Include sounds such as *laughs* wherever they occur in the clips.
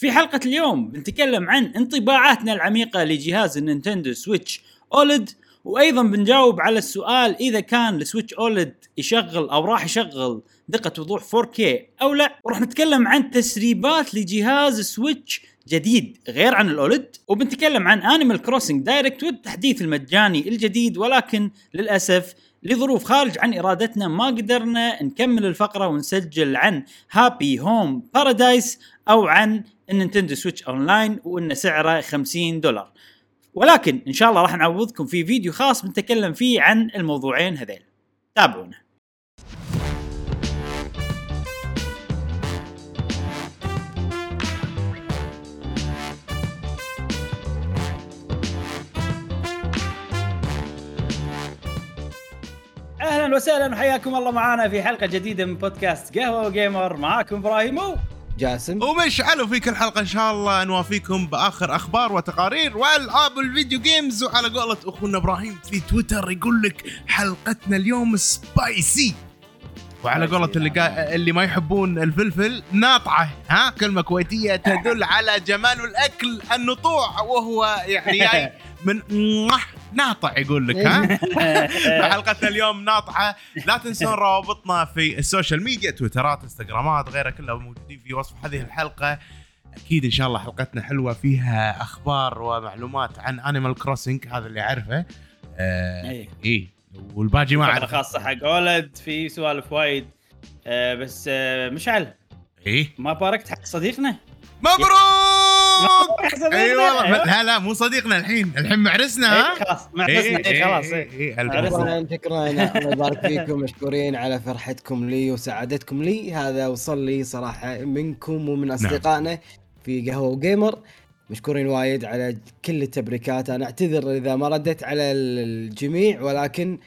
في حلقة اليوم بنتكلم عن انطباعاتنا العميقة لجهاز ال Nintendo Switch OLED وأيضا بنجاوب على السؤال إذا كان ال Switch OLED يشغل أو راح يشغل دقة وضوح 4K أو لا. وراح نتكلم عن تسريبات لجهاز Switch جديد غير عن ال OLED وبنتكلم عن Animal Crossing Direct والتحديث المجاني الجديد ولكن للأسف لظروف خارج عن إرادتنا ما قدرنا نكمل الفقرة ونسجل عن Happy Home Paradise أو عن ال Nintendo Switch Online وإن سعره 50 دولار. ولكن إن شاء الله راح نعوضكم في فيديو خاص بنتكلم فيه عن الموضوعين هذيل. تابعونا. أهلا وسهلا وحياكم الله معنا في حلقة جديدة من بودكاست قهوة وجيمر. معاكم إبراهيم و جاسم. ومشعل وفي كل حلقة إن شاء الله نوافيكم بآخر أخبار وتقارير والعاب ال video games وعلى قولة أخونا إبراهيم في تويتر يقول لك حلقتنا اليوم spicy وعلى قولة اللي قا... اللي ما يحبون الفلفل ناطعة ها؟ كلمة كويتية تدل على جمال الأكل النطوع وهو يعني جاي *laughs* من ناطع يقول لك ها؟ *laughs* حلقتنا اليوم ناطعة. لا تنسون روابطنا في ال social media تويترات انستغرامات غيرها كلها موجودين في وصف هذه الحلقة. أكيد إن شاء الله حلقتنا حلوة فيها أخبار ومعلومات عن Animal Crossing هذا اللي أعرفه. آه إيه. اي والباقي ما اعرف خاصة حق OLED في سوالف وايد. آه بس آه مشعل. اي ما باركت حق صديقنا؟ مبروك! صديقنا اي والله. لا لا مو صديقنا الحين. الحين معرسنا ها؟ إيه، خلاص معرسنا. إيه، خلاص إيه. اي الف عرسنا. مبروك. شكرا شكرا الله يبارك فيكم مشكورين على فرحتكم لي وسعادتكم لي. هذا وصل لي صراحة منكم ومن أصدقائنا في قهوة وجيمر. مشكورين وايد على كل التبريكات. أنا أعتذر إذا ما ردت على الجميع ولكن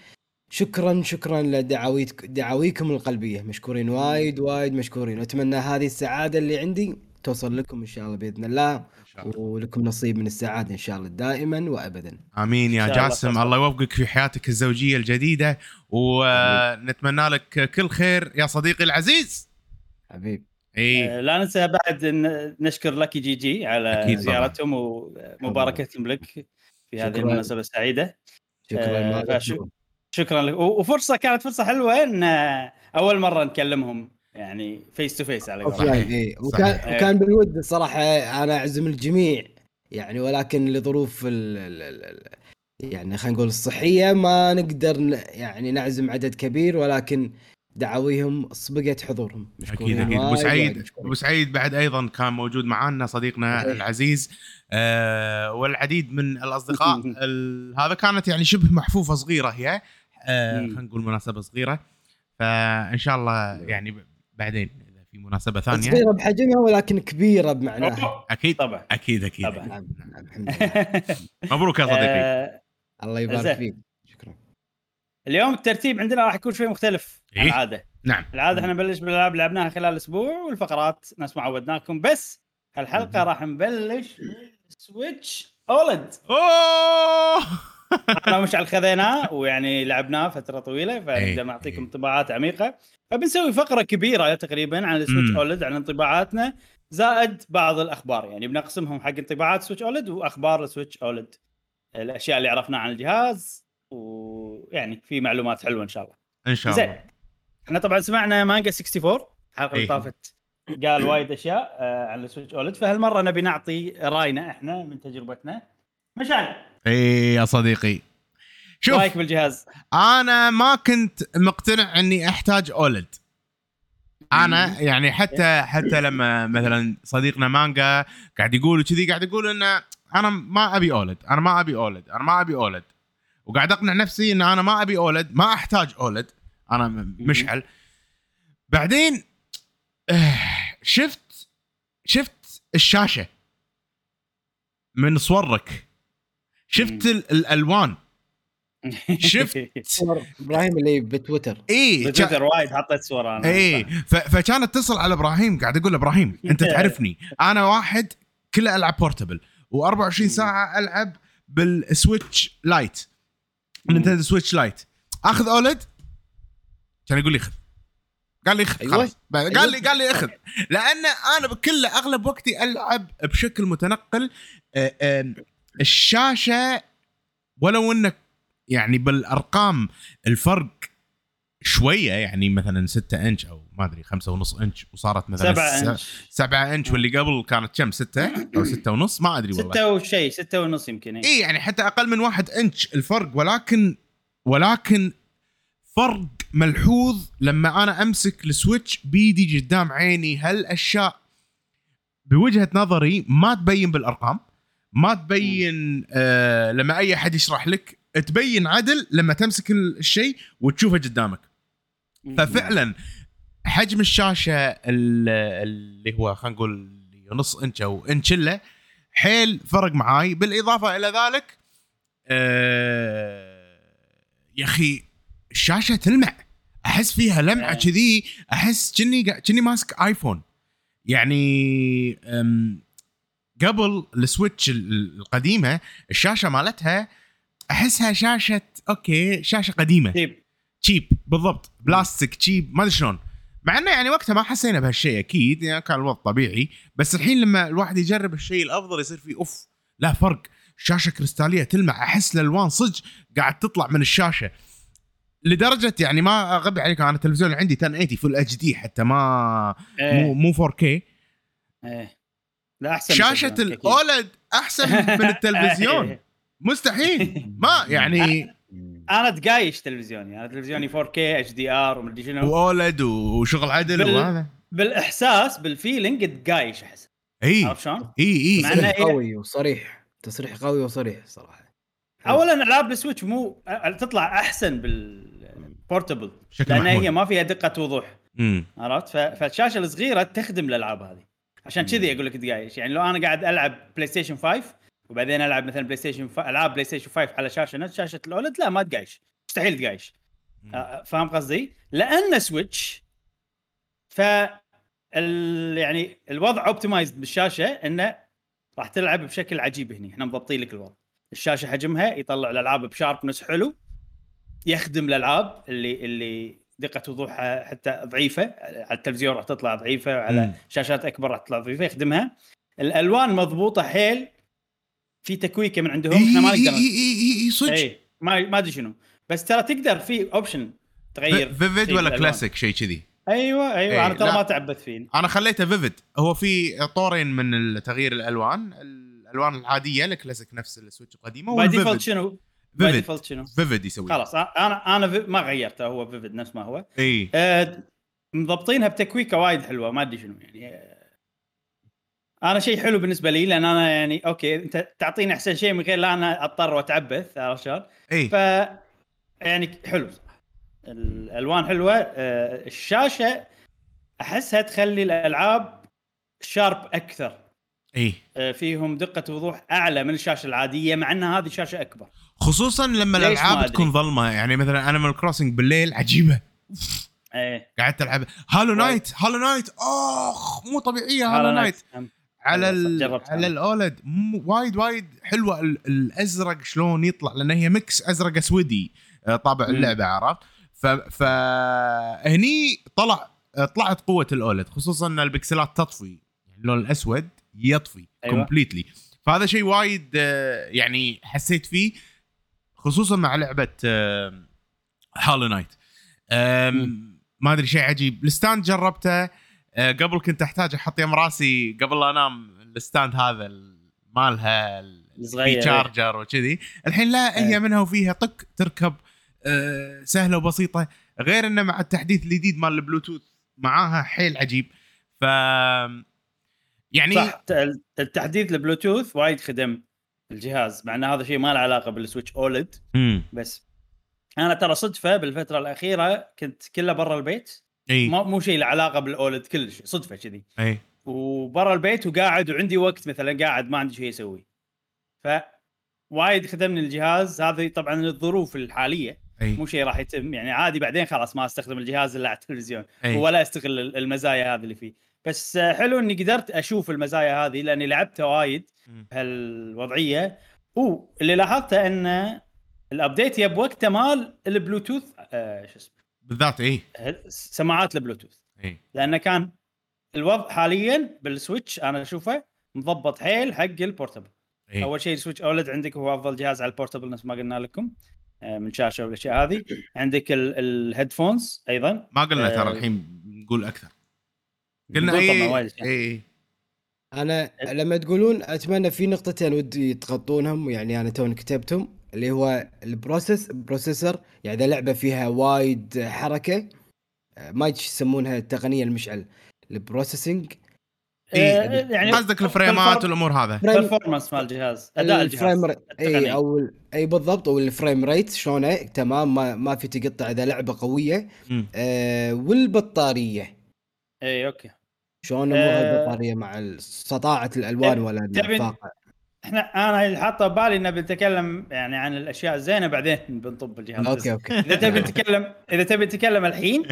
شكرا شكرا لدعاويك دعاويكم القلبية. مشكورين وايد وايد مشكورين. واتمنى هذه السعادة اللي عندي توصل لكم إن شاء الله بإذن الله شاء الله. ولكم نصيب من السعادة إن شاء الله دائما وابدا. آمين يا الله جاسم. تصل. الله يوفقك في حياتك الزوجية الجديدة ونتمنى لك كل خير يا صديقي العزيز. حبيب. إي. آه، لا ننسى بعد نشكر لكي جي جي على. زيارتهم ومباركتهم لك في هذه. المناسبة السعيدة. شكرا. آه، شكرا لك. وفرصة كانت فرصة حلوة إن آه، أول مرة نكلمهم. يعني face to face على قولتهم. إيه. وكان صحيح. وكان بالود الصراحه أنا أعزم الجميع يعني ولكن لظروف ال ال ال ال يعني خلينا نقول الصحية ما نقدر ن- يعني نعزم عدد كبير ولكن دعاويهم سبقت حضورهم أكيد أكيد أبو سعيد مشكورين. أبو سعيد بعد أيضا كان موجود معنا صديقنا. العزيز آه والعديد من الأصدقاء *laughs* ال- هذا كانت يعني شبه محفوفة صغيرة هي آه. خلينا نقول مناسبة صغيرة فإن شاء الله يعني بعدين إذا في مناسبة ثانية. صغيرة بحجمها ولكن كبيرة بمعناها. أكيد طبعا. أكيد أكيد. طبعاً. نعم نعم الحمد لله. *laughs* مبروك يا صديقي. آه، الله يبارك. فيك. شكرا. اليوم الترتيب عندنا راح يكون شوي مختلف عن إيه؟ العادة. نعم. العادة إحنا نبلش بالألعاب اللي لعبناها خلال الأسبوع والفقرات. نفس ما عودناكم بس هالحلقة راح نبلش سويتش أولد. أوه! *laughs* أنا مشعل خذيناه *laughs* ويعني لعبناه فترة طويلة إيه، فنقدر نعطيكم إيه. انطباعات عميقة. فبنسوي فقرة كبيرة تقريبا عن السويتش OLED عن انطباعاتنا زائد بعض الأخبار. يعني بنقسمهم حق انطباعات سويتش OLED وأخبار السويتش OLED الأشياء اللي عرفناها عن الجهاز ويعني في معلومات حلوة إن شاء الله. إن شاء زين. الله. إحنا طبعا سمعنا مانجا 64 الحلقة اللي إيه. طافت. قال وايد أشياء آه، عن السويتش OLED فهالمرة نبي نعطي راينا إحنا من تجربتنا. مشعل. اي يا صديقي. شوف. رايك بالجهاز؟ أنا ما كنت مقتنع إني أحتاج أولد. أنا يعني حتى حتى لما مثلا صديقنا مانجا قاعد يقول كذي قاعد يقول إنه أنا ما أبي أولد أنا ما أبي أولد أنا ما أبي أولد. وقاعد أقنع نفسي إن أنا ما أبي أولد ما أحتاج أولد. أنا مشعل. بعدين آه، شفت شفت الشاشة من صورك. شفت ال- الألوان. شفت؟ صور إبراهيم اللي بتويتر. اي بتويتر وايد حطيت صورة أنا. اي ف- فكانت اتصل على إبراهيم قاعد أقول له إبراهيم أنت *laughs* تعرفني أنا واحد كله ألعب portable و24 ساعة ألعب بالسويتش Lite نينتندو سويتش Lite أخذ OLED؟ كان يقول لي خذ قال لي خ- أيوة. خلاص. قال لي قال لي أخذ. لأن أنا بكل أغلب وقتي ألعب بشكل متنقل آه، الشاشة ولو إنك يعني بالارقام الفرق شوية يعني مثلا 6 إنش أو ما أدري 5 ونص إنش وصارت مثلا 7 إنش. 7 إنش واللي قبل كانت كم؟ 6 أو 6 ونص؟ ما أدري والله. ستة وشيء ستة ونص يمكن. إي. يعني حتى أقل من واحد إنش الفرق ولكن ولكن فرق ملحوظ لما أنا أمسك السويتش بيدي قدام عيني. هالأشياء بوجهة نظري ما تبين بالأرقام ما تبين آه لما أي أحد يشرح لك تبين عدل لما تمسك الشيء وتشوفه قدامك. ففعلا حجم الشاشة ال- اللي هو خلينا نقول نص إنش أو إنش الا حيل فرق معاي. بالإضافة إلى ذلك آه يا أخي الشاشة تلمع. أحس فيها لمعة آه. كذي. أحس كني كني ماسك آيفون. يعني قبل السويتش ال- القديمة الشاشة مالتها أحسها شاشة okay شاشة قديمة. طيب cheap بالضبط. بلاستيك cheap ما أدري شلون. مع إنه يعني وقتها ما حسينا بهالشيء أكيد يعني كان الوضع طبيعي. بس الحين لما الواحد يجرب الشيء الأفضل يصير فيه off لا فرق. شاشة كريستالية تلمع. أحس الألوان صدق قاعد تطلع من الشاشة. لدرجة يعني ما أغبي عليك أنا التلفزيون اللي عندي 1080 Full HD حتى ما مو إيه. مو 4K إيه. لا أحسن شاشة. ال OLED أحسن من *laughs* التلفزيون. مستحيل. ما *laughs* يعني أنا تقايش تلفزيوني. أنا تلفزيوني 4K HDR ومدري شنو. و OLED وشغل عدل بال- وهذا. بالإحساس بال feeling تقايش احس إي. عرفت شلون؟ إي إي. قوي وصريح. تصريح قوي وصريح صراحة. اولا ألعاب السويتش مو تطلع أحسن بال portable لأن هي ما فيها دقة وضوح عرفت؟ ف- فالشاشة الصغيرة تخدم الألعاب هذه. عشان كذي أقول لك تقايش. يعني لو أنا قاعد ألعب بلاي ستيشن 5 وبعدين ألعب مثلا بلاي ستيشن ف... ألعاب بلاي ستيشن 5 على شاشة نفس شاشة ال OLED؟ لا ما تقايش مستحيل تقايش آه، فاهم قصدي؟ لأن سويتش ف ال... يعني الوضع optimized بالشاشة إنه راح تلعب بشكل عجيب هني. إحنا مضبطين لك الوضع. الشاشة حجمها يطلع الألعاب ب sharpness حلو. يخدم الألعاب اللي اللي دقة وضوحها حتى ضعيفة. على التلفزيون راح تطلع ضعيفة وعلى مم. شاشات أكبر راح تطلع ضعيفة يخدمها. الألوان مضبوطة حيل. في tweak ة من عندهم إحنا ما نقدر إي إي إي صدق. إي ما ما أدري شنو. بس ترى تقدر في option تغير vivid ولا. كلاسيك شيء كذي. أيوه أيوه إيه، أنا ترى. ما تعبت فيه. أنا خليته vivid هو في طورين من تغيير الألوان. الألوان العادية الكلاسيك نفس السويتش القديمة by default شنو؟ by default شنو؟ vivid يسوي خلاص أنا أنا ما غيرته هو vivid نفس ما هو. إي. آه، مضبطينها ب tweak ة وايد حلوة ما أدري شنو يعني. أنا شيء حلو بالنسبة لي لأن أنا يعني okay أنت تعطيني أحسن شيء من غير لا أنا أضطر وأتعبث عرفت شلون؟ إي. ف يعني حلو. الألوان حلوة آه، الشاشة أحسها تخلي الألعاب sharp أكثر. إي. آه، فيهم دقة وضوح أعلى من الشاشة العادية مع ان هذه شاشة أكبر. خصوصا لما الألعاب. تكون ظلمة. يعني مثلا انيمال كروسنج بالليل عجيبة. إيه. قاعد تلعب هالو نايت هالو نايت اخ مو طبيعية. هالو نايت هم. على ال... جربت على. الأولد. وايد وايد حلوة. ال... الأزرق شلون يطلع؟ لأن هي mix أزرق أسودي آه، طابع. اللعبة عرفت؟ ف... ف هني طلع آه، طلعت قوة ال OLED خصوصا إن البكسلات تطفي. يعني اللون الأسود يطفي أيوة. completely فهذا شيء وايد آه، يعني حسيت فيه خصوصا مع لعبة هالو نايت ما أدري شيء عجيب. ال stand جربته قبل كنت أحتاج أحط يم راسي قبل لا أنام ال stand هذا ال- مالها ال- الصغير، في charger وكذي. الحين لا هي إيه. منها وفيها طق تركب آه، سهلة وبسيطة. غير إنه مع التحديث الجديد مال البلوتوث معاها حيل عجيب. ف يعني صح التحديث البلوتوث وايد خدم الجهاز مع إن هذا شيء ما له علاقة بالسويتش OLED. بس أنا ترى صدفة بالفترة الأخيرة كنت كله برا البيت. إي. ما مو شيء له علاقة بالأولد كلش صدفة كذي. إي. وبرا البيت وقاعد وعندي وقت مثلا قاعد ما عندي شيء أسوي. ف وايد خدمني الجهاز هذه طبعا الظروف الحالية. إي. مو شيء راح يتم يعني عادي بعدين خلاص ما أستخدم الجهاز إلا على التلفزيون. أي. ولا أستغل المزايا هذه اللي فيه. بس حلو إني قدرت أشوف المزايا هذه لأني لعبتها وايد. بهالوضعية. واللي لاحظته إن ال update جاب وقته مال البلوتوث آه شو اسمه بالذات اي سماعات البلوتوث. اي لأنه كان الوضع حاليا بالسويتش أنا أشوفه مضبط حيل حق ال portable. اي أول شيء السويتش OLED عندك هو أفضل جهاز على ال portable نفس ما قلنا لكم آه، من شاشة والأشياء هذه. عندك ال- ال headphones أيضا. ما قلنا ترى آه، الحين نقول أكثر. قلنا اي وايد أشياء. اي أنا لما تقولون أتمنى في نقطتين ودي تغطونهم يعني أنا توني كتبتهم. اللي هو ال process processor يعني إذا لعبة فيها وايد حركة آه، ما يسمونها التقنيه المشعل ال processing. آه، يعني قصدك الفريمات والأمور هذا. performance مال الجهاز أداء الجهاز ال frame اي. أو اي بالضبط أو ال frame rate شلونه تمام ما, ما في تقطع إذا لعبة قوية. آه والبطارية. اي okay. شلون امور آه، البطاريه مع ال- سطاعه الألوان ولا تبي- الطاقه إحنا أنا اللي حاطه ببالي ان بنتكلم يعني عن الأشياء الزينة بعدين بنطب الجهاز. okay okay. إذا تبي *laughs* نتكلم إذا تبي نتكلم الحين.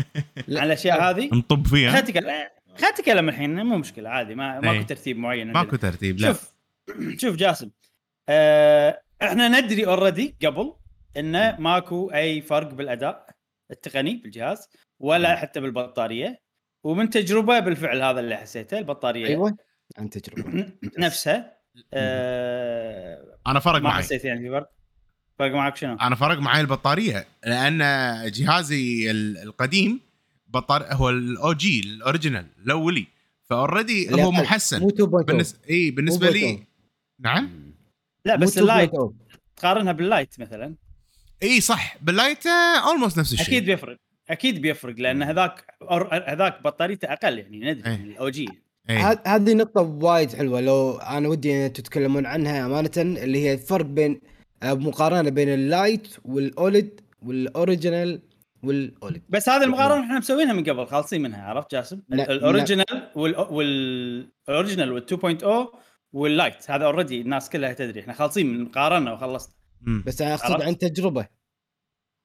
عن الأشياء هذه نطب خلينا فيها نتكلم خلينا نتكلم الحين مو مشكلة عادي ما إيه. ماكو ترتيب معين. ماكو ترتيب لا. شوف *clears throat* شوف جاسم آه إحنا ندري already قبل انه ماكو أي فرق بالأداء التقني بالجهاز ولا حتى بالبطارية ومن تجربة بالفعل هذا اللي حسيته البطارية. أيوه عن تجربة. *clears throat* نفسها. آه أنا فرق ما معي. حسيت يعني في فرق فرق معك شنو؟ أنا فرق معي البطارية لأن جهازي ال- القديم بطار هو ال OG ال original الأولي. ف already هو. محسن. مو 2.0 بالنسبة إي بالنسبة لي. 2.0. نعم؟ لا بس ال Lite. 2.0. تقارنها بال Lite مثلا. إي صح. بال Lite almost نفس الشيء. أكيد بيفرق. أكيد بيفرق لأن هذاك أور- هذاك بطاريته أقل يعني ندري إيه. ال OG هذه نقطة وايد حلوة لو أنا ودي ان تتكلمون عنها أمانة اللي هي الفرق بين آه، مقارنة بين ال Lite وال OLED وال original وال OLED بس هذه المقارنة إحنا مسوينها من قبل خالصين منها عرفت جاسم؟ لا- ال original وال وال original وال 2.0 وال Lite هذا already الناس كلها تدري إحنا خالصين من قارنا وخلصنا. بس أنا أقصد؟ عن تجربة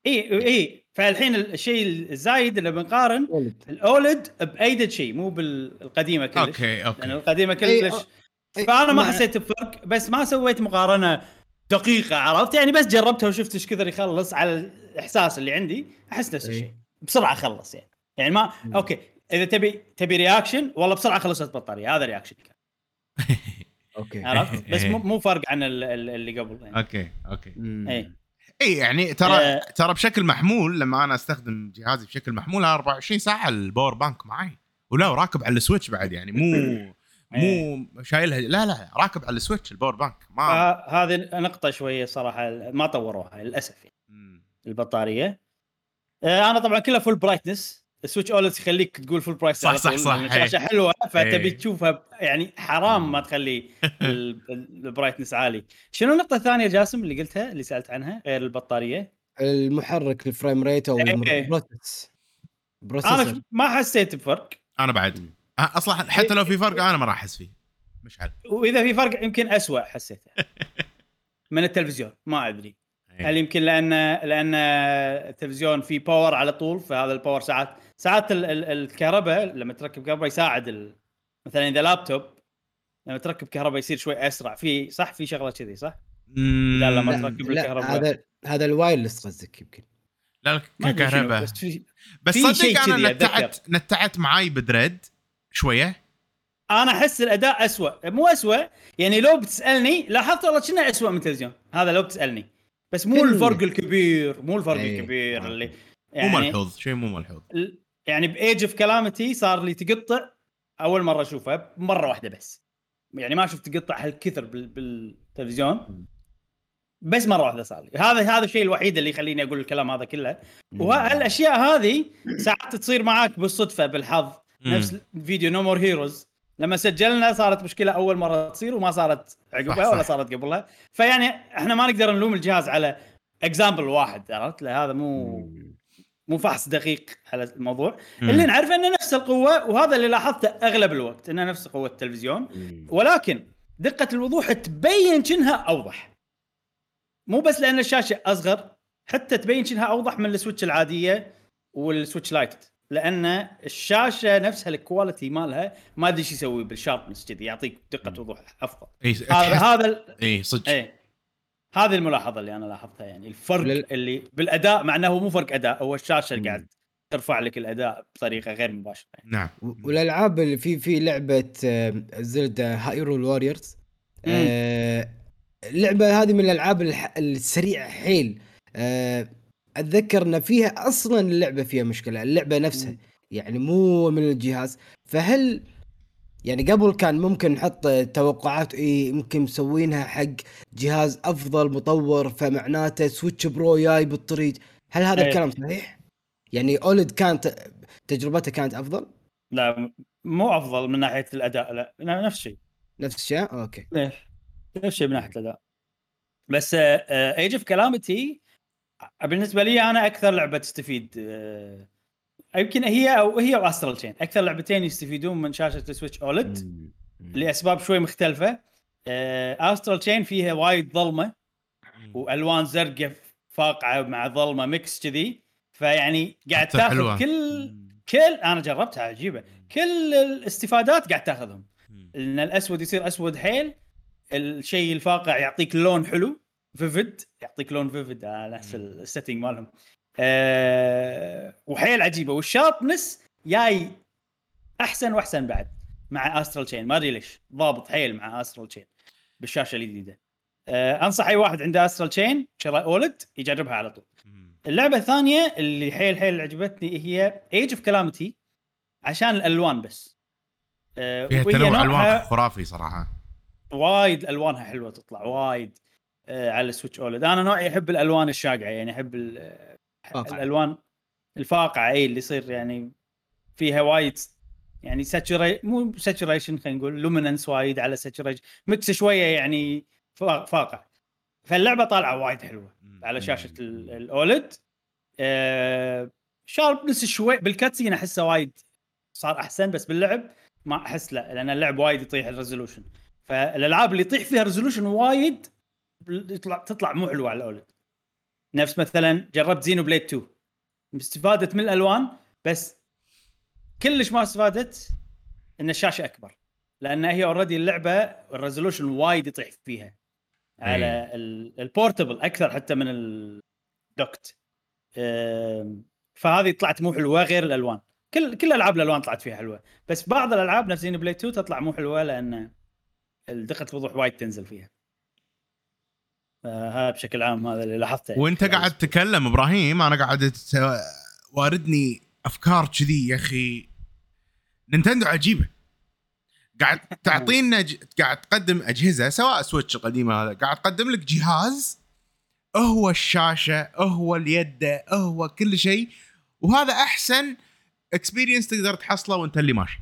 إي إي. فالحين الشيء الزايد اللي بنقارن OLED. ال OLED بايدي شيء مو بالقديمة كلش. okay لأن okay القديمة إي، كلش. فأنا ما حسيت بفرق بس ما سويت مقارنة دقيقة عرفت؟ يعني بس جربتها وشفت إيش كثر يخلص على الإحساس اللي عندي أحس نفس. الشيء. بسرعة خلص يعني. يعني ما okay. إذا تبي تبي reaction والله بسرعة خلصت بطارية. هذا reaction okay. عرفت؟ *laughs* بس إيه. مو مو فرق عن ال- ال- اللي قبل يعني. okay okay. إي. اي يعني ترى آه. ترى بشكل محمول لما أنا أستخدم جهازي بشكل محمول 24 ساعة ال power bank معي ولا راكب على ال Switch بعد يعني مو *coughs* مو شايلها. لا لا راكب على ال Switch ال power bank ما هذه نقطة شوية صراحة ما طوروها للأسف يعني. البطارية. آه، أنا طبعا كلها full brightness ال Switch OLED يخليك تقول full brightness صح، صح، صح. الشاشه حلوة فتبي إيه. تشوفها يعني حرام ما تخلي *laughs* ال- ال- ال brightness عالي. شنو النقطة الثانية جاسم اللي قلتها اللي سألت عنها غير البطارية؟ المحرك ال frame rate أو إيه. ال process أنا ما حسيت بفرق. أنا بعد. أه، أصلا حتى لو في فرق أنا ما راح أحس فيه. مشعل وإذا في فرق يمكن أسوأ حسيته. *laughs* من التلفزيون ما أدري. إيه. هل يمكن لأن لأن التلفزيون فيه power على طول فهذا ال power ساعات ساعات ال- ال- الكهرباء لما تركب كهرباء يساعد ال... مثلا إذا لابتوب لما تركب كهرباء يصير شوي أسرع. في صح؟ في شغلة كذي صح؟ لا، لما تركب الكهرباء. هذا هذا ال wireless قصدك يمكن. لا كهرباء. بس في... بس في صدق شيء أنا كذي نتعت نتعت معاي ب Dread شوية. أنا أحس الأداء أسوأ. مو أسوأ يعني لو بتسألني لاحظت والله كنه أسوأ من التلفزيون هذا لو بتسألني. بس مو كل- الفرق الكبير مو الفرق إيه. الكبير اللي مو يعني ملحوظ شيء مو ملحوظ. يعني ب Age of Calamity صار لي تقطع أول مرة اشوفها مرة واحدة بس. يعني ما شفت تقطع هالكثر بال- بالتلفزيون. بس مرة واحدة صار لي. هذا هذا الشيء الوحيد اللي يخليني أقول الكلام هذا كله. وهالأشياء هذه ساعات تصير معاك بالصدفة بالحظ. نفس فيديو No More Heroes لما سجلنا صارت مشكلة أول مرة تصير وما صارت عقبها ولا. صارت قبلها. فيعني إحنا ما نقدر نلوم الجهاز على example واحد عرفت؟ هذا مو مو فحص دقيق على الموضوع مم. اللي نعرفه إنه نفس القوة وهذا اللي لاحظته أغلب الوقت إنه نفس قوة التلفزيون. ولكن دقة الوضوح تبين كنها أوضح. مو بس لأن الشاشة أصغر حتى تبين كنها أوضح من ال Switch العادية وال Switch Lite. لأن الشاشة نفسها ال quality مالها ما أدري إيش يسوي بال sharpness كذي يعطيك دقة وضوح أفضل. اي هذا هذا اي صدق. إيه. هذه الملاحظة اللي أنا لاحظتها يعني الفرق لل- اللي بالأداء مع إنه هو مو فرق أداء هو الشاشة اللي. قاعد ترفع لك الأداء بطريقة غير مباشرة يعني. نعم والألعاب اللي في في لعبة آه، Zelda Hyrule Warriors اللعبه هذه من الألعاب الح- السريعة حيل آه، أتذكر إن فيها أصلا اللعبة فيها مشكلة اللعبة نفسها مم. يعني مو من الجهاز فهل يعني قبل كان ممكن نحط توقعات يمكن مسوينها حق جهاز أفضل مطور فمعناته Switch Pro جاي بالطريق هل هذا إيه. الكلام صحيح؟ يعني OLED كانت تجربته كانت أفضل؟ لا مو أفضل من ناحية الأداء لا نفس الشيء نفس الشيء؟ okay إيه، نفس الشيء من ناحية الأداء بس Age of Calamity بالنسبة لي أنا أكثر لعبة تستفيد آه، يمكن هي أو هي و Astral Chain أكثر لعبتين يستفيدون من شاشة ال Switch OLED. لأسباب شوي مختلفة. Astral Chain فيها وايد ظلمة وألوان زرقاء فاقعة مع ظلمة mix كذي. فيعني قاعد تاخذ حلوة. كل كل أنا جربتها عجيبة. كل الاستفادات قاعد تاخذهم. إن الأسود يصير أسود حيل الشيء الفاقع يعطيك لون حلو vivid يعطيك لون فيفيد على نفس مم. ال setting مالهم. أه وحيل عجيبة. وال sharpness جاي أحسن وأحسن بعد مع Astral Chain ما أدري ليش. ضابط حيل مع Astral Chain بالشاشة الجديدة. أه أنصح أي واحد عنده Astral Chain شرى OLED يجربها على طول. اللعبة الثانية اللي حيل حيل عجبتني هي Age of Calamity عشان الألوان بس. أه فيها تنوع ألوان خرافي صراحة. وايد ألوانها حلوة تطلع وايد آه على السويتش OLED أنا نوعي أحب الألوان الفاقعة يعني أحب آه، فاقعة. الألوان الفاقعة إي اللي يصير يعني فيها وايد يعني saturi مو saturation خلينا نقول luminance وايد على saturation mix شوية يعني فا- فاقع فاللعبة طالعة وايد حلوة على شاشة ال- ال OLED آه sharpness شوي بال cutscene أحسه وايد صار أحسن بس باللعب ما أحس لا لأن اللعب وايد يطيح ال resolution فالألعاب اللي يطيح فيها resolution وايد يطلع تطلع مو حلوة على ال OLED نفس مثلا جربت Xenoblade 2 استفادت من الألوان بس كلش ما استفادت إن الشاشة أكبر لأن هي already اللعبة ال resolution وايد يطيح فيها على ال- ال portable أكثر حتى من ال docked فهذه طلعت مو حلوة غير الألوان. كل كل ألعاب الألوان طلعت فيها حلوة بس بعض الألعاب نفس Xenoblade 2 تطلع مو حلوة لأن دقه الوضوح وايد تنزل فيها. فهذا بشكل عام هذا اللي لاحظته. وانت قاعد تتكلم إبراهيم أنا قاعد واردني أفكار كذي يا أخي. نينتندو عجيبة. قاعد *laughs* تعطينا ج... قاعد تقدم أجهزة سواء سويتش القديمة هذا قاعد تقدم لك جهاز هو الشاشة هو اليد هو كل شيء وهذا أحسن experience تقدر تحصله وأنت اللي ماشي.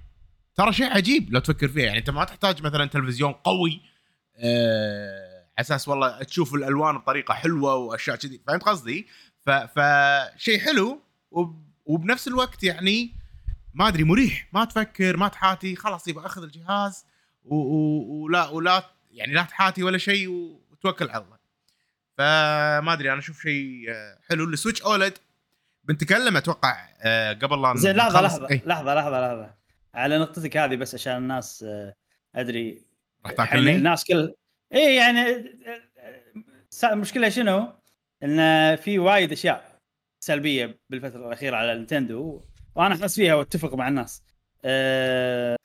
ترى شيء عجيب لو تفكر فيه يعني أنت ما تحتاج مثلا تلفزيون قوي آه على أساس والله تشوف الألوان بطريقة حلوة وأشياء كذي. فهمت قصدي؟ فشيء حلو وب... وبنفس الوقت يعني ما أدري مريح. ما تفكر ما تحاتي. خلاص يبقى أخذ الجهاز و... و... ولا ولا يعني لا تحاتي ولا شيء وتوكل على الله. فما أدري أنا أشوف شيء حلو. السويتش OLED بنتكلم أتوقع آه، قبل لا زين لحظة لحظة إيه، لحظة لحظة لحظة. على نقطتك هذه بس عشان الناس آه، أدري. راح يعني تاكلني؟ الناس كل اي يعني المشكلة شنو؟ إن في وايد أشياء سلبية بالفترة الأخيرة على نينتندو وأنا أحس فيها وأتفق مع الناس. أه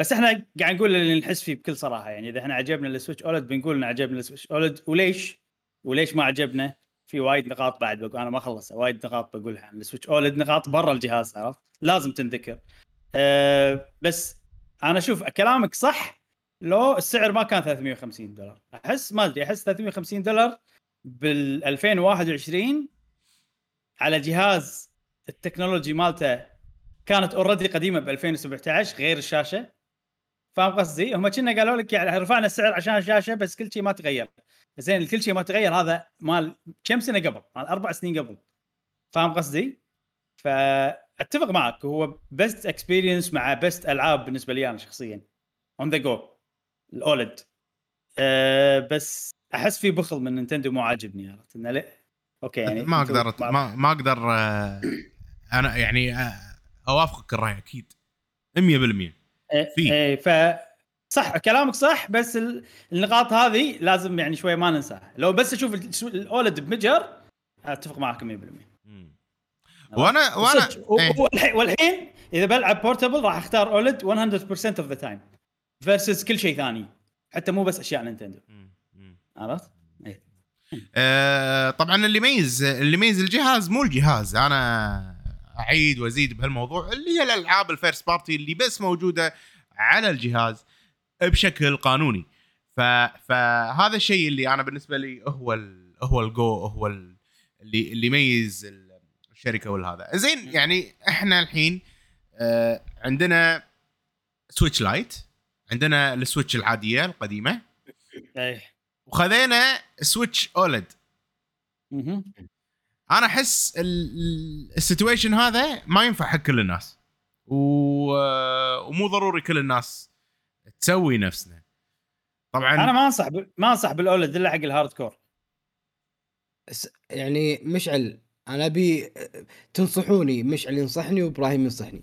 بس إحنا قاعد نقول اللي نحس فيه بكل صراحة يعني إذا إحنا عجبنا السويتش OLED بنقول إن عجبنا السويتش OLED وليش؟ وليش ما عجبنا؟ في وايد نقاط بعد بقول أنا ما خلص وايد نقاط بقولها عن السويتش OLED نقاط برا الجهاز عرفت؟ لازم تنذكر. أه بس أنا أشوف كلامك صح لو السعر ما كان 350 دولار أحس ما أدري أحس 350 دولار بال 2021 على جهاز ال technology مالته كانت already قديمة ب 2017 غير الشاشة فاهم قصدي؟ هم كنا قالوا لك يعني رفعنا السعر عشان الشاشة بس كل شيء ما تغير زين كل شيء ما تغير هذا مال كم سنة قبل؟ مال أربع سنين قبل فاهم قصدي؟ فأتفق معك هو best experience مع best ألعاب بالنسبة لي أنا شخصيا on the go ال OLED أه بس أحس في بخل من نينتندو مو عاجبني عرفت؟ إنه لا. okay يعني ما أقدر ما, ما أقدر آه، أنا يعني آه، أوافقك الرأي أكيد. 100% إيه، في. إيه ف صح كلامك صح بس ال- النقاط هذه لازم يعني شوية ما ننساها. لو بس أشوف ال- ال OLED بمجر أتفق معك 100% وأنا وأنا إيه. والحين- والحين إذا بلعب portable راح أختار OLED 100% of the time versus كل شيء ثاني. حتى مو بس أشياء نينتندو. عرفت؟ إيه. آه، طبعا اللي يميز اللي يميز الجهاز مو الجهاز. أنا أعيد وأزيد بهالموضوع اللي هي الألعاب ال first party اللي بس موجودة على الجهاز بشكل قانوني. ف... فهذا الشيء اللي أنا بالنسبة لي هو ال... هو الجو هو ال... اللي اللي يميز ال- الشركة والهذا. زين يعني إحنا الحين آه عندنا سويتش Lite عندنا السويتش العادية القديمة. إيه. وخذينا سويتش OLED. أنا أحس ال situation هذا ما ينفع حق كل الناس. و... ومو ضروري كل الناس تسوي نفسنا. طبعا أنا ما أنصح ب... ما أنصح بال OLED إلا حق ال hardcore يعني مشعل أنا أبي تنصحوني. مشعل ينصحني وإبراهيم ينصحني.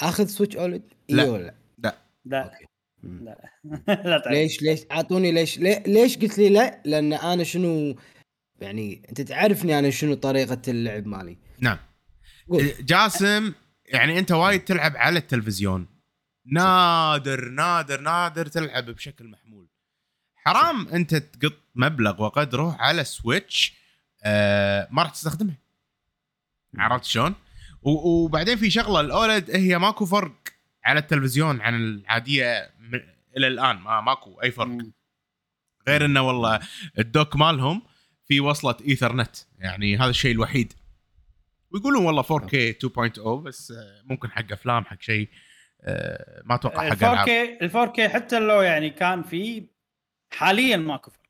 آخذ سويتش OLED؟ لا. اي ولا؟ لا؟ لا. لا. *laughs* لا تعرف. ليش ليش؟ أعطوني ليش ليش قلت لي لا؟ لأن أنا شنو يعني أنت تعرفني أنا شنو طريقة اللعب مالي. نعم. قول. جاسم يعني أنت وايد تلعب على التلفزيون. نادر نادر نادر تلعب بشكل محمول. حرام أنت تقط مبلغ وقدره على Switch آه ما راح تستخدمه. عرفت شلون؟ و- وبعدين في شغلة ال OLED هي ماكو فرق. على التلفزيون عن العادية إلى الآن ما ماكو أي فرق مم. غير إنه والله ال dock مالهم في وصلة إيثرنت يعني هذا الشيء الوحيد ويقولون والله 4K 2.0 بس آه، ممكن حق أفلام حق شيء آه، ما أتوقع حق ألعاب 4K ال 4K حتى لو يعني كان في حاليا ماكو فرق.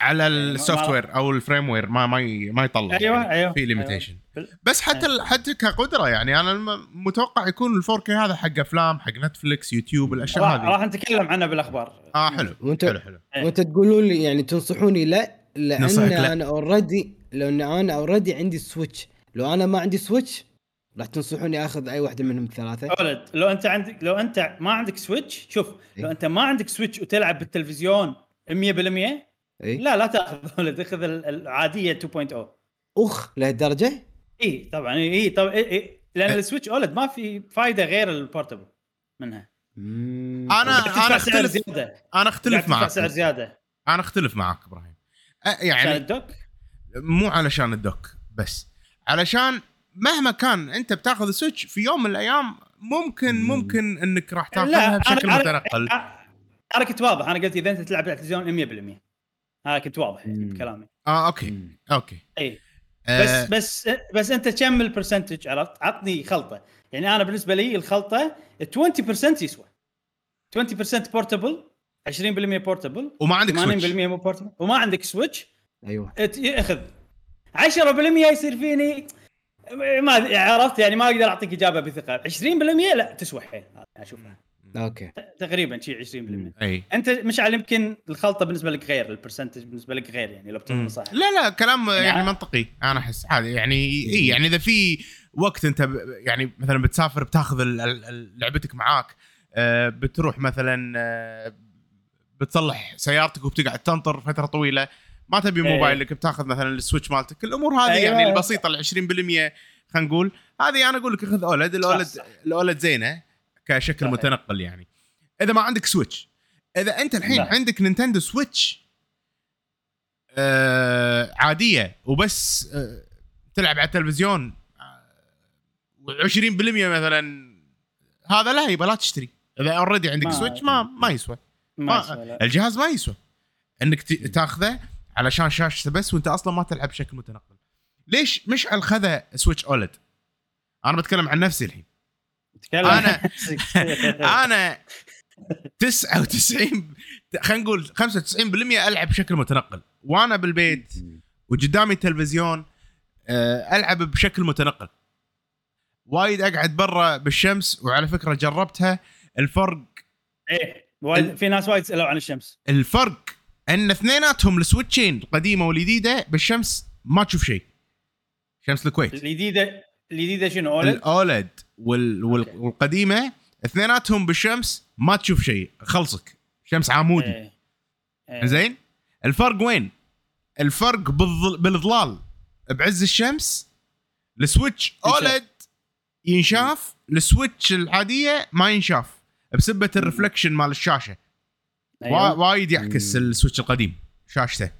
على ال software أو ال firmware ما ما ما يطلع أيوه يعني أيوه في أيوة. limitation بال- بس حتى ال- حتى كقدرة يعني أنا متوقع يكون ال 4K هذا حق أفلام حق Netflix YouTube الأشياء هذه راح نتكلم عنه بالأخبار آه حلو وأنت حلو حلو إيه. وأنت تقولون لي يعني تنصحوني لا لأن ننصحك لا. أنا already لأن أنا already عندي Switch لو أنا ما عندي Switch راح تنصحوني آخذ أي واحدة منهم الثلاثه OLED لو أنت عندك لو أنت ما عندك Switch شوف إيه. لو أنت ما عندك Switch وتلعب بالتلفزيون 100% إي. لا لا تأخذ OLED خذ ال- العاديه 2.0 أخ لهالدرجة؟ إي طبعا إي طبعا إي إي. لأن إيه. ال Switch OLED ما في فايدة غير ال portable منها. مم. أنا أنا اختلف أنا أختلف معك. سعر زيادة. أنا أختلف معك إبراهيم. أه، عشان يعني ال dock؟ مو علشان ال dock بس. علشان مهما كان أنت بتأخذ ال Switch في يوم من الأيام ممكن مم. ممكن إنك راح تأخذها بشكل أنا- متنقل. أنا كنت واضح. أنا قلت إذا أنت تلعب على التلفزيون 100% هذا كنت واضح يعني. بكلامي. آه okay. مم. okay. إي. آه، بس بس بس أنت كم ال percentage عرفت؟ عطني خلطة. يعني أنا بالنسبة لي الخلطة 20% يسوى. 20% portable 20% portable وما عندك 80% Switch مو portable وما عندك Switch أيوه. أخذ. 10% يصير فيني ما عرفت؟ يعني ما أقدر أعطيك إجابة بثقة. 20% لا تسوى حيل. اشوفها okay. تقريبا شيء 20% أي. أنت مشعل يمكن الخلطة بالنسبة لك غير ال percentage بالنسبة لك غير يعني لو. بتكون صح. لا لا كلام يعني يعني- منطقي. أنا أحس عادي يعني إي يعني إذا في وقت أنت ب- يعني مثلا بتسافر بتأخذ ال- ال- ال- لعبتك معاك آه، بتروح مثلا آه، بتصلح سيارتك وبتقعد تنطر فترة طويلة. ما تبي إيه. موبايلك بتأخذ مثلا ال Switch مالتك. الأمور هذه أيوة. يعني البسيطة ال 20% خلينا نقول. هذه أنا أقول لك خذ OLED. ال OLED. ال OLED زينة. كشكل صحيح. متنقل يعني. إذا ما عندك Switch إذا أنت الحين لا. عندك Nintendo Switch آه عادية وبس آه تلعب على التلفزيون آه 20% مثلا هذا لا يبقى لا تشتري. إذا already عندك ما- Switch ما ما يسوى. ما ما يسوى لا. الجهاز ما يسوى. إنك تاخذه علشان شاشته بس وأنت أصلا ما تلعب بشكل متنقل. ليش؟ مشعل خذ Switch OLED أنا بتكلم عن نفسي الحين. نفسك. أنا *laughs* 99 خلينا نقول 95% ألعب بشكل متنقل. وأنا بالبيت وقدامي التلفزيون آه، ألعب بشكل متنقل. وايد أقعد برا بالشمس وعلى فكرة جربتها. الفرق إيه وايد في ناس وايد سألوا عن الشمس. الفرق إن اثنيناتهم السويتشين القديمة والجديدة بالشمس ما تشوف شيء. شمس الكويت. الجديده الجديدة شنو؟ أولد؟ الأولد. وال... وال... والقديمة اثنيناتهم بالشمس ما تشوف شيء. خلصك. شمس عمودي. إيه. إيه. زين؟ الفرق وين؟ الفرق بالظل... بالاظلال بعز الشمس ال Switch. OLED ينشاف ال Switch العادية ما ينشاف. بسبة ال reflection مال الشاشة. أيوة. وايد يعكس مم. ال Switch القديم شاشته.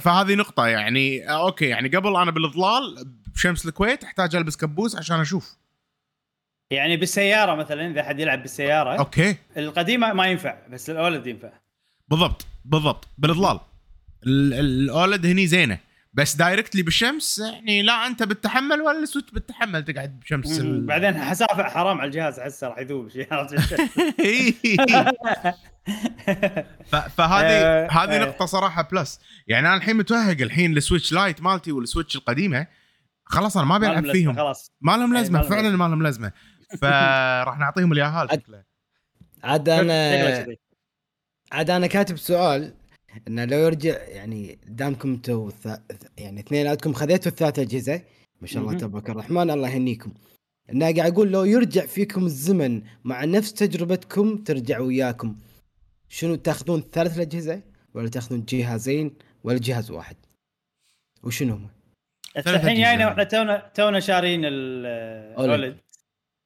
فهذه نقطة يعني. آه، okay يعني قبل أنا بالاظلال بشمس الكويت أحتاج ألبس كبوس عشان أشوف. يعني بالسيارة مثلا إذا حد يلعب بالسيارة okay. القديمة ما ينفع بس ال OLED ينفع. بالضبط بالضبط بالاظلال ال- ال- ال OLED هني زينة. بس directly بالشمس يعني لا أنت بتتحمل ولا ال Switch بتتحمل تقعد بشمس. ال... بعدين حسافة حرام على الجهاز احسه راح يذوب. *laughs* شيء *laughs* فهذه *laughs* آه، هذه آه. نقطة صراحة plus يعني أنا الحين متوهق الحين ال Switch Lite مالتي وال Switch القديمة. خلاص أنا ما بلعب فيهم. خلاص. ما لهم إيه، لهم فعلا ما لهم لازمة. *laughs* فراح نعطيهم الياهال شكله عاد أنا. عاد أنا كاتب سؤال إنه لو يرجع يعني دامكم أنتم يعني اثنيناتكم خذيتوا الثلاث أجهزة ما شاء الله. تبارك الرحمن الله يهنيكم. أنا قاعد أقول لو يرجع فيكم الزمن مع نفس تجربتكم ترجع وياكم. شنو تاخذون ثلاث الأجهزة ولا تاخذون جهازين ولا جهاز واحد؟ وشنو هم؟ الحين. جاينا وإحنا تونا تونا شارين ال OLED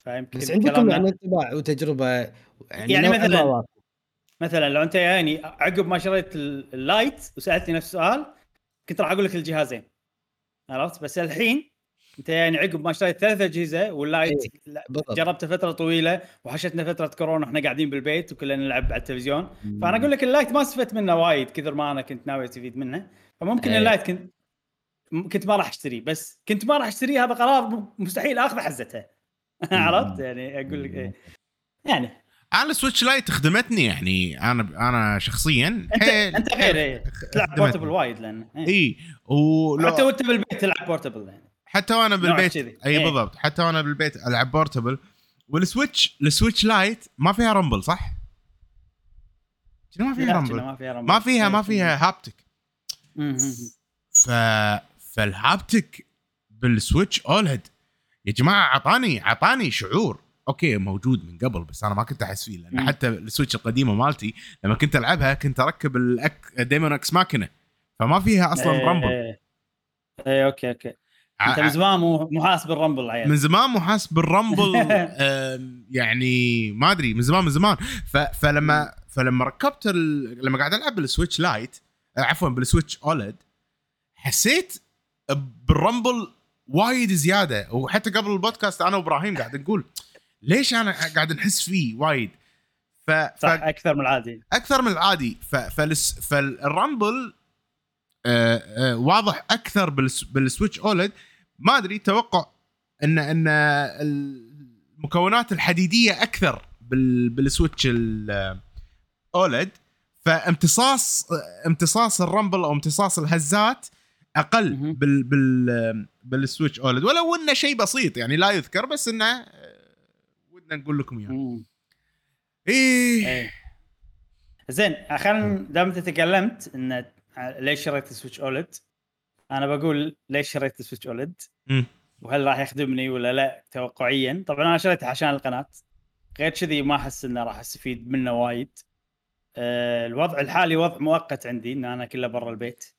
فيمكن بس عندكم يعني انطباع وتجربة يعني, يعني مثلاً-. مثلا لو أنت يعني عقب ما شريت ال- ال Lite وسألتني نفس السؤال كنت راح أقول لك الجهازين. عرفت؟ بس الحين أنت يعني عقب ما اشتريت ثلاث أجهزة وال Lite لا، بالضبط. جربته فترة طويلة وحشتنا فترة كورونا إحنا قاعدين بالبيت وكلنا نلعب على التلفزيون. فأنا أقول لك ال Lite ما استفدت منه وايد كثر ما أنا كنت ناوي أستفيد منه. فممكن إيه. ال Lite كنت كنت ما راح اشتريه بس كنت ما راح اشتريه هذا قرار مستحيل اخذ حزتها *laughs* عرفت يعني أقول لك إيه. يعني أنا ال Switch Lite خدمتني يعني أنا أنا شخصيا انت حيل- أنت غير إيه. تلعب. portable وايد لأن إيه. إي ولو حتى وأنت بالبيت تلعب portable يعني حتى وأنا بالبيت. إي إيه. بالضبط حتى وأنا بالبيت ألعب portable وال Switch ال Switch Lite ما فيها rumble صح؟ ما فيها rumble ما فيها rumble. ما فيها ما. فيها haptic. ف فال haptic بال Switch OLED يا جماعة عطاني عطاني شعور. okay موجود من قبل بس أنا ما كنت أحس فيه لأن. حتى ال Switch القديمة مالتي لما كنت ألعبها كنت أركب الأك... Daemon X Machina. فما فيها أصلا إيه، rumble. إيه إيه okay okay. أنت من زمان مو مو حاس بال rumble عيل. من زمان مو حاس بال rumble. *laughs* آم، يعني ما أدري من زمان من زمان. فلما فلما ركبت ال... لما قاعد ألعب بال Switch Lite آه، عفوا بال Switch OLED حسيت بال rumble وايد زيادة. وحتى قبل البودكاست أنا وإبراهيم قاعد نقول ليش أنا قاعد نحس فيه وايد؟ ف... صح ف... أكثر من العادي. أكثر من العادي. ف... فالس... فال rumble آه آه واضح أكثر بالس... بال Switch OLED ما أدري توقع ان إن المكونات الحديدية أكثر بال... بال Switch ال OLED فامتصاص امتصاص ال rumble أو امتصاص الهزات أقل. بال بال بال Switch OLED. ولو إنه شيء بسيط يعني لا يذكر بس إنه آه، ودنا نقول لكم إياه. مم. إيه. إيه. زين خلينا دام أنت تكلمت إن ليش شريت ال Switch OLED أنا بقول ليش شريت ال Switch OLED. وهل راح يخدمني ولا لا؟ توقعيا. طبعا أنا شريته عشان القناة. غير كذي ما أحس إنه راح استفيد منه وايد. آه، الوضع الحالي وضع مؤقت عندي إن أنا كله برا البيت. آه،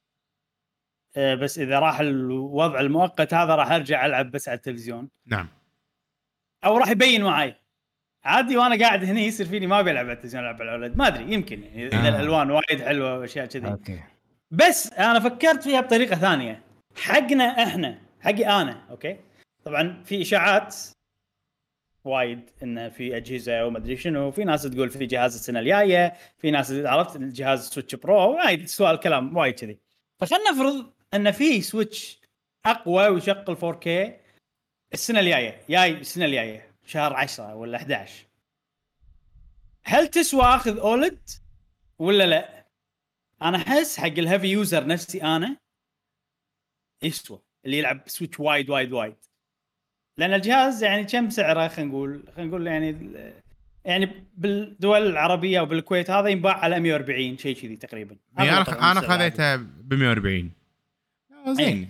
بس إذا راح الوضع المؤقت هذا راح أرجع ألعب بس على التلفزيون. نعم. أو راح يبين معي عادي وأنا قاعد هني يصير فيني ما بلعب على التلفزيون ألعب على ال OLED ما أدري يمكن يعني إذا آه. الألوان وايد حلوة وأشياء كذي. okay. بس أنا فكرت فيها بطريقة ثانية. حقنا إحنا حقي أنا okay؟ طبعا في إشاعات وايد انه في أجهزة وما أدري شنو في ناس تقول في جهاز السنة الجاية في ناس عرفت الجهاز Switch Pro وايد سوالف كلام وايد كذي. فخلنا نفرض أن في Switch أقوى ويشغل 4K السنة الجاية. جاي السنة الجاية. شهر 10 ولا 11 هل تسوى أخذ OLED ولا لا؟ أنا أحس حق ال heavy user نفسي أنا يسوى اللي يلعب Switch وايد وايد وايد. لأن الجهاز يعني كم سعره خلينا نقول؟ خلينا نقول يعني يعني بالدول العربية وبالكويت هذا ينباع على 140 شيء كذي تقريبا. يعني أنا أنا. خذيته ب 140 آه، زين.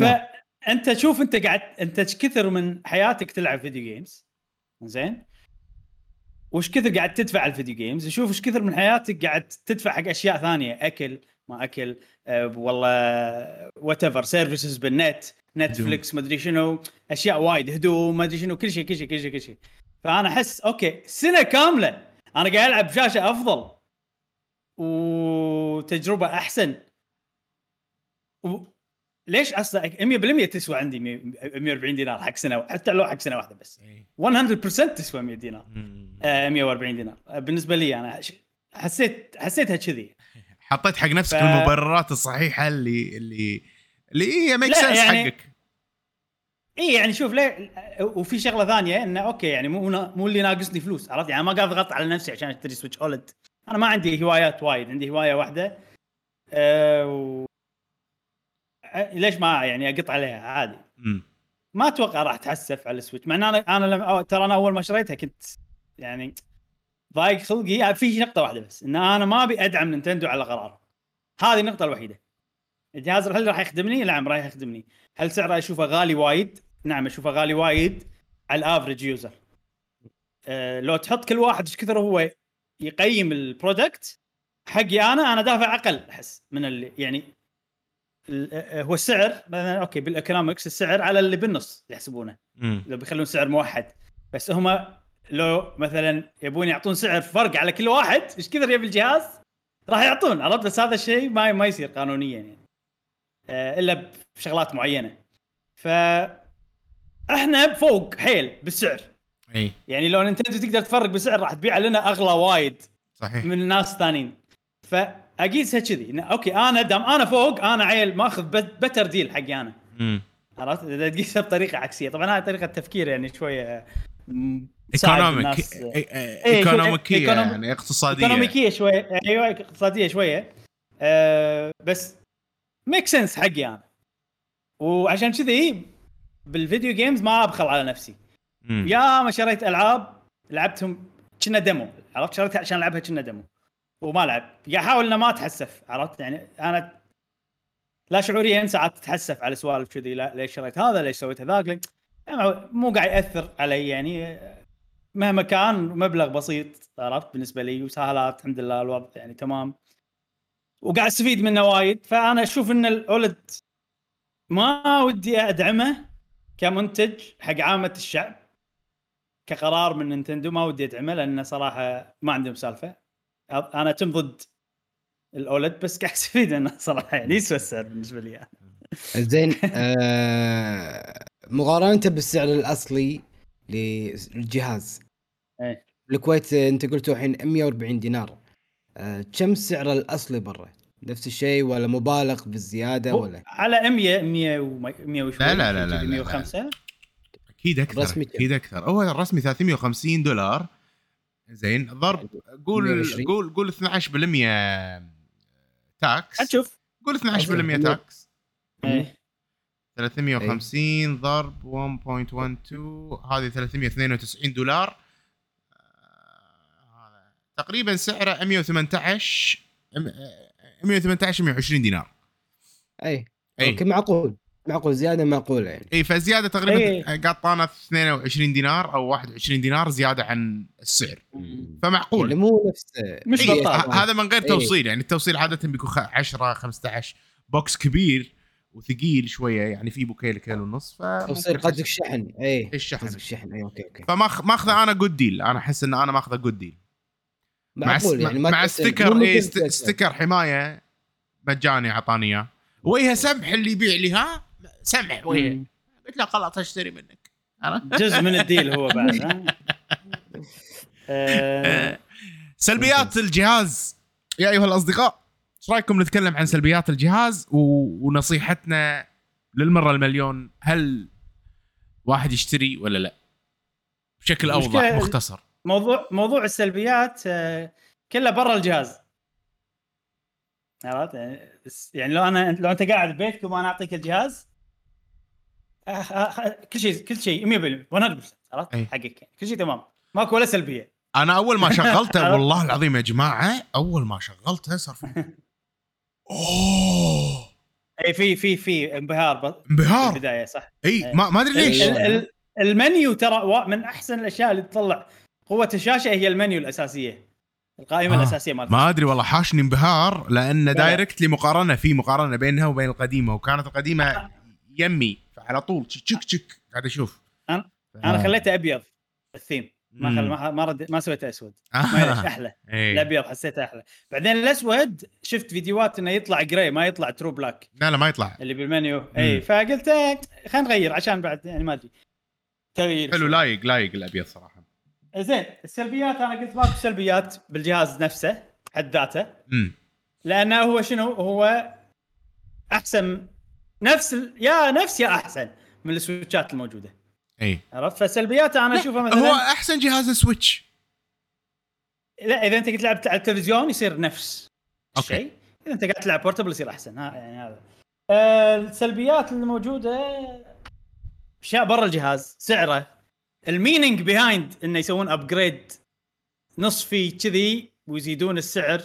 فأنت شوف أنت قاعد أنت إيش كثر من حياتك تلعب video games زين. وش كثر قاعد تدفع على ال video games شوف إيش كثر من حياتك قاعد تدفع حق أشياء ثانية. أكل ما أكل آه، والله whatever services بالنت نتفلكس ما ادري شنو أشياء وايد هدوم ما ادري شنو كل شيء كل شيء كل شيء كل شيء. فأنا أحس okay سنة كاملة أنا قاعد ألعب بشاشة أفضل. وتجربة أحسن. و... ليش أصلا 100% تسوى عندي 140 دينار حق سنة حتى لو حق سنة واحدة بس. 100% تسوى 100 دينار. آه 140 دينار. آه بالنسبة لي أنا حسيت حسيتها كذي. *laughs* حطيت حق نفسك ف... المبررات الصحيحة اللي اللي اللي هي make sense يعني... حقك. اي يعني شوف ليه وفي شغلة ثانية إنه okay يعني مو مو اللي ناقصني فلوس عرفت؟ يعني ما قاعد أضغط على نفسي عشان أشتري Switch OLED أنا ما عندي هوايات وايد عندي هواية واحدة. أه و... ليش ما يعني أقط عليها؟ عادي. ما أتوقع راح اتحسف على ال Switch مع إن أنا أنا لما ترى أنا أول ما شريتها كنت يعني ضايق خلقي. في نقطة واحدة بس إن أنا ما أبي أدعم نينتندو على قراره هذه النقطة الوحيدة. الجهاز هل راح يخدمني؟ نعم راح يخدمني. هل سعره أشوفه غالي وايد؟ نعم أشوفه غالي وايد على ال average user. أه لو تحط كل واحد إيش كثر هو يقيم ال product حقي أنا أنا دافع أقل أحس من اللي يعني هو السعر مثلا okay بال economics السعر على اللي بالنص يحسبونه. لو بيخلون سعر موحد. بس هم لو مثلا يبون يعطون سعر فرق على كل واحد إيش كثر يبي الجهاز؟ راح يعطون عرفت؟ بس هذا الشيء ما ما يصير قانونيا يعني. آه، إلا بشغلات معينة. ف إحنا فوق حيل بالسعر. إي. يعني لو نينتندو تقدر تفرق بالسعر راح تبيع لنا أغلى وايد صحيح. من الناس الثانيين فاقيسها كذي okay أنا دام أنا فوق أنا عيل ماخذ better deal حقي أنا. عرفت؟ إذا تقيسها بطريقة عكسية. طبعا هذه طريقة تفكير يعني شوية economic إيكونوميكية يعني اقتصادية. إيكونوميكية شوية. أيوه اقتصادية شوية. أه بس make sense حقي أنا. وعشان كذي بال video games ما أبخل على نفسي. مم. يا ما شريت ألعاب لعبتهم كأنها demo عرفت؟ شريتها عشان ألعبها كأنها demo وما لعب. قاعد أحاول إنه ما أتحسف عرفت؟ يعني أنا لا شعوريا ساعات تتحسف على سوالف كذي ليش شريت هذا ليش سويت هذاك؟ يعني مو قاعد يأثر علي يعني مهما كان مبلغ بسيط عرفت؟ بالنسبة لي وسهالات الحمد لله الوضع يعني تمام. وقاعد أستفيد منه وايد. فأنا أشوف إن الاولد ما ودي أدعمه كمنتج حق عامة الشعب كقرار من نينتندو ما ودي أدعمه لأنه صراحة ما عندهم سالفة. أنا تم ضد الأولد بس قاعد *laughs* أستفيد منه صراحة يعني يسوى السعر بالنسبة لي يعني. زين *laughs* آه مقارنة بالسعر الأصلي للجهاز. إيه. الكويت أنت قلتوا الحين 140 دينار. آه كم سعره الأصلي برا؟ نفس الشيء ولا مبالغ بالزيادة ولا؟ على 100 100 و100 وشوي لا لا لا لا 105 أكيد أكثر أكيد أكثر. هو الرسمي 350 دولار. زين. ضرب. قول قول قول 12% tax شوف قول 12% tax إيه. 350 ضرب 1.12 هذه 392 دولار. آه، تقريبا سعره 118 118 120 دينار. اي اي معقول. معقول زيادة معقوله يعني. اي فزيادة تقريبا أي. قاطانه 22 دينار أو 21 دينار زيادة عن السعر. فمعقول. يعني مو نفس مش إيه هذا من غير توصيل يعني التوصيل عادة بيكون 10 15 box كبير وثقيل شوية يعني في بوكيل كيلو ونص ف توصيل قصدك الشحن اي الشحن. قصدك الشحن اي okay okay. فماخذه أنا good deal أنا أحس إن أنا ماخذه good deal معقول مع يعني مع sticker اي sticker حماية مجاني أعطاني إياه. وجهه سمح اللي يبيع لي ها؟ سمح وجهه قلت له خلاص اشتري منك. *laughs* جزء من ال deal هو بعد *laughs* آه، سلبيات الجهاز. يا أيها الأصدقاء إيش رأيكم نتكلم عن سلبيات الجهاز ونصيحتنا للمرة المليون هل واحد يشتري ولا لا؟ بشكل أوضح مختصر. موضوع موضوع السلبيات آه، كله برا الجهاز. عرفت؟ يعني لو أنا لو أنت قاعد ببيتك وأنا أعطيك الجهاز كل شيء كل شيء 100% 100% عرفت؟ حقك كل شيء تمام. ماكو ولا سلبية. أنا أول ما *laughs* شغلته والله العظيم يا جماعة أول ما شغلته صار في أوه! إي في في في انبهار انبهار؟ البداية صح. إي ما ما أدري ليش. المنيو ترى من أحسن الأشياء اللي تطلع قوة الشاشة هي المنيو الأساسية القائمة آه، الأساسية مالت ما أدري والله حاشني انبهار لأن لا. directly مقارنة في مقارنة بينها وبين القديمة وكانت القديمة يمي. فعلى طول تشك تشك. قاعد أشوف أنا آه. خليته أبيض الثيم. ما خل... ما ما, رد... ما سويته أسود. آه. أحلى. *laughs* إيه. الأبيض حسيته أحلى. بعدين الأسود شفت فيديوهات إنه يطلع gray ما يطلع true black لا لا ما يطلع. اللي بالمنيو. اي فقلت آه، خلينا نغير عشان بعد يعني ما أدري. تغيير حلو. لايق لايق الأبيض صراحة. زين السلبيات أنا قلت ماكو سلبيات بالجهاز نفسه حد ذاته. لأنه هو شنو؟ هو أحسن نفس ال... يا نفس يا أحسن من السويتشات الموجودة. إي. عرفت؟ فسلبياته أنا أشوفها مثلا هو أحسن جهاز Switch لا إذا أنت قلت لعبت على التلفزيون يصير نفس okay. الشيء إذا أنت قاعد تلعب portable يصير أحسن. ها يعني هذا. آه، السلبيات اللي موجوده أشياء برا الجهاز سعره. ال meaning behind إنه يسوون upgrade نصفي كذي ويزيدون السعر.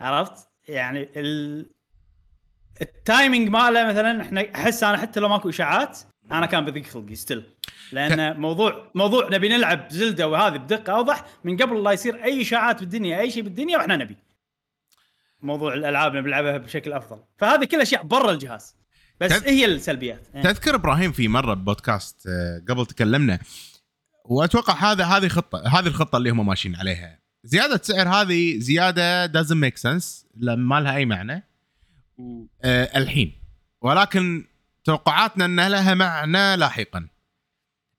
عرفت؟ يعني ال... ال timing ماله مثلا إحنا أحس أنا حتى لو ماكو إشاعات أنا كان بضيق خلقي still لأن موضوع موضوع نبي نلعب Zelda وهذه بدقة أوضح من قبل لا يصير أي إشاعات بالدنيا أي شيء بالدنيا وإحنا نبي. موضوع الألعاب نبي نلعبها بشكل أفضل. فهذه كل أشياء برا الجهاز. بس تذ- هي السلبيات. إيه. تذكر إبراهيم في مرة بودكاست آه، قبل تكلمنا وأتوقع هذا هذه خطه هذه الخطة اللي هم ماشيين عليها. زيادة سعر هذه زيادة make sense لا- ما لها أي معنى. آه، الحين. ولكن توقعاتنا إن لها معنى لاحقا.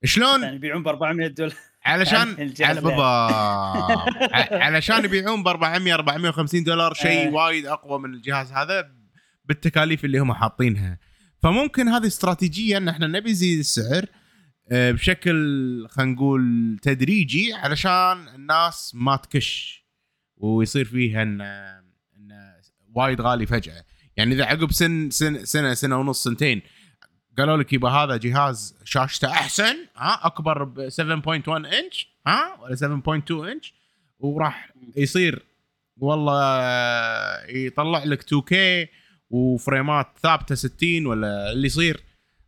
شلون؟ يعني يبيعون ب 400 دولار. علشان *laughs* على. بالضبط ع- علشان يبيعون ب 400 450 دولار شيء آه. وايد أقوى من الجهاز هذا بالتكاليف اللي هم حاطينها. فممكن هذه استراتيجيه ان إحنا نبي نزيد السعر آه، بشكل خلينا نقول تدريجي علشان الناس ما تكش ويصير فيها ان إن وايد غالي فجأة. يعني إذا عقب سن سن سنة سنة ونص سنتين قالوا لك يبا هذا جهاز شاشته أحسن ها أكبر ب 7.1 انش ها ولا 7.2 انش وراح يصير والله يطلع لك 2K وفريمات ثابتة 60 ولا اللي يصير.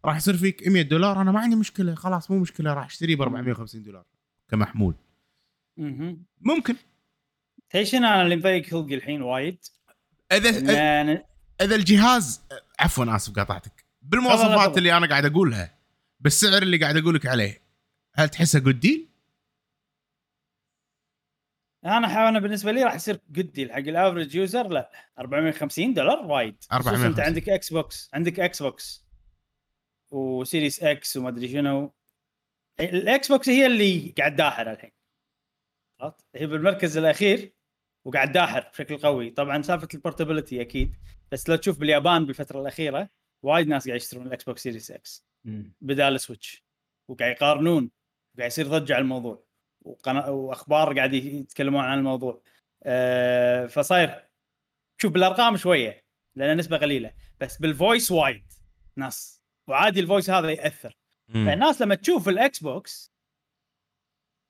راح يصير فيك 100 دولار. أنا ما عندي مشكلة خلاص مو مشكلة راح أشتريه ب 450 دولار كمحمول. ممكن. شنو أنا اللي مضيق خلقي الحين وايد؟ اذا إذا الجهاز عفوا آسف قاطعتك بالمواصفات. اللي أنا قاعد أقولها بالسعر اللي قاعد أقول لك عليه هل تحسه good deal؟ أنا أنا بالنسبة لي راح يصير good deal حق ال average user لا 450 دولار وايد خصوصاً 450. أنت عندك Xbox عندك Xbox و Series X وما أدري شنو ال Xbox هي اللي قاعد داحر الحين عرفت؟ هي بالمركز الأخير وقاعد داحر بشكل قوي. طبعا سالفة ال portability أكيد بس لو تشوف باليابان بالفترة الأخيرة وايد ناس قاعد يشترون ال Xbox Series X بدال Switch وقاعد يقارنون قاعد يصير ضجة على الموضوع. وقنا... وأخبار قاعد يتكلمون عن الموضوع. أه فصاير شوف بالأرقام شوية لأن نسبة قليلة بس بال voice وايد ناس. وعادي ال voice هذا يأثر. فالناس لما تشوف ال Xbox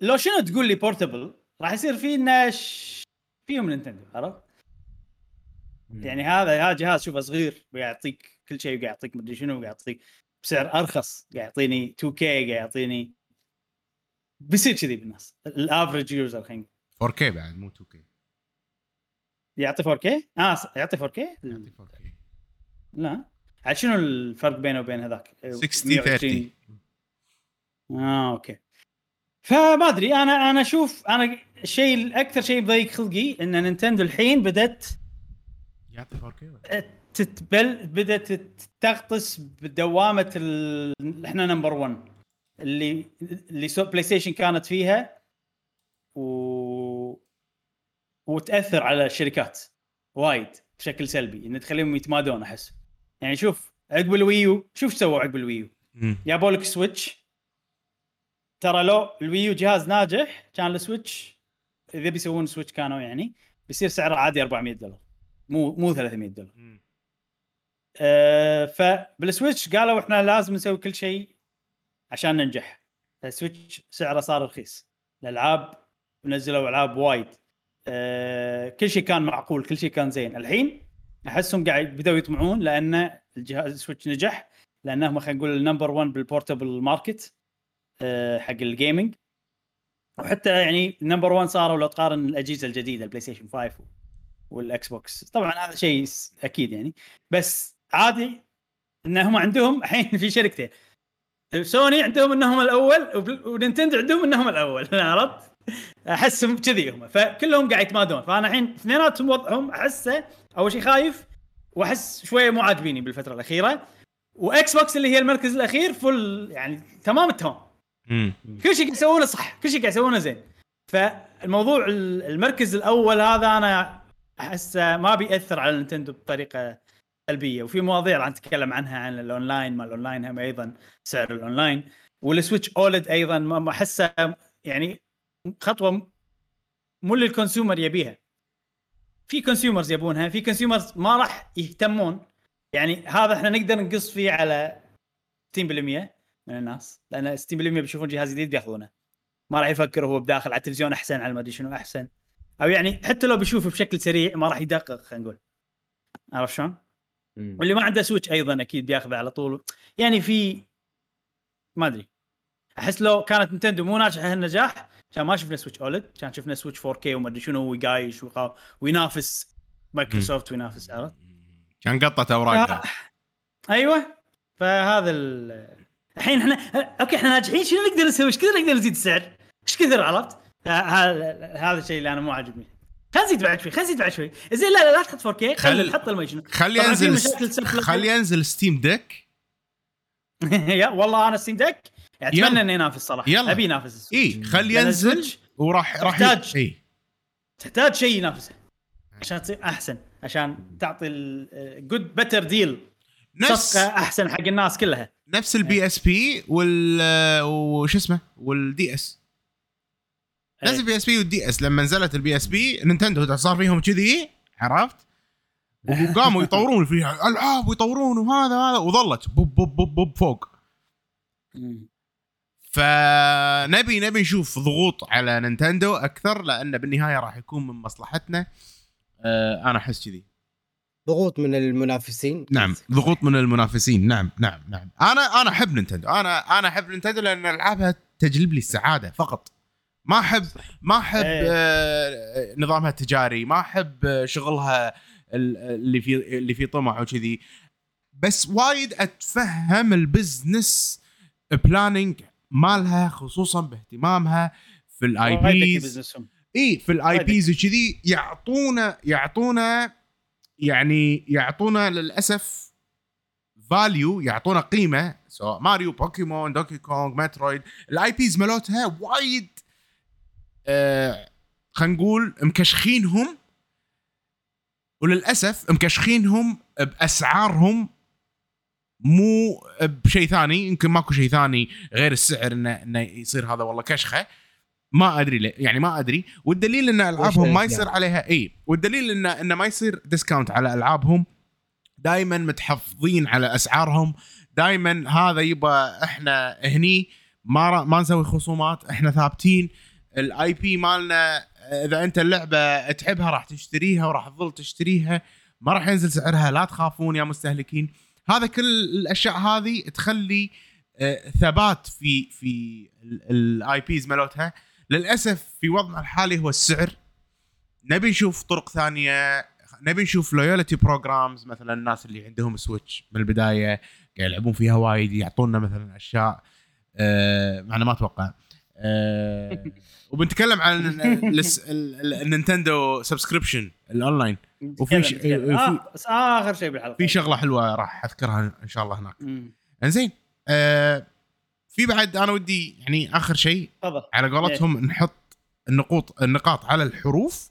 لو شنو تقول لي portable راح يصير في niche فيهم Nintendo عرفت؟ يعني هذا هذا جهاز شوفه صغير ويعطيك كل شيء وقاعد يعطيك مدري شنو وقاعد يعطيك بسعر أرخص قاعد يعطيني 2K قاعد يعطيني بيصير كذي بالناس ال average user خلينا نقول 4K بعد مو 2K يعطي 4K؟ آه يعطي 4K؟ يعطي 4K لا عاد شنو الفرق بينه وبين هذاك؟ 60 120. 30 آه okay فما أدري أنا أنا أشوف أنا الشيء الاكثر شيء بضيق خلقي إن Nintendo الحين بدأت يعطي 4K ولا؟ تتبل بدأت تغطس بدوامة ال... إحنا number 1 اللي اللي سو PlayStation كانت فيها و وتأثر على الشركات وايد بشكل سلبي إن تخليهم يتمادون أحس يعني شوف عقب ال Wii U شوف سووا عقب ال Wii U مم. جابوا لك Switch ترى لو ال Wii U جهاز ناجح كان ال Switch إذا بيسوون Switch كانوا يعني بيصير سعره عادي 400 دولار. مو مو 300 دولار. أه فبال Switch قالوا إحنا لازم نسوي كل شيء عشان ننجح. ال Switch سعره صار رخيص. الألعاب نزلوا ألعاب وايد. أه كل شيء كان معقول كل شيء كان زين. الحين أحسهم قاعد بدأوا يطمعون لأن الجهاز ال Switch نجح لأنهم خلينا نقول ال number 1 بال portable market حق ال gaming. وحتى يعني number 1 صاروا لو تقارن الأجهزة الجديدة ال PlayStation 5 وال Xbox طبعا هذا شيء أكيد يعني. بس عادي ان هم عندهم الحين في شركتين. سوني عندهم إنهم الأول و Nintendo عندهم إنهم الأول *laughs* عرفت؟ أحسهم كذي هم. فكلهم قاعد يتمادون. فأنا الحين اثنيناتهم وضعهم أحسه أول شيء خايف وأحس شوية مو عاجبيني بالفترة الأخيرة. و Xbox اللي هي المركز الأخير فل يعني تمام التمام. كل شيء قاعد يسوونه صح كل شيء قاعد يسوونه زين. فالموضوع ال- المركز الأول هذا أنا أحس ما بيأثر على نينتندو بطريقة سلبية وفي مواضيع راح نتكلم عنها عن الأونلاين ما الأونلاين هم أيضا سعر الأونلاين والسويتش OLED أيضا ما احسه يعني خطوة مو اللي ال consumer يبيها. في consumers يبونها في consumers ما راح يهتمون. يعني هذا إحنا نقدر نقص فيه على 60% من الناس لأن 60% بيشوفون جهاز جديد بياخذونه. ما راح يفكر هو بداخل على التلفزيون أحسن على ما أدري شنو أحسن. أو يعني حتى لو بيشوفه بشكل سريع ما راح يدقق خلينا نقول. عرفت شلون؟ واللي ما عنده سويتش أيضا أكيد بياخذه على طول. يعني في ما أدري. أحس لو كانت نينتندو مو ناجحة هالنجاح كان ما شفنا سويتش OLED كان شفنا سويتش 4K وما أدري شنو ويقايش ويقا- وينافس مايكروسوفت وينافس عرفت؟ كان قطت أوراقها. أيوه. فهذا ال الحين إحنا أوكي إحنا ناجحين شنو نقدر نسوي؟ إيش كثر نقدر نزيد السعر؟ إيش كثر عرفت؟ هذا هذا الشيء اللي أنا مو عاجبني خلينا نزيد بعد شوي خلينا نزيد بعد شوي زين لا لا لا تحط 4K خل- خلي نحط المي شنو خلي ينزل. خلي ينزل ستيم ديك يا والله أنا ستيم ديك أتمنى. إنه ينافس صراحة يلا. أبي ينافس إي خلي ينزل وراح راح تحتاج. إي تحتاج شيء ينافسه عشان تصير أحسن عشان تعطي good better deal نفس أحسن حق الناس كلها. نفس ال PSP وال وش اسمه؟ وال DS نفس. ال PSP وال DS لما نزلت ال PSP نينتندو صار فيهم كذي عرفت؟ وقاموا يطورون فيها. ألعاب ويطورون وهذا هذا وظلت. up up up up فوق. فنبي نبي نشوف ضغوط على نينتندو أكثر لأن بالنهاية راح يكون من مصلحتنا. آه أنا أحس كذي. ضغوط من المنافسين؟ نعم ضغوط من المنافسين. نعم نعم نعم. أنا أنا أحب نينتندو. أنا أنا أحب نينتندو لأن ألعابها تجلب لي السعادة فقط. ما أحب ما أحب إيه. آه نظامها التجاري ما أحب آه، شغلها ال- اللي في اللي فيه طمع وكذي. بس وايد أتفهم ال business planning مالها خصوصا باهتمامها في ال IPs business هم. اي في ال IPs وكذي يعطونا يعطونا يعني يعطونا للأسف value يعطونا قيمة سواء ماريو بوكيمون دونكي كونغ مترويد ال IPs مالتها وايد آه خلينا نقول مكشخينهم وللأسف مكشخينهم بأسعارهم مو بشيء ثاني يمكن ماكو شيء ثاني غير السعر انه إنه يصير هذا والله كشخة. ما أدري ليه. يعني ما أدري. والدليل إن ألعابهم ما يصير عليها اي والدليل إن انه ما يصير ديسكاونت على ألعابهم. دائما متحفظين على أسعارهم. دائما هذا يبا إحنا هني ما را- ما نسوي خصومات. إحنا ثابتين. ال IP مالنا إذا أنت اللعبة تحبها راح تشتريها وراح تظل تشتريها. ما راح ينزل سعرها. لا تخافون يا مستهلكين. هذا كل الأشياء هذه تخلي آه، ثبات في في ال IPs مالتها. للأسف في وضعنا الحالي هو السعر. نبي نشوف طرق ثانية نبي نشوف loyalty programs مثلا الناس اللي عندهم سويتش من البداية قاعد يلعبون فيها وايد يعطونا مثلا أشياء. آه معنا ما أتوقع. آه *laughs* وبنتكلم عن ال- ال- ال- النينتندو subscription ال online. وفي ش- آه بس آخر شيء بالحلقة. في شغلة حلوة راح أذكرها إن شاء الله هناك. إنزين آه في بعد أنا ودي يعني آخر شيء تفضل. على قولتهم نحط النقوط النقاط على الحروف.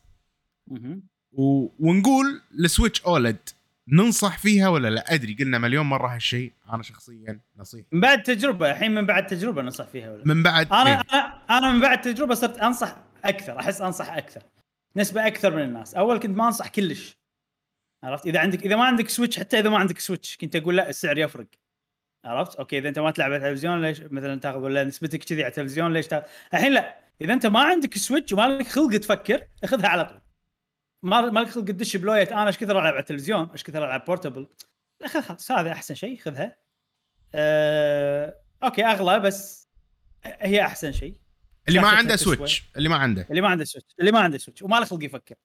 و... ونقول السويتش OLED ننصح فيها ولا لا؟ أدري قلنا مليون مرة هالشيء. أنا شخصيا نصيحة. من بعد تجربة الحين من بعد تجربة ننصح فيها ولا من بعد أنا إيه. أنا أنا من بعد تجربة صرت أنصح أكثر أحس أنصح أكثر. نسبة أكثر من الناس. أول كنت ما أنصح كلش. عرفت؟ إذا عندك إذا ما عندك سويتش حتى إذا ما عندك سويتش كنت أقول لا السعر يفرق. عرفت؟ أوكي إذا أنت ما تلعب على التلفزيون ليش مثلا تاخذ ولا نسبتك كذي على التلفزيون ليش تاخذ الحين لا إذا أنت ما عندك سويتش وما لك خلق تفكر اخذها على طول. ما ما لك خلق تدش بلوية أنا إيش كثر ألعب على التلفزيون؟ إيش كثر ألعب portable لا خذ خلاص هذا أحسن شيء خذها. أه... أوكي أغلى بس هي أحسن شيء. اللي ما عنده. سويتش اللي ما عنده. اللي ما عنده سويتش اللي ما عنده سويتش وما له خلق يفكر.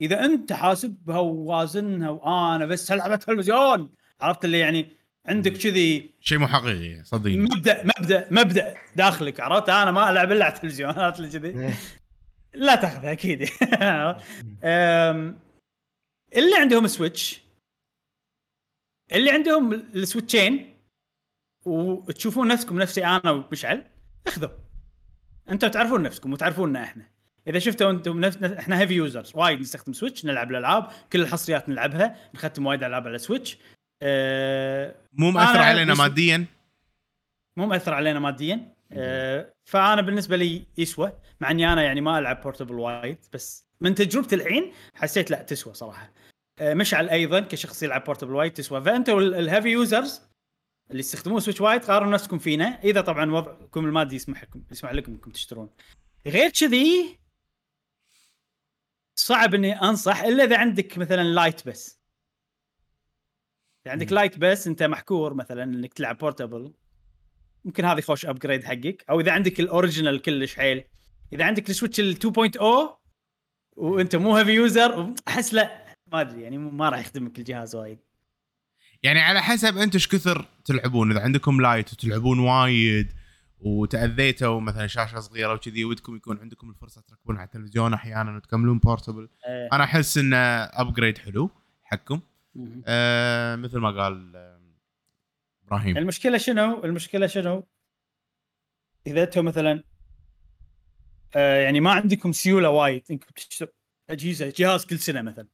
إذا أنت حاسبها ووازنها وأنا بس ألعب تلفزيون عرفت اللي يعني عندك كذي شيء مو حقيقي صدقني. مبدأ مبدأ مبدأ. داخلك عرفت؟ أنا ما ألعب إلا على التلفزيون عرفت اللي كذي؟ لا تاخذها أكيد. *laughs* اللي عندهم سويتش اللي عندهم السويتشين وتشوفون نفسكم نفسي أنا ومشعل اخذوا. أنتم تعرفون نفسكم وتعرفوننا إحنا. إذا شفتوا أنتم نفس إحنا heavy users وايد نستخدم سويتش نلعب الألعاب كل الحصريات نلعبها نختم وايد ألعاب على سويتش. مو مأثر علينا ماديا؟ مو مأثر علينا ماديا. أه فأنا بالنسبة لي يسوى مع إني أنا يعني ما ألعب portable وايد بس من تجربتي الحين حسيت لا تسوى صراحة. أه مشعل أيضا كشخص يلعب portable وايد تسوى. ال- ال heavy users اللي يستخدمون سويتش وايد قارنوا نفسكم فينا. إذا طبعا وضعكم المادي يسمح لكم يسمح لكم إنكم تشترون. غير كذي صعب إني أنصح إلا إذا عندك مثلا Lite بس. اذا عندك. Lite بس انت محكور مثلا إنك تلعب portable ممكن هذا خوش upgrade حقك. أو إذا عندك ال original كلش حيل. إذا عندك السويتش ال 2.0 وأنت مو heavy user أحس لا. ما أدري يعني ما راح يخدمك الجهاز وايد. يعني على حسب أنتم إيش كثر تلعبون. إذا عندكم Lite وتلعبون وايد وتأذيتوا مثلا شاشة صغيرة وكذي ودكم يكون عندكم الفرصة تركبون على التلفزيون أحيانا وتكملون portable آه. أنا أحس إنه upgrade حلو حقكم. آه مثل ما قال آه، إبراهيم المشكلة شنو؟ المشكلة شنو؟ إذا أنتم مثلا آه يعني ما عندكم سيولة وايد إنكم تشتروا أجهزة جهاز كل سنة مثلا.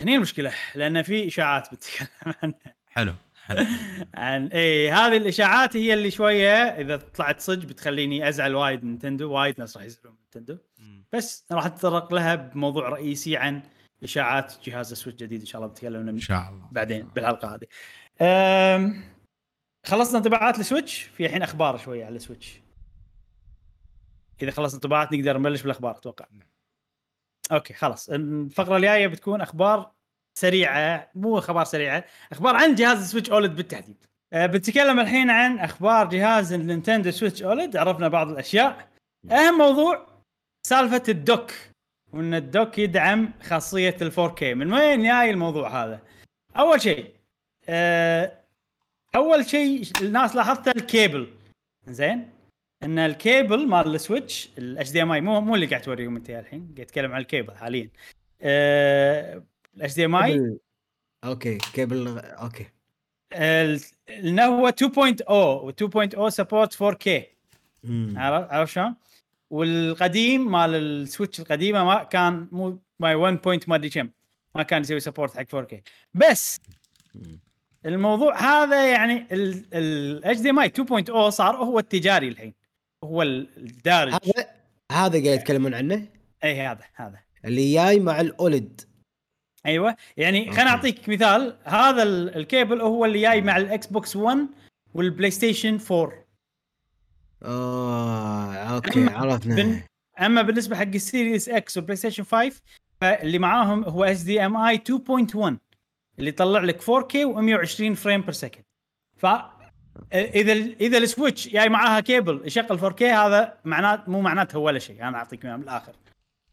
هني المشكلة لأن في إشاعات بتتكلم عنها حلو حلو عن اي هذه الإشاعات هي اللي شوية إذا طلعت صدق بتخليني أزعل وايد من Nintendo وايد ناس راح يزعلون من Nintendo. بس راح أتطرق لها بموضوع رئيسي عن إشاعات جهاز Switch جديد إن شاء الله بتكلم إن شاء الله بعدين بالحلقة هذه. خلصنا انطباعات ال Switch في الحين أخبار شوية على ال Switch. إذا خلصنا انطباعات نقدر نبلش بالأخبار أتوقع. نعم. okay خلاص الفقرة الجاية بتكون أخبار سريعة مو أخبار سريعة أخبار عن جهاز ال Switch OLED بالتحديد. أه، بنتكلم الحين عن أخبار جهاز ال Nintendo Switch OLED عرفنا بعض الأشياء. أهم موضوع سالفة ال dock وإن ال dock يدعم خاصية ال 4K من وين جاي الموضوع هذا؟ أول شيء آه، أول شيء الناس لاحظته الكيبل. زين؟ إن الكيبل مال ال Switch ال HDMI مو مو اللي قاعد توريهم أنت الحين قاعد اتكلم عن الكيبل حاليا. ال HDMI okay cable okay. إنه هو 2.0 و 2.0 support 4K مم. عرفت عرفت شلون؟ والقديم مال ال Switch القديمة ما كان مو ماي 1 point ما أدري كم. ما كان يسوي support حق 4K بس. الموضوع هذا يعني ال HDMI 2.0 صار هو التجاري الحين. هو الدارج. هذا هذا قاعد يتكلمون عنه؟ إي هذا هذا. اللي جاي مع ال OLED أيوه. يعني خليني. أعطيك مثال. هذا ال- الكيبل هو اللي جاي مع ال Xbox 1 وال PlayStation 4 آه okay عرفنا. بن- أما بالنسبة حق ال Series X وال PlayStation 5 فاللي معاهم هو HDMI 2.1 اللي يطلع لك 4K و120 frame per second. ف إذا ال- إذا ال Switch جاي معاها كيبل يشغل 4K هذا معنات مو معناته ولا شيء أنا أعطيك اياه من الآخر.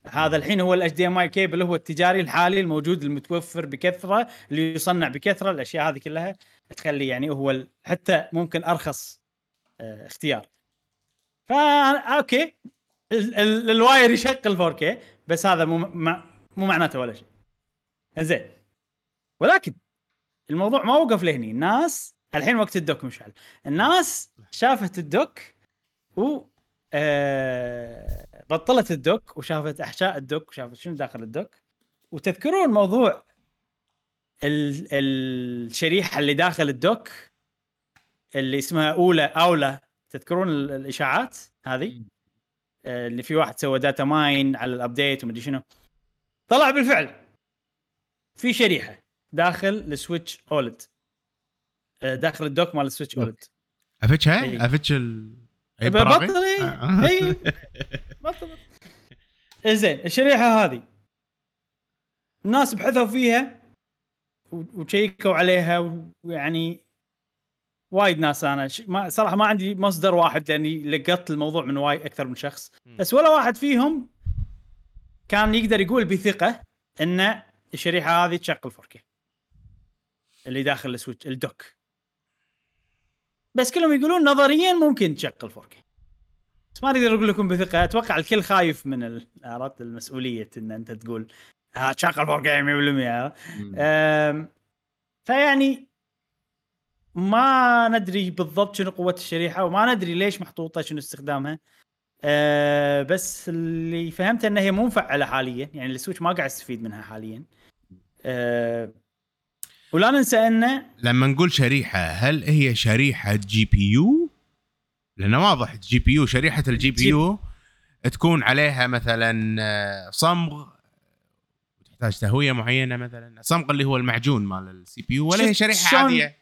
هذا الحين هو ال HDMI cable هو التجاري الحالي الموجود المتوفر بكثرة اللي يصنع بكثرة الأشياء هذه كلها تخلي يعني هو حتى ممكن أرخص آه، اختيار. فا okay. ال- ال- ال wire يشغل 4K بس هذا مو مو معناته ولا شيء. زين ولكن الموضوع ما وقف لهني. الناس الحين وقت ال dock مشعل. الناس شافت ال dock و آه بطلت ال dock وشافت أحشاء ال dock وشافت شنو داخل ال dock. وتذكرون موضوع ال- الشريحة اللي داخل ال dock اللي اسمها Aula Aula تذكرون ال- الإشاعات هذه؟ آه، اللي في واحد سوى data mine على ال update ومدري شنو. طلع بالفعل. في شريحة داخل ال Switch OLED. آه، داخل ال dock مال ال Switch OLED. افتشها إي. افتش ال؟ بطل اي آه. *laughs* اي *laughs* بطل. زين الشريحة هذه. الناس بحثوا فيها وشيكوا عليها ويعني وايد ناس أنا ش... ما صراحة ما عندي مصدر واحد لأني لقطت الموضوع من وايد أكثر من شخص. بس ولا واحد فيهم كان يقدر يقول بثقة إن الشريحة هذه تشغل 4K اللي داخل السويتش الدوك. بس كلهم يقولون نظريا ممكن تشغل 4K بس ما أقدر أقول لكم بثقة. أتوقع الكل خايف من عرفت المسؤولية إن أنت تقول ها تشغل 4K 100% أم، فيعني ما ندري بالضبط شنو قوة الشريحة وما ندري ليش محطوطة شنو استخدامها. أه بس اللي فهمته إنها هي مو مفعله حاليا يعني السويتش ما قاعد يستفيد منها حاليا. أه ولا ننسى إنه لما نقول شريحة هل هي شريحة GPU؟ لأنه واضح GPU شريحة ال GPU تكون عليها مثلا آه، صمغ تحتاج تهوية معينة مثلا صمغ اللي هو المعجون مال ال CPU ولا هي شريحة عادية؟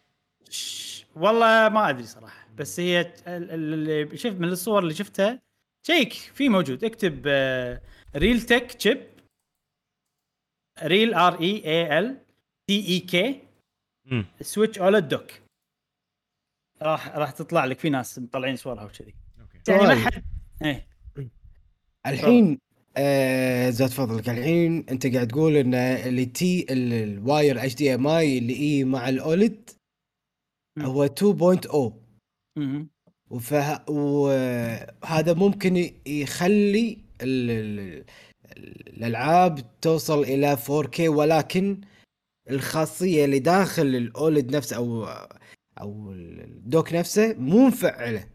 والله ما أدري صراحة بس هي ال- ال- اللي شفت من الصور اللي شفتها شيك في موجود اكتب Realtek chip ريل ار اي اي ال تي اي كي. سويتش اولد دوك راح راح تطلع لك في ناس مطلعين صورها وكذي. يعني ما طيب. حد إيه الحين آه زاد فضلك الحين أنت قاعد تقول إن اللي تي ال- الواير اتش دي ام اي اللي اي مع الاولد. هو 2.0 مهم. وفه... وهذا ممكن يخلي ال... ال... الألعاب توصل إلى 4K ولكن الخاصية اللي داخل الأولد نفسه أو أو الدوك نفسه مو مفعلة.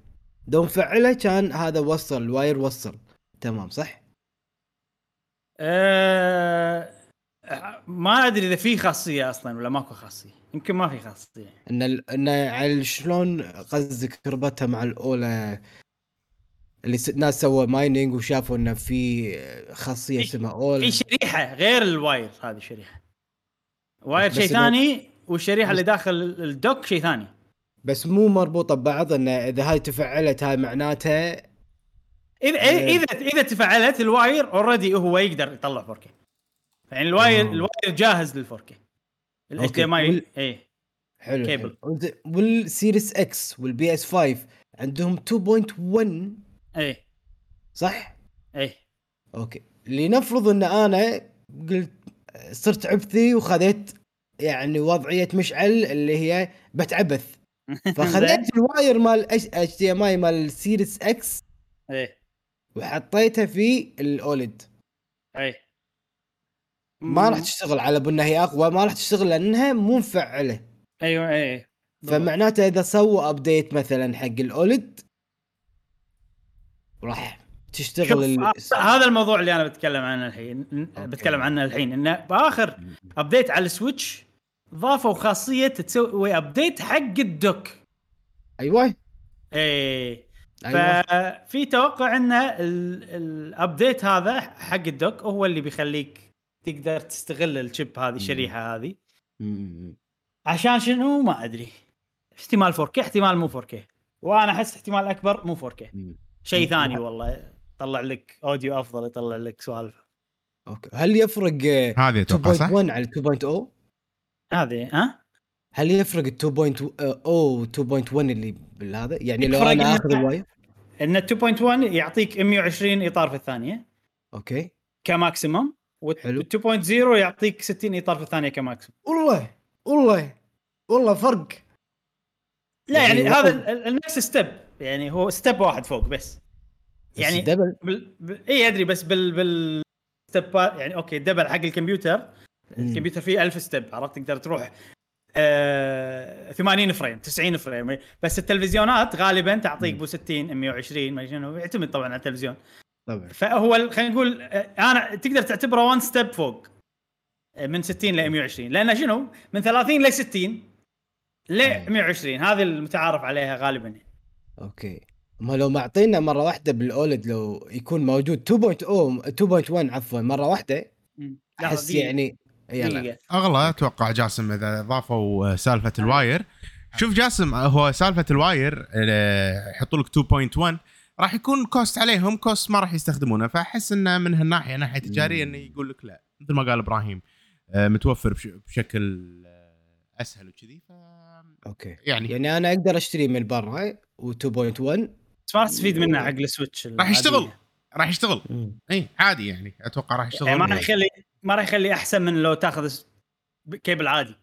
لو مفعلة كان هذا وصل الواير وصل. تمام صح؟ آه ما أدري إذا في خاصية أصلا ولا ماكو خاصية. يمكن ما في خاصية. إن ال... إن على شلون قصدك ربطها مع الأولى؟ اللي س... ناس سووا mining وشافوا انه في خاصية اسمها Aula في شريحة غير ال wire هذه شريحة. wire شيء ثاني والشريحة بس- اللي داخل ال dock شيء ثاني. بس مو مربوطة ببعض إن إذا هاي تفعلت هاي معناتها اذا. اذا اذا تفعلت ال wire already هو يقدر يطلع 4K يعني ال wire آه. ال wire جاهز لل 4K ال HDMI اي حلو كيبل. وال Series X وال PS 5 عندهم 2.1 اي صح؟ اي okay. لنفرض إن أنا قلت صرت عبثي وخذيت يعني وضعية مشعل اللي هي بتعبث. *laughs* فخذيت ال wire مال HDMI مال ال Series X اي وحطيتها في ال OLED. اي ما راح تشتغل على بأنها هي أقوى ما راح تشتغل لأنها مو مفعله أيوه اي. فمعناته إذا سووا update مثلا حق ال OLED راح تشتغل هذا الموضوع اللي أنا بتكلم عنه الحين okay. بتكلم عنه الحين إنه بآخر update على ال Switch ضافوا خاصية تسوي update حق ال dock. أيوه. إيه. أيوه. ففي توقع إن ال- ال update هذا حق ال dock هو اللي بيخليك تقدر تستغل الشيب هذه الشريحه هذه. مم. عشان شنو؟ ما أدري. احتمال 4K احتمال مو 4K وأنا أحس احتمال أكبر مو 4K مم. شيء. ثاني والله يطلع لك audio أفضل يطلع لك سوالف. أوكي. هل يفرق آه، هذه أتوقع صح؟ 2.1 على 2.0 هذه ها؟ هل يفرق ال 2.0 و 2.1 اللي بالهذا؟ يعني لو أنا إن- اخذ ال wire إن ال 2.1 يعطيك 120 إطار في الثانية. أوكي. ك maximum حلو. وال 2.0 يعطيك 60 إطار في الثانية ك maximum والله والله والله فرق. لا يعني يعني هذا ال- ال next step يعني هو step واحد فوق بس. يعني double بال... ب... إي أدري بس بال بال step ات يعني أوكي ال double حق الكمبيوتر. مم. الكمبيوتر فيه 1000 step عرفت؟ تقدر تروح آه 80 frame 90 frame. بس التلفزيونات غالبا تعطيك. أبو 60 120 ما أدري شنو. يعتمد طبعا على التلفزيون. طبعا فهو خلينا نقول آه، أنا تقدر تعتبره one step فوق آه، من 60 ل 120 لأن شنو؟ من 30 ل 60 ل 120 هذه المتعارف عليها غالبا. أوكي. ما لو معطينا مرة واحدة بال OLED لو يكون موجود 2.0 2.1 عفوا مرة واحدة أحس يعني يلا. أغلى أتوقع جاسم إذا ضافوا سالفة ال wire. شوف جاسم هو سالفة الواير يحطوا لك 2.1 راح يكون cost عليهم cost ما راح يستخدمونه. فأحس إنه من هالناحية ناحية تجارية إنه يقول لك لا. مثل ما قال إبراهيم آه، متوفر بش- بشكل آه، أسهل وكذي ف أوكي. يعني يعني أنا أقدر أشتري من برا و2.1 بس ما تستفيد منه حق السويتش راح يشتغل. راح يشتغل. إي عادي يعني. أتوقع راح يشتغل. يعني ما راح يخلي ما راح يخلي أحسن من لو تأخذ كيبل عادي.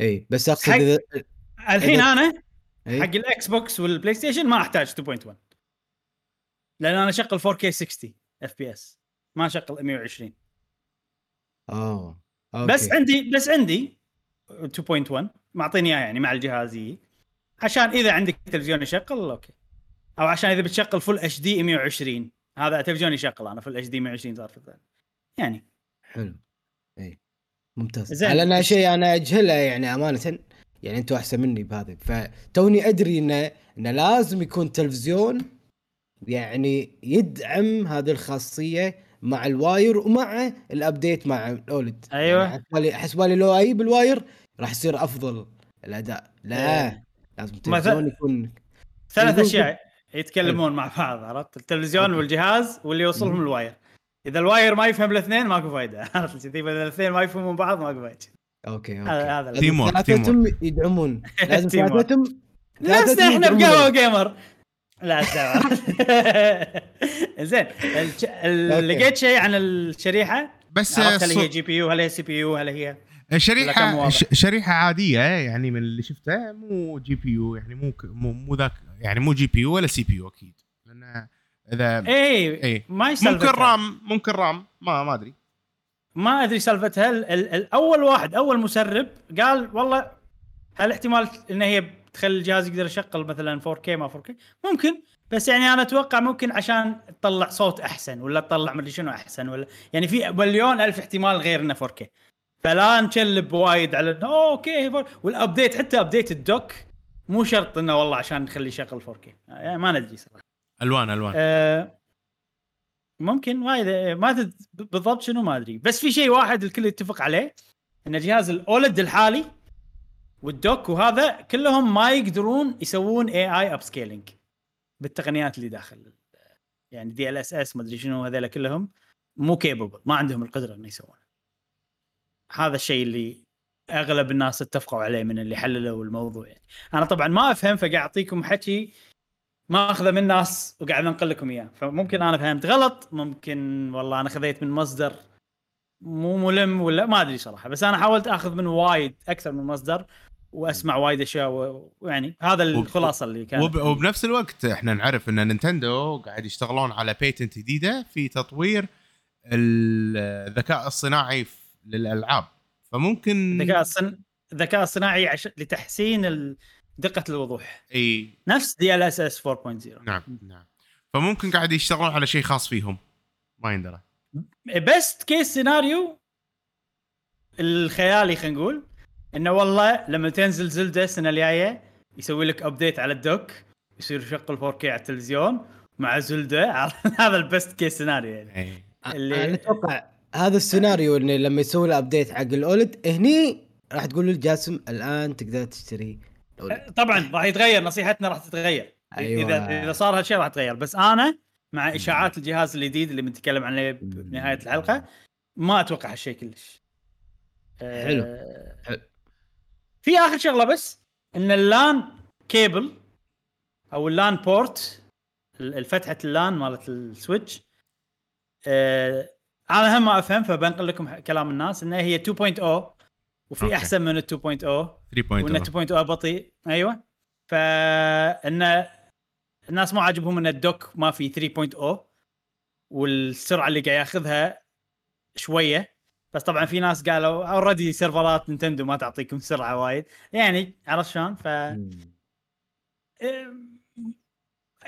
إي بس أقصد حق- الحين أنا. حق الإكس بوكس والبلاي ستيشن ما أحتاج 2.1 لأن أنا أشغل 4K 60 FPS ما أشغل 120 آه أوكي. بس عندي بس عندي 2.1 معطيني إياه يعني مع الجهاز يجي. عشان إذا عندك تلفزيون يشغل أوكي أو عشان إذا بتشغل full HD 120 هذا تلفزيون يشغل أنا full HD 120 صار في الثاني. يعني حلو اي ممتاز زين. على انها شيء أنا أجهله يعني أمانة يعني أنتم أحسن مني بهذا فتوني أدري انه إنه لازم يكون تلفزيون يعني يدعم هذه الخاصية مع ال wire ومع ال update مع ال OLED. أيوة. يعني حسبالي حسبالي لو أجيب ال wire راح يصير أفضل الأداء. لا إيه. لازم مثلا- تلفزيون يكون ثلاث أشياء يتكلمون مع بعض عرفت؟ التلفزيون والجهاز واللي يوصلهم ال wire. إذا ال wire ما يفهم الاثنين ماكو فايدة *laughs* عرفت؟ كذي؟ إذا الاثنين ما يفهمون بعض ماكو فايدة. أوكي هذا أوكي. هذا teamwork، team ثلاثتهم يدعمون. *laughs* لازم. ثلاثتهم نفسنا إحنا. بقهوة gamer لا *laughs* زين لقيت شيء عن الشريحة؟ بس هل هي GPU هل هي CPU هل هي شريحه شريحة عادية يعني من اللي شفته مو GPU يعني مو مو مو ذاك يعني مو GPU ولا CPU أكيد. لأن اذا AI ما ممكن RAM ممكن RAM ما ما أدري. ما أدري سالفتها. ال- ال- الأول واحد أول مسرب قال والله هل احتمال إن هي بتخلي الجهاز يقدر يشغل مثلا 4K ما 4K ممكن بس يعني أنا أتوقع ممكن عشان تطلع صوت أحسن ولا تطلع مدري شنو أحسن ولا يعني في مليون ألف احتمال غير إنه 4K فلا نشلب وايد على إنه أوكي وال update حتى update ال dock مو شرط إنه والله عشان نخليه يشغل 4K يعني ما ندري صراحة. ألوان ألوان. آه، ممكن وايد ما تد... بالضبط شنو ما أدري. بس في شيء واحد الكل يتفق عليه إن جهاز ال OLED الحالي وال dock وهذا كلهم ما يقدرون يسوون AI upscaling بالتقنيات اللي داخل يعني DLSS ما أدري شنو هذول كلهم مو capable ما عندهم القدرة إنه يسوون هذا الشيء اللي أغلب الناس اتفقوا عليه من اللي حللوا الموضوع. يعني أنا طبعا ما أفهم فقاعد أعطيكم حكي ما أخذه من ناس وقاعد أنقل لكم إياه. فممكن أنا فهمت غلط ممكن والله أنا خذيت من مصدر مو ملم ولا ما أدري صراحة. بس أنا حاولت أخذ من وايد أكثر من مصدر واسمع وايد أشياء ويعني هذا الخلاصة اللي كانت. وب... وبنفس الوقت إحنا نعرف إن نينتندو قاعد يشتغلون على بيتنت جديدة في تطوير الذكاء الصناعي للألعاب. فممكن الذكاء الصن... الذكاء الصناعي عش... لتحسين دقة الوضوح. إي. نفس DLSS 4.0 نعم نعم. فممكن قاعد يشتغلون على شيء خاص فيهم. ما يندرى. best case scenario الخيالي خلينا نقول. إنه والله لما تنزل زلدة السنة الجاية يسوي لك update على ال dock يصير يشغل 4K على التلفزيون مع زلدة *laughs* هذا ال best case scenario يعني اي اللي- أنا أتوقع هذا السيناريو انه لما يسوي له update حق ال OLED هني راح تقول له جاسم الآن تقدر تشتري ال OLED. طبعا راح يتغير نصيحتنا راح تتغير أيوة. إذا اذا صار هالشيء راح يتغير بس أنا مع إشاعات الجهاز الجديد اللي بنتكلم عنه بنهاية الحلقة ما أتوقع هالشيء كلش أه، حلو. حلو. في آخر شغلة بس إن ال LAN cable أو ال LAN port ال- الفتحة ال LAN مالت السويتش أه أنا هم ما أفهم فبنقل لكم كلام الناس إنها هي 2.0 وفي أوكي. أحسن من ال 2.0 وإن 3.0 2.0 بطيء. أيوه. فإن الناس ما عاجبهم إن ال dock ما في 3.0 والسرعة اللي قاعد ياخذها شوية. بس طبعا في ناس قالوا already server ات نينتندو ما تعطيكم سرعة وايد. يعني عرفت شلون؟ ف مم.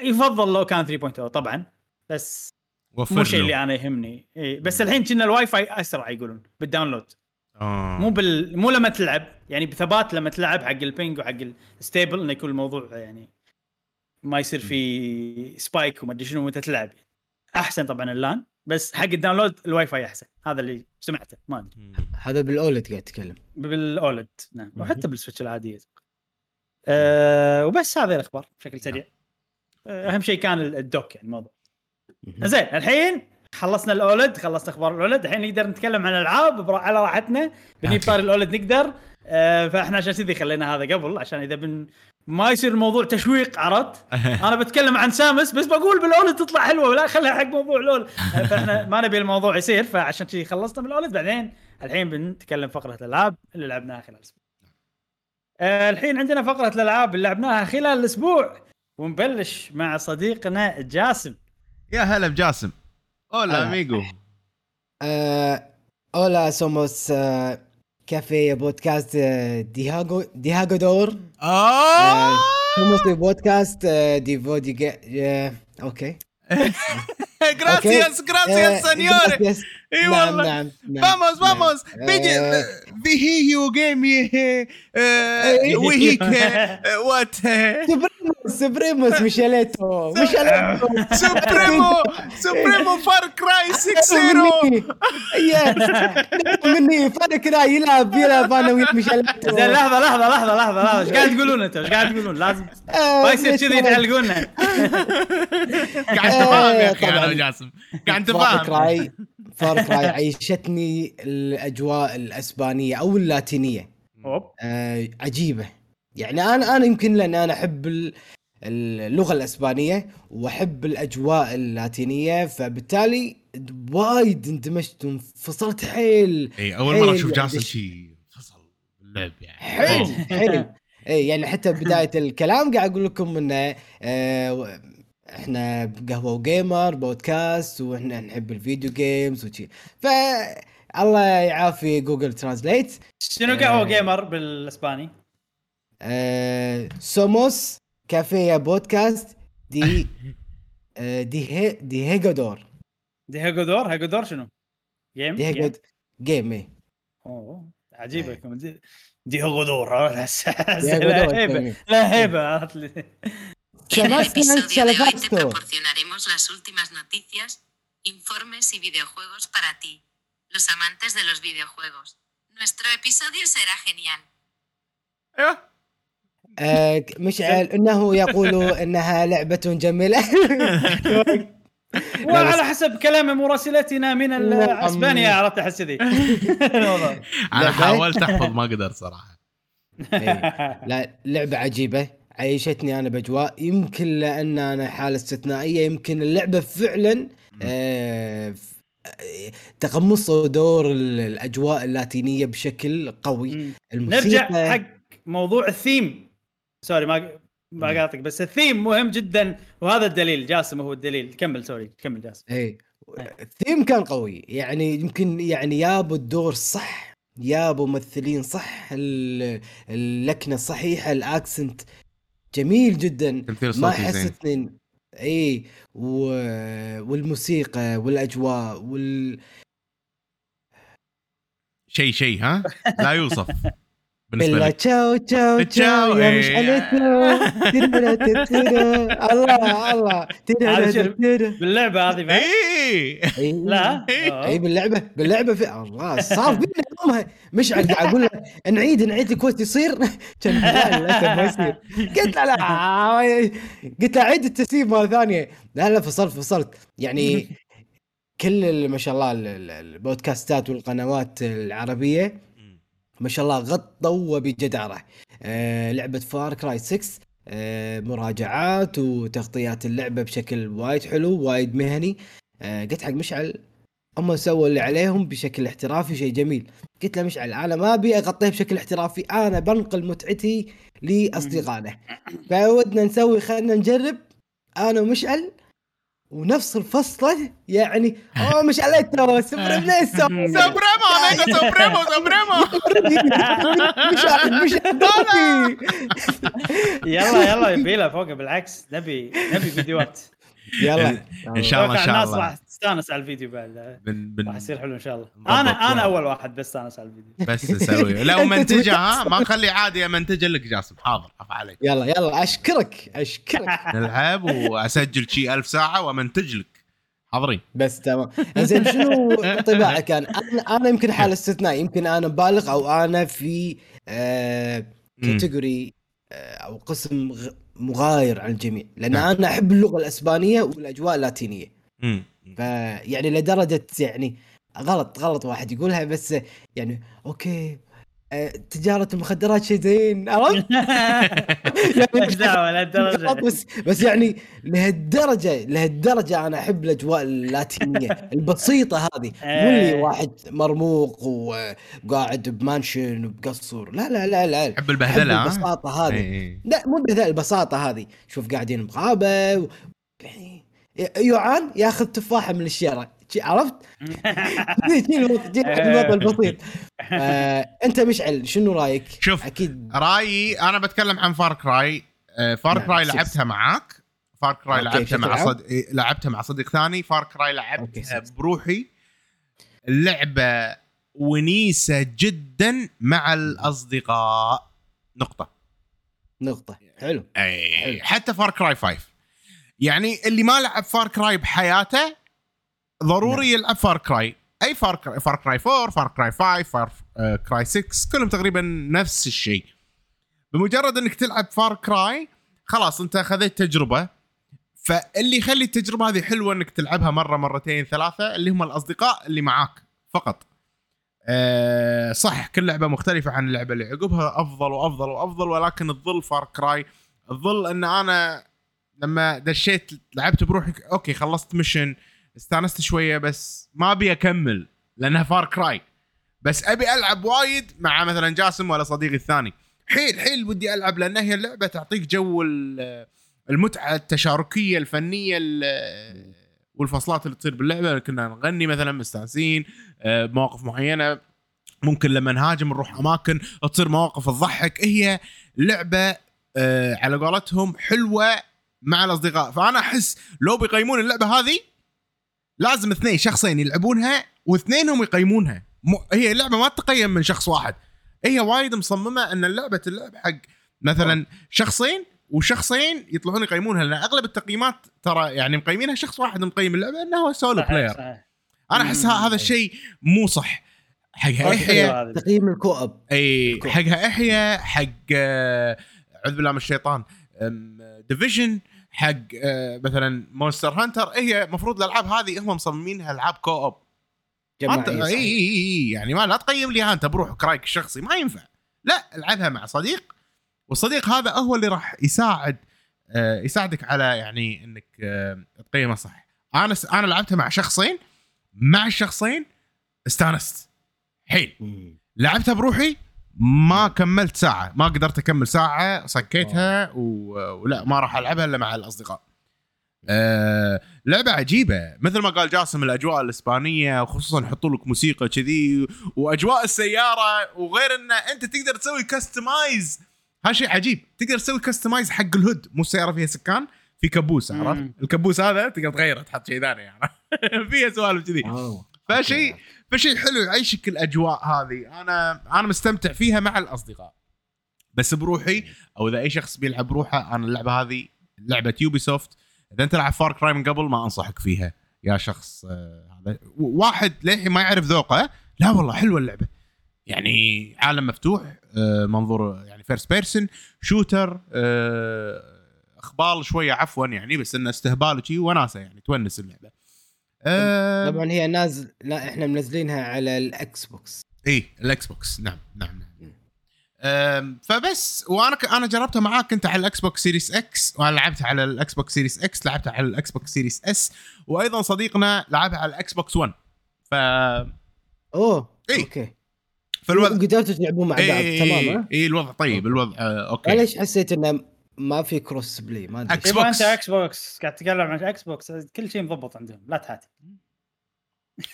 يفضل لو كان 3.0 طبعا بس وفر مو الشيء له. اللي أنا يهمني. إيه بس الحين كنا الواي فاي أسرع يقولون بال download. آه. مو بال مو لما تلعب يعني بثبات لما تلعب حق ال ping وحق ال stable انه يكون الموضوع يعني ما يصير في spike وما أدري شنو وأنت تلعب. أحسن طبعا ال LAN. بس حق ال download ال WiFi أحسن. هذا اللي سمعته ما أدري. هذا بالاولد قاعد تتكلم. بالاولد نعم. وحتى بالسويتش العادية. أه وبس هذه الأخبار بشكل سريع. أه أهم شيء كان الدوك يعني الموضوع. زين الحين خلصنا الاولد خلصنا أخبار الاولد الحين نقدر نتكلم عن العاب على راحتنا. بنجيب. طاري الاولد نقدر. آه، فاحنا عشان كذي خلينا هذا قبل عشان إذا بن ما يصير الموضوع تشويق عرفت؟ *laughs* أنا بتكلم عن سامس بس بقول بالاولد تطلع حلوة ولا خليها حق موضوع الاولد فاحنا ما نبي الموضوع يصير فعشان كذي خلصنا من الاولد بعدين الحين بنتكلم فقرة الألعاب اللي لعبناها خلال الأسبوع. آه، الحين عندنا فقرة الألعاب اللي لعبناها خلال الأسبوع ونبلش مع صديقنا جاسم. يا هلا بجاسم أولا هلا. اميجو Eh, hola, somos eh, Café Podcast eh, Diago, Diagodor. آه eh, de Vodiga. eh, ok. جراسياس جراسياس سنيوري gracias. اي والله نعم نعم فاموس. فاموس بيجي فيهيو جيمي وهيك وات Supremos, Supremos, Micheletto. Micheletto. سوبريمو سوبريمو فار كراي 6 0 يس مني فانا كذا يلعب يلعب أنا ويا ميشيليتو زين لحظه لحظه لحظه لحظه لحظه إيش قاعد تقولون أنتم إيش قاعد تقولون لازم ما يصير كذي تعلقونا قاعد تفاهم يا أخي وجاسم *laughs* قاعد Far تفاهم Cry *laughs* Far Cry عيشتني الأجواء الأسبانية أو اللاتينية. أوب. آه عجيبة. يعني أنا أنا يمكن لأن أنا أحب ال- اللغة الأسبانية وأحب الأجواء اللاتينية فبالتالي وايد اندمجت وانفصلت. حيل إي أول مرة حيل أشوف جاسم شي فصل باللعب يعني. حلو حلو *laughs* إي يعني حتى بداية الكلام قاعد أقول لكم إنه آه إحنا قهوه و gamer podcast وإحنا نحب ال video games وشي ف الله يعافي Google Translate شنو قهوة gamer بالإسباني؟ آه somos café podcast de آه de هي de jugador دي هيجودور هيجودور شنو؟ جيم؟ دي؟ هيجود جيم إيه. أوه عجيبة لكم دي دي هيجودور لا هيبة. لا هيبة En el episodio de hoy te proporcionaremos las últimas noticias, informes y videojuegos para ti, los amantes de los videojuegos. Nuestro episodio será genial. أيوه آه مشعل انه يقول انها لعبه جميله وعلى حسب كلام مراسلتنا من ال- نعم. اسبانيا عرفت احس ذي. أنا حاولت احفظ ما قدرت صراحة إيه. لا لعبة عجيبة عيشتني أنا بأجواء. يمكن لأن أنا حالة استثنائية يمكن اللعبة فعلا آه تقمصوا دور ال- الأجواء اللاتينية بشكل قوي. نرجع حق موضوع الثيم. سوري ما ما قاطعك بس الثيم مهم جدا وهذا الدليل. جاسم هو الدليل. كمل sorry كمل جاسم. اي الثيم كان قوي. يعني يمكن يعني يابوا الدور صح يابوا ممثلين صح ال- اللكنة الصحيحة ال accent جميل جدا. ما صوتي زين. حسيت اي و... والموسيقى والأجواء وال شيء شيء ها؟ لا يوصف. *laughs* لك تشاو تشاو تشاو، يا إيه. مش تيرا. الله الله. باللعبة هذه بعد؟ اي إي. لا إيه. اي باللعبة باللعبة في الله صار فينا يومها مشعل قاعد أقول له نعيد نعيد الكويت يصير كان ما يصير قلت له لا قلت له عيد التسييف مرة ثانية لا لا فصلت فصلت يعني كل ما شاء الله ال- ال- البودكاستات والقنوات العربية ما شاء الله غطوا وبجدارة. آه لعبة فار كراي 6 آه مراجعات وتغطيات اللعبة بشكل وايد حلو وايد مهني. آه قلت حق مشعل هم سووا اللي عليهم بشكل احترافي شيء جميل. قلت له مشعل أنا ما أبي أغطيه بشكل احترافي أنا بنقل متعتي لاصدقائنا فودنا نسوي خلينا نجرب أنا ومشعل ونفس الفصلة يعني اوه مشعلته سوبريمنيسو *laughs* سوبريمو اميجو سوبريمو سوبريمو. مشعل مشعل دافي. يلا يلا يبي له فوق بالعكس نبي نبي فيديوهات. يلا. ان شاء الله إن شاء الناس الله. راح تستانس على الفيديو بعد. بن بن راح يصير حلو إن شاء الله. أنا أنا. أول واحد بس استانس على الفيديو. بس نسوي *laughs* لو منتجه ها ما نخلي عادي منتجه لك جاسم حاضر عفا عليك. يلا يلا أشكرك أشكرك. *laughs* نلعب وأسجل شي ألف ساعة وامنتج لك. حاضرين. بس تمام. زين شنو *laughs* انطباعك كان أنا أنا يمكن حاله استثناء يمكن أنا مبالغ أو أنا في آه category آه أو قسم غ- مغاير عن الجميع لأن نعم. أنا أحب اللغة الأسبانية والأجواء اللاتينية مم. فيعني لدرجة يعني غلط غلط واحد يقولها بس يعني okay تجارة المخدرات شيء زين عرفت؟ *laughs* لهالدرجه *laughs* بس بس يعني لهالدرجة لهالدرجة أنا أحب الأجواء اللاتينية البسيطة هذه مو اللي إيه. واحد مرموق وقاعد ب mansion وبقصر لا لا لا لا حب البهدلة؟ البساطة هذه إيه. لا مو بذا البساطة هذه شوف قاعدين بغابة و... يعني يوعان ياخذ تفاحة من الشارع عرفت؟ جي الوضع البسيط آه، انت مشعل شنو رأيك؟ شوف، أكيد رأيي أنا بتكلم عن Far Cry Far نعم، Cry six. لعبتها معاك Far Cry okay، لعبتها مع؟ صد... إيه، لعبتها مع صديق ثاني Far Cry okay، لعبتها. بروحي اللعبه ونيسة جدا مع الأصدقاء نقطة نقطة حلو اي حلو. حتى Far Cry 5 يعني اللي ما لعب Far Cry بحياته ضروري نعم. يلعب Far Cry أي Far Cry Far Cry 4 Far Cry 5 Far Cry 6 كلهم تقريبا نفس الشيء. بمجرد إنك تلعب Far Cry خلاص أنت خذيت تجربة. فاللي يخلي التجربة هذه حلوة إنك تلعبها مرة مرتين ثلاثة اللي هم الأصدقاء اللي معاك فقط. أه صح كل لعبة مختلفة عن اللعبة اللي عقبها أفضل وأفضل وأفضل ولكن تظل Far Cry تظل إن أنا لما دشيت لعبت بروحي okay خلصت mission استانست شوية بس ما أبي أكمل لأنها فار كراي بس أبي ألعب وايد مع مثلا جاسم ولا صديقي الثاني. حيل حيل ودي ألعب لأن هي اللعبة تعطيك جو ال- المتعة التشاركية الفنية ال- والفصلات اللي تصير باللعبة. كنا نغني مثلا مستانسين آه، بمواقف معينة. ممكن لما نهاجم نروح أماكن تصير مواقف تضحك. هي لعبة آه، على قولتهم حلوة مع الأصدقاء. فأنا أحس لو بيقيمون اللعبة هذه لازم اثنين شخصين يلعبونها واثنينهم يقيمونها مو هي لعبه ما تقيم من شخص واحد هي وايد مصممة أن اللعبة تلعب حق مثلا شخصين وشخصين يطلعون يقيمونها لأن أغلب التقييمات ترى يعني مقيمينها شخص واحد مقيم اللعبة إنه هو solo player صحيح. أنا أحس. هذا الشيء مو صح حقها احيا. تقييم ال co-op إي. حقها احيا حق آه، اعوذ بالله من الشيطان Division حق آه، مثلا Monster Hunter هي المفروض الألعاب هذه هم مصممينها العاب co-op انت اي اي اي يعني ما لا تقيم لي أنت بروحك رايك الشخصي ما ينفع. لا العبها مع صديق والصديق هذا هو اللي راح يساعد آه، يساعدك على يعني إنك آه، تقيمه صح. أنا س- أنا لعبتها مع شخصين مع الشخصين استانست. حيل. لعبتها بروحي ما كملت ساعة. ما قدرت أكمل ساعة صكيتها و... ولا ما راح ألعبها إلا مع الأصدقاء. آه... لعبة عجيبة. مثل ما قال جاسم الأجواء الإسبانية وخصوصا يحطوا لك موسيقى كذي وأجواء السيارة وغير أن أنت تقدر تسوي كاستمايز هذا شيء عجيب. تقدر تسوي كاستمايز حق الهود. مو السيارة فيها سكان في كبوس عرفت. الكبوس هذا تقدر تغيره تحط شيء ثاني يعني. *laughs* فيها سوالف كذي. فشيء. فشيء حلو يعيشك الأجواء هذه. أنا أنا مستمتع فيها مع الأصدقاء. بس بروحي أو إذا أي شخص بيلعب بروحه أنا اللعبة هذه لعبة Ubisoft إذا أنت لعب Far Cry من قبل ما أنصحك فيها. يا شخص آه، هذا. واحد للحين ما يعرف ذوقه لا والله حلوة اللعبة. يعني عالم مفتوح آه، منظور يعني first person shooter خبال شوية عفوا يعني بس إنه استهبال وشي وناسة يعني تونس اللعبة. آه، طبعا هي نازل لا إحنا منزلينها على الإكس بوكس. اي الإكس بوكس. نعم نعم نعم. فبس وأنا ك- أنا جربتها معاك انت على ال Xbox Series X وأنا لعبتها على ال Xbox Series X لعبتها على ال Xbox Series S وأيضا صديقنا لعبها على ال Xbox One ف أوه إيه. okay. فالوضع قدرتوا تلعبون مع بعض اي تمام؟ اي الوضع طيب الوضع آه، okay. ليش حسيت إنه ما في cross play ما أدري. يبغى بوكس. أنت Xbox قاعد تتكلم عن Xbox كل شيء مضبط عندهم لا تحاتي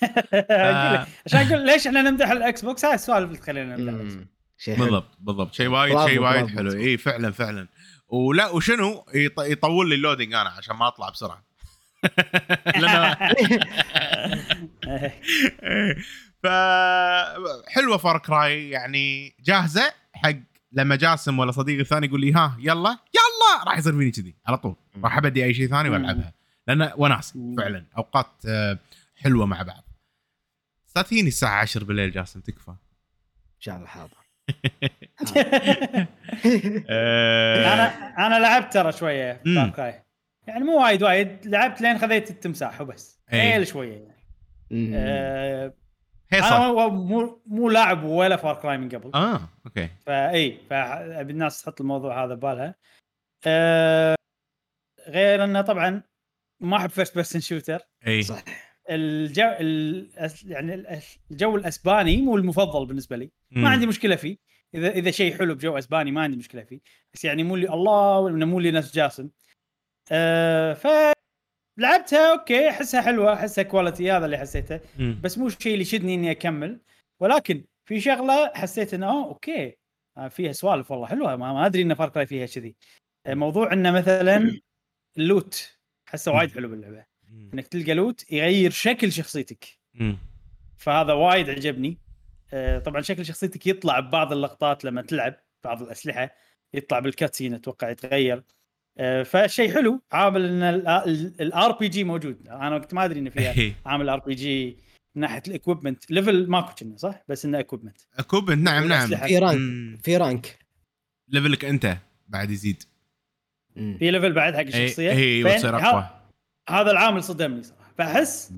لك- عشان أقول ليش إحنا نمدح ال Xbox هاي السؤال اللي تخلينا نمدح. بالضبط بالضبط. شيء وايد شيء وايد. حلو. إي فعلا فعلا. ولا وشنو؟ يط- يطول لي ال loading أنا عشان ما أطلع بسرعة. *laughs* لأن *laughs* *laughs* ف حلوة Far Cry يعني جاهزة حق لما جاسم ولا صديقي الثاني يقول لي ها يلا يلا! راح يصير فيني كذي على طول. راح أبدي أي شيء ثاني وألعبها. لأن وناس. فعلا. أوقات آه، حلوة مع بعض. ستاتيني الساعة 10 بالليل جاسم تكفى. إن شاء الله حاضر. *laughs* أنا أنا لعبت ترى شوية يعني مو وايد وايد. لعبت لين خذيت التمساح وبس. إيه. حيل شوية يعني. آه، حيصل أنا مو مو لاعب ولا Far Cry من قبل. آه okay. فاي فابي الناس تحط الموضوع هذا ببالها. أه غير إنه طبعا ما أحب first person shooter إي. صح. الجو ال... يعني ال- الجو الأسباني مو المفضل بالنسبة لي. ما عندي مشكلة فيه. إذا إذا شيء حلو بجو أسباني ما عندي مشكلة فيه. بس يعني مو اللي الله ولا مو اللي نفس جاسم. أه ف لعبتها okay أحسها حلوة أحسها quality هذا اللي حسيته. بس مو الشيء اللي يشدني إني أكمل. ولكن في شغلة حسيت إنه okay آه، فيها سوالف والله حلوة. ما, أدري إن Far فيها كذي. آه، موضوع إنه مثلا ال loot حسه وايد حلو باللعبة. إنك تلقى loot يغير شكل شخصيتك. فهذا وايد عجبني. آه، طبعا شكل شخصيتك يطلع ببعض اللقطات لما تلعب بعض الأسلحة يطلع بال cutscene أتوقع يتغير. فشيء حلو. عامل إن ال RPG موجود. أنا كنت ما أدري إنه فيها إيه. عامل RPG من ناحية ال equipment level ماكو كنا صح؟ بس إنه equipment كوب نعم نعم. في rank. في rank level ك أنت بعد يزيد. في level بعد حق اي الشخصية. اي وتصير أقوى. هذا العامل صدمني صراحة. فأحس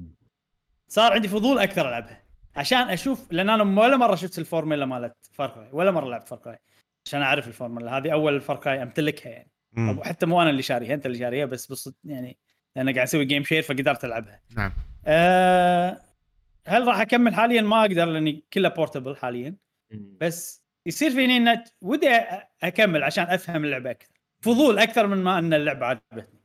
صار عندي فضول أكثر ألعبها. عشان أشوف لأن أنا ولا مرة شفت الفورمولا مالت Far Cry ولا مرة لعبت Far Cry عشان أعرف الفورمولا هذه أول Far Cry أمتلكها يعني. مم. أو حتى مو أنا اللي شاريها أنت اللي شاريها بس بص يعني أنا قاعد أسوي game share فقدرت ألعبها. نعم. أه هل راح أكمل؟ حاليا ما أقدر لأني كلها portable حاليا. بس يصير فيني إن ودي أكمل عشان أفهم اللعبة أكثر. فضول أكثر من ما إن اللعبة عجبتني.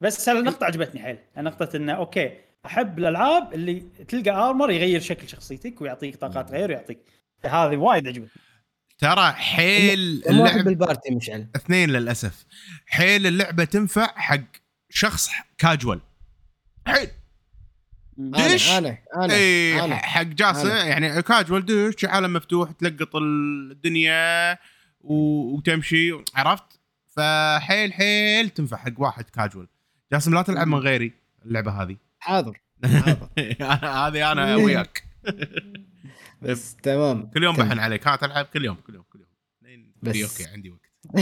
بس هالنقطه عجبتني؟ حيل. نقطة انه okay أحب الألعاب اللي تلقى armor يغير شكل شخصيتك ويعطيك طاقات غير ويعطيك. هذه وايد عجبتني. ترى حيل اللعب البارتي مشعل. اثنين للأسف. حيل اللعبة تنفع حق شخص كاجوال حيل. دش. أنا أنا أنا. حق جاسم. يعني كاجوال دش عالم مفتوح تلقط الدنيا وتمشي. عرفت؟ فحيل حيل تنفع حق واحد كاجوال جاسم لا تلعب من غيري اللعبة هذه. حاضر. *laughs* حاضر. هذه أنا وياك. بس تمام كل يوم. بحن عليك ها تلعب كل يوم كل يوم كل يوم بس. أوكي عندي وقت *laughs*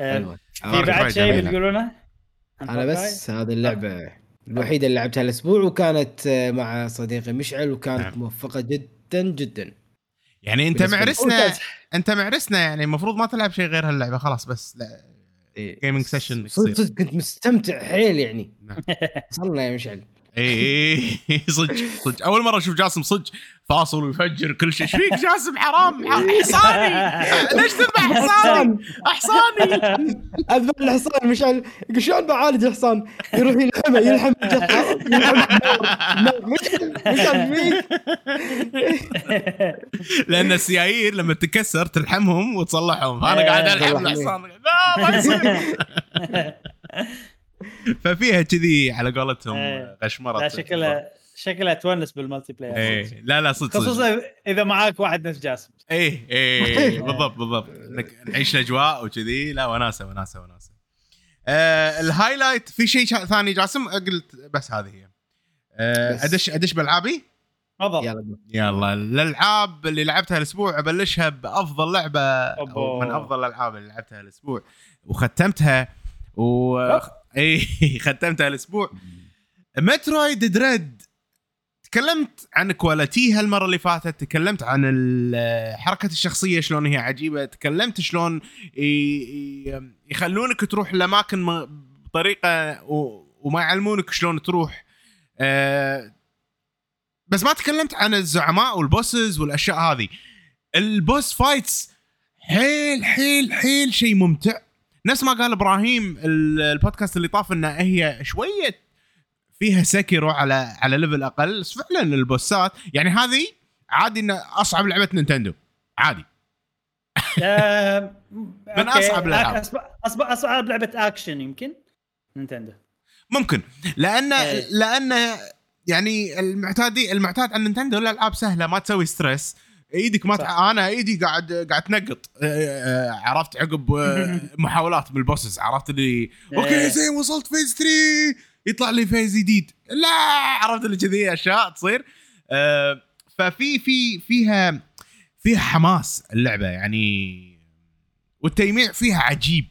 آه،. في بعد شيء. بتقولونه؟ أنا بس هذه اللعبة الوحيدة اللي لعبتها الأسبوع وكانت آه، مع صديقي مشعل وكانت نعم. موفقة جدا جدا يعني أنت. معرسنا. أنت معرسنا يعني المفروض ما تلعب شيء غير هاللعبة خلاص بس لا Gaming session صدق يصير. صدق كنت مستمتع حيل يعني نعم. صلنا يا مشعل اي اي صدق صدق. أول مرة أشوف جاسم صدق فاصل ويفجر كل شيء. إيش فيك جاسم؟ حرام حصاني. ليش تذبح حصاني؟ احصاني أذبح الحصان مشعل يقول شلون بعالج الحصان؟ يروح يلحمه يلحم يلحم لأن السيايير لما تكسر تلحمهم وتصلحهم. فانا إيه، قاعد ألحم. الحصان. لا ما يصير. *laughs* ففيها كذي على قولتهم إيه. غشمرة. لا شكلها شكلها تونس بال multiplayer إيه. لا لا صدق خصوصا إذا معاك واحد نفس جاسم. إيه إيه *laughs* بالضبط بالضبط. نعيش الأجواء وكذي. لا وناسة وناسة وناسة. آه ال highlight في شيء ثاني جاسم؟ قلت بس هذه هي. آه. أدش أدش بألعابي؟ تفضل. يلا. يلا. الألعاب اللي لعبتها الأسبوع أبلشها بأفضل لعبة أوبا. من أفضل الألعاب اللي لعبتها الأسبوع. وختمتها و إي *laughs* ختمتها الأسبوع. مترويد دريد تكلمت عن كواليتيها المرة اللي فاتت تكلمت عن حركة الشخصية شلون هي عجيبة تكلمت شلون يخلونك تروح لأماكن بطريقة وما يعلمونك شلون تروح. أه بس ما تكلمت عن الزعماء والبوسز والأشياء هذه. ال boss fights حيل حيل حيل شيء ممتع. نفس ما قال إبراهيم ال- البودكاست اللي طاف إنه هي شوية فيها screw على على level أقل. بس فعلا ال boss ات يعني هذه عادي إنه أصعب لعبة Nintendo. عادي. آه، *laughs* من. أصب- أصب- أصعب لعبة أكشن يمكن؟ Nintendo. ممكن. لأن إيه. لأن يعني المعتادي المعتاد عن Nintendo الألعاب سهلة ما تسوي stress إيدك ما. تع... أنا إيدي قاعد قاعد تنقط. آه، آه، عرفت عقب آه، *laughs* محاولات بال bosses عرفت اللي okay إيه. زين وصلت phase 3 يطلع لي phase جديد. لا عرفت اللي كذي أشياء تصير. ففي في فيها فيها حماس اللعبة يعني والتجميع فيها عجيب.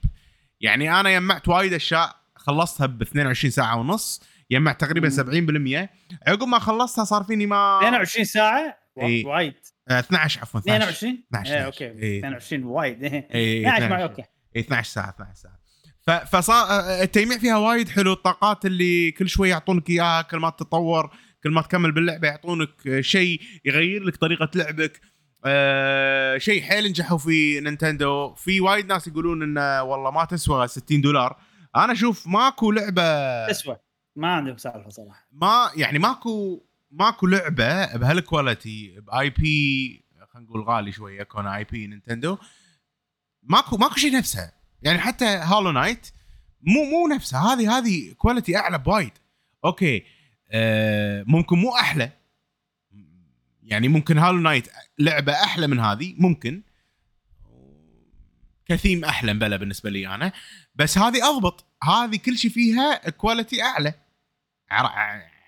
يعني أنا جمعت وايد أشياء خلصتها ب 22 ساعة ونص يجمع تقريبا 70% عقب ما خلصتها صار فيني ما 22 ساعة؟ وا- إي. وايد. 12 عفوا 12 22 12. إيه okay. إي. 22 وايد. إي، 12 معي okay. اي 12 ساعة 12 ساعة. فصار آه، التجميع فيها وايد حلو. الطاقات اللي كل شوي يعطونك إياها كل ما تتطور كل ما تكمل باللعبة يعطونك آه، شيء يغير لك طريقة لعبك. آه شيء حيل نجحوا في Nintendo. في وايد ناس يقولون انه والله ما تسوى 60 دولار. أنا أشوف ماكو لعبة تسوى. ما عندهم سالفة صراحة. ما يعني ماكو ماكو لعبة بهال quality باي بي خلينا نقول غالي شوية كون IP Nintendo. ماكو ماكو شيء نفسها. يعني حتى Hollow Knight مو مو نفسها. هذه هذه quality أعلى بوايد. okay. آه ممكن مو أحلى. يعني ممكن Hollow Knight لعبة أحلى من هذه ممكن. كثيم أحلى بلا بالنسبة لي أنا. بس هذه أضبط. هذه كل شيء فيها quality أعلى.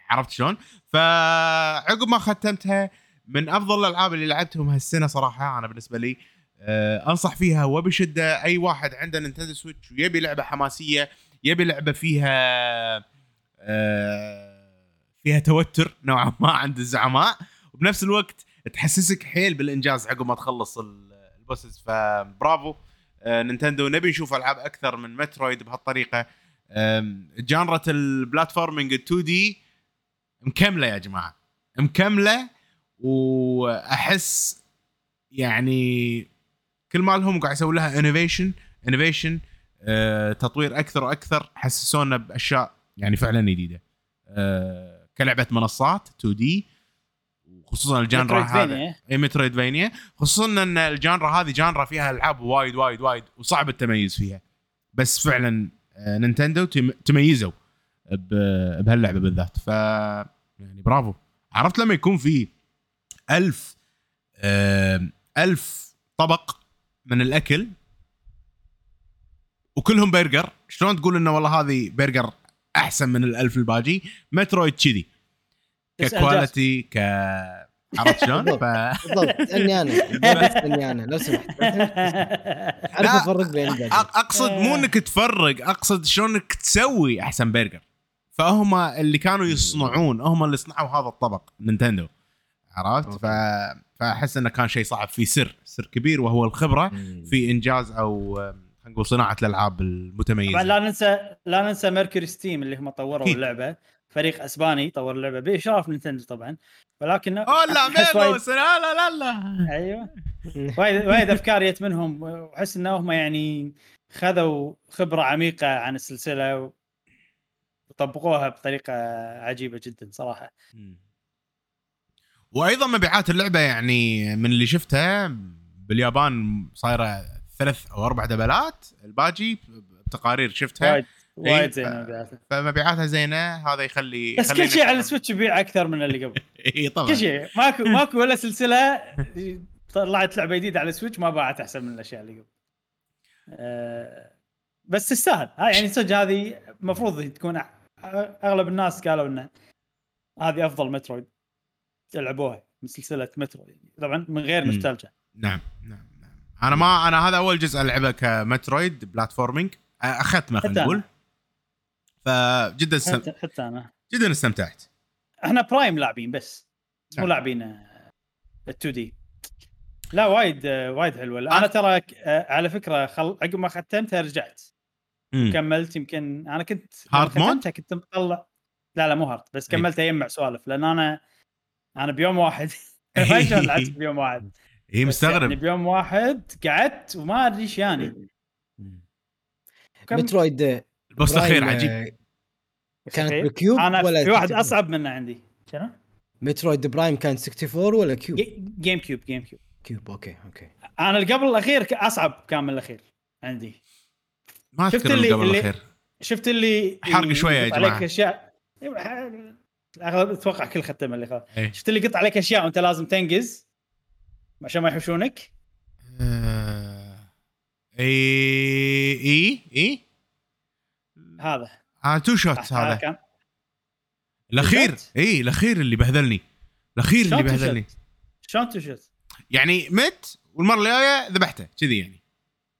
عرفت شلون؟ فعقب ما ختمتها من أفضل الألعاب اللي لعبتهم هالسنة صراحة أنا بالنسبة لي آه أنصح فيها وبشدة أي واحد عنده نينتندو سويتش ويبي لعبة حماسية يبي لعبة فيها آه فيها توتر نوعا ما عند الزعماء وبنفس الوقت تحسسك حيل بالإنجاز عقب ما تخلص ال- ال bosses فبرافو آه نينتندو نبي نشوف ألعاب أكثر من مترويد بهالطريقة genre ة ال platforming ال 2D مكملة يا جماعة. مكملة وأحس يعني كل ما لهم قاعد يسوي لها innovation innovation تطوير أكثر وأكثر حسسونا بأشياء يعني فعلا جديدة. آه، كلعبة منصات 2D وخصوصا ال genre هذا. اي مترويدفينيا. خصوصا إن ال genre هذه genre فيها ألعاب وايد وايد وايد وصعب التميز فيها. بس فعلا آه، نينتندو تم- تميزوا بهاللعبة بالذات. ف يعني برافو. عرفت لما يكون في ألف ألف طبق من الأكل وكلهم برجر شلون تقول إنه والله هذه برجر أحسن من الألف الباجي؟ مترويد كذي. ك quality ك عرفت شلون؟ بالضبط. اسالني أنا بالضبط اسالني أنا لو سمحت. اعرف لا. افرق بين أقصد مو إنك تفرق أقصد شلون انك تسوي أحسن برجر. فهم اللي كانوا يصنعون هم اللي صنعوا هذا الطبق نينتندو. عرفت؟ ف... فأحس إنه كان شيء صعب في سر سر كبير وهو الخبرة في إنجاز أو خلينا نقول صناعة الألعاب طبعا المتميزه لا ننسى لا ننسى ميركوري ستيم اللي هم طوروا. اللعبة. فريق أسباني طور اللعبة باشراف نينتندو طبعا. ولكن أحس وايد- Amigos لا لا لا لا. أيوه. وايد وايد أفكار جت منهم وأحس انهم يعني خذوا خبرة عميقة عن السلسلة وطبقوها بطريقة عجيبة جدا صراحة. وأيضا مبيعات اللعبة يعني من اللي شفتها باليابان صايرة ثلاث أو أربع double ات الباجي بتقارير شفتها. وايد وايد زينة مبيعاتها. فمبيعاتها زينة هذا يخلي بس كل شيء على. السويتش يبيع أكثر من اللي قبل. *laughs* إي طبعا. كل شيء. ماكو ماكو ولا سلسلة طلعت لعبة جديدة على السويتش ما باعت أحسن من الأشياء اللي قبل. أه بس تستاهل. يعني صدق هذه المفروض تكون أغلب الناس قالوا انه هذه أفضل مترويد لعبوها من سلسلة مترويد. طبعا من غير مم. نوستالجيا. نعم نعم نعم. أنا ما أنا هذا أول جزء ألعبه كمترويد platforming. حتى خلينا نقول. فجدا استم... حتى, حتى أنا. جدا استمتعت. إحنا برايم لاعبين بس مو نعم. لاعبين ال 2D لا وايد آه، وايد حلوة. أنا ترى آه، على فكرة خل... عقب ما ختمتها رجعت. كملت يمكن أنا كنت هارد مود؟ كنت مطلع لا لا مو هارد بس إي. كملت اجمع سوالف لأن أنا أنا بيوم واحد. *laughs* ما شلون *laughs* لعبت بيوم واحد. هي بس يعني مستغرب. بيوم واحد قعدت وما أدري إيش يعني. مترويد البوست الأخير عجيب. آه، كانت. بالكيوب أنا ولا في واحد 64 أصعب منه عندي. شنو؟ مترويد برايم كان 64 ولا كيوب؟ جي- جيم كيوب جيم كيوب كيوب أوكي أوكي. أنا اللي قبل الأخير أصعب كان من الأخير عندي. ما شفت اللي- اللي- الأخير شفت اللي حرق شوية يا يقط عليك. أشياء. اغلب أتوقع كل ختمه اللي خلاص إيه. شفت اللي يقط عليك أشياء وأنت لازم تنقز؟ عشان ما يحوشونك؟ آه، اي اي إي؟ هذا. ها two shot هذا كان. الأخير؟ إي الأخير اللي بهذلني. الأخير اللي بهذلني؟ شلون two shot؟ يعني مت والمرة الجاية ذبحته كذي يعني.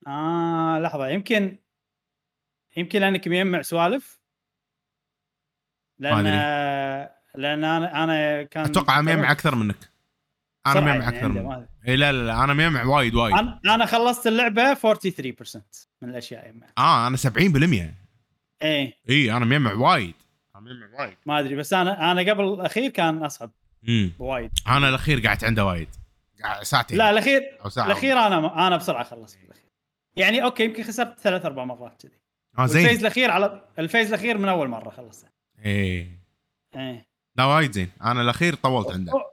آه لحظة. يمكن يمكن لأنك مجمع سوالف؟ لأن لأن أنا أنا كان أتوقع ميمع أكثر منك. أنا ميمع يعني أكثر منك. إي لا لا أنا ميمع وايد وايد. أنا أنا خلصت اللعبة 43% من الأشياء يمع. آه أنا 70% إيه إي. أنا ميمع وايد. أنا ميمع وايد. ما أدري بس أنا أنا قبل الأخير كان أصعب امم بوايد. أنا الأخير قعدت عنده وايد. قاعد ساعتين. لا الاخير الأخير أنا أنا بسرعة خلصت الأخير. يعني أوكي يمكن خسرت ثلاث أربع مرات كذي. آه ال phase زين الأخير على ال phase الأخير من أول مرة خلصته إيه. إيه. لا وايد زين. أنا الأخير طولت عنده. هو-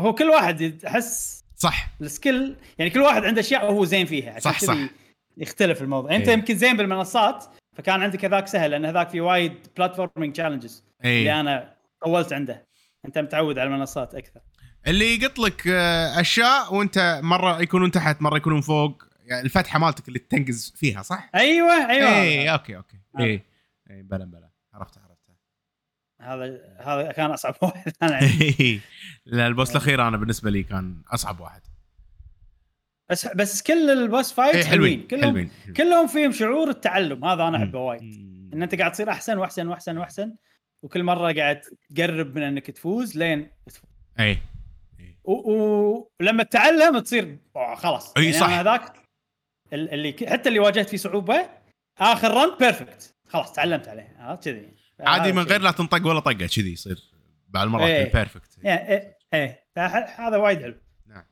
هو كل واحد احس صح. ال skill يعني كل واحد عنده أشياء هو زين فيها. عشان صح، صح. يختلف الموضوع. أنت إيه. يمكن زين بالمنصات فكان عندك هذاك سهل لأن هذاك في وايد platforming challenges اللي إيه أنا طولت عنده. أنت متعود على المنصات أكثر. اللي يقط لك آه، أشياء وأنت مرة يكونون تحت مرة يكونون فوق. يعني الفتحه مالتك اللي تنقز فيها صح؟ أيوه أيوه إيه أوكي أوكي آه. إيه إيه بلا بلا عرفت عرفت هذا هذا كان أصعب *laughs* واحد أنا. *laughs* لا ال boss الأخير أنا بالنسبة لي كان أصعب واحد بس بس كل ال boss إيه fights حلوين حلوين كلهم حلوين كلهم فيهم شعور التعلم هذا أنا أحبه. وايد. إن أنت قاعد تصير أحسن وأحسن وأحسن وأحسن وكل مرة قاعد تقرب من إنك تفوز لين تفوز. و- ولما تتعلم تصير خلاص أي يعني صح. هذاك اللي حتى اللي واجهت فيه صعوبة آخر run perfect خلاص تعلمت عليه عرفت كذي عادي من. غير لا تنطق ولا طقة كذي يصير بعض المرات إيه. ال perfect إيه إيه, إيه. هذا وايد حلو نعم.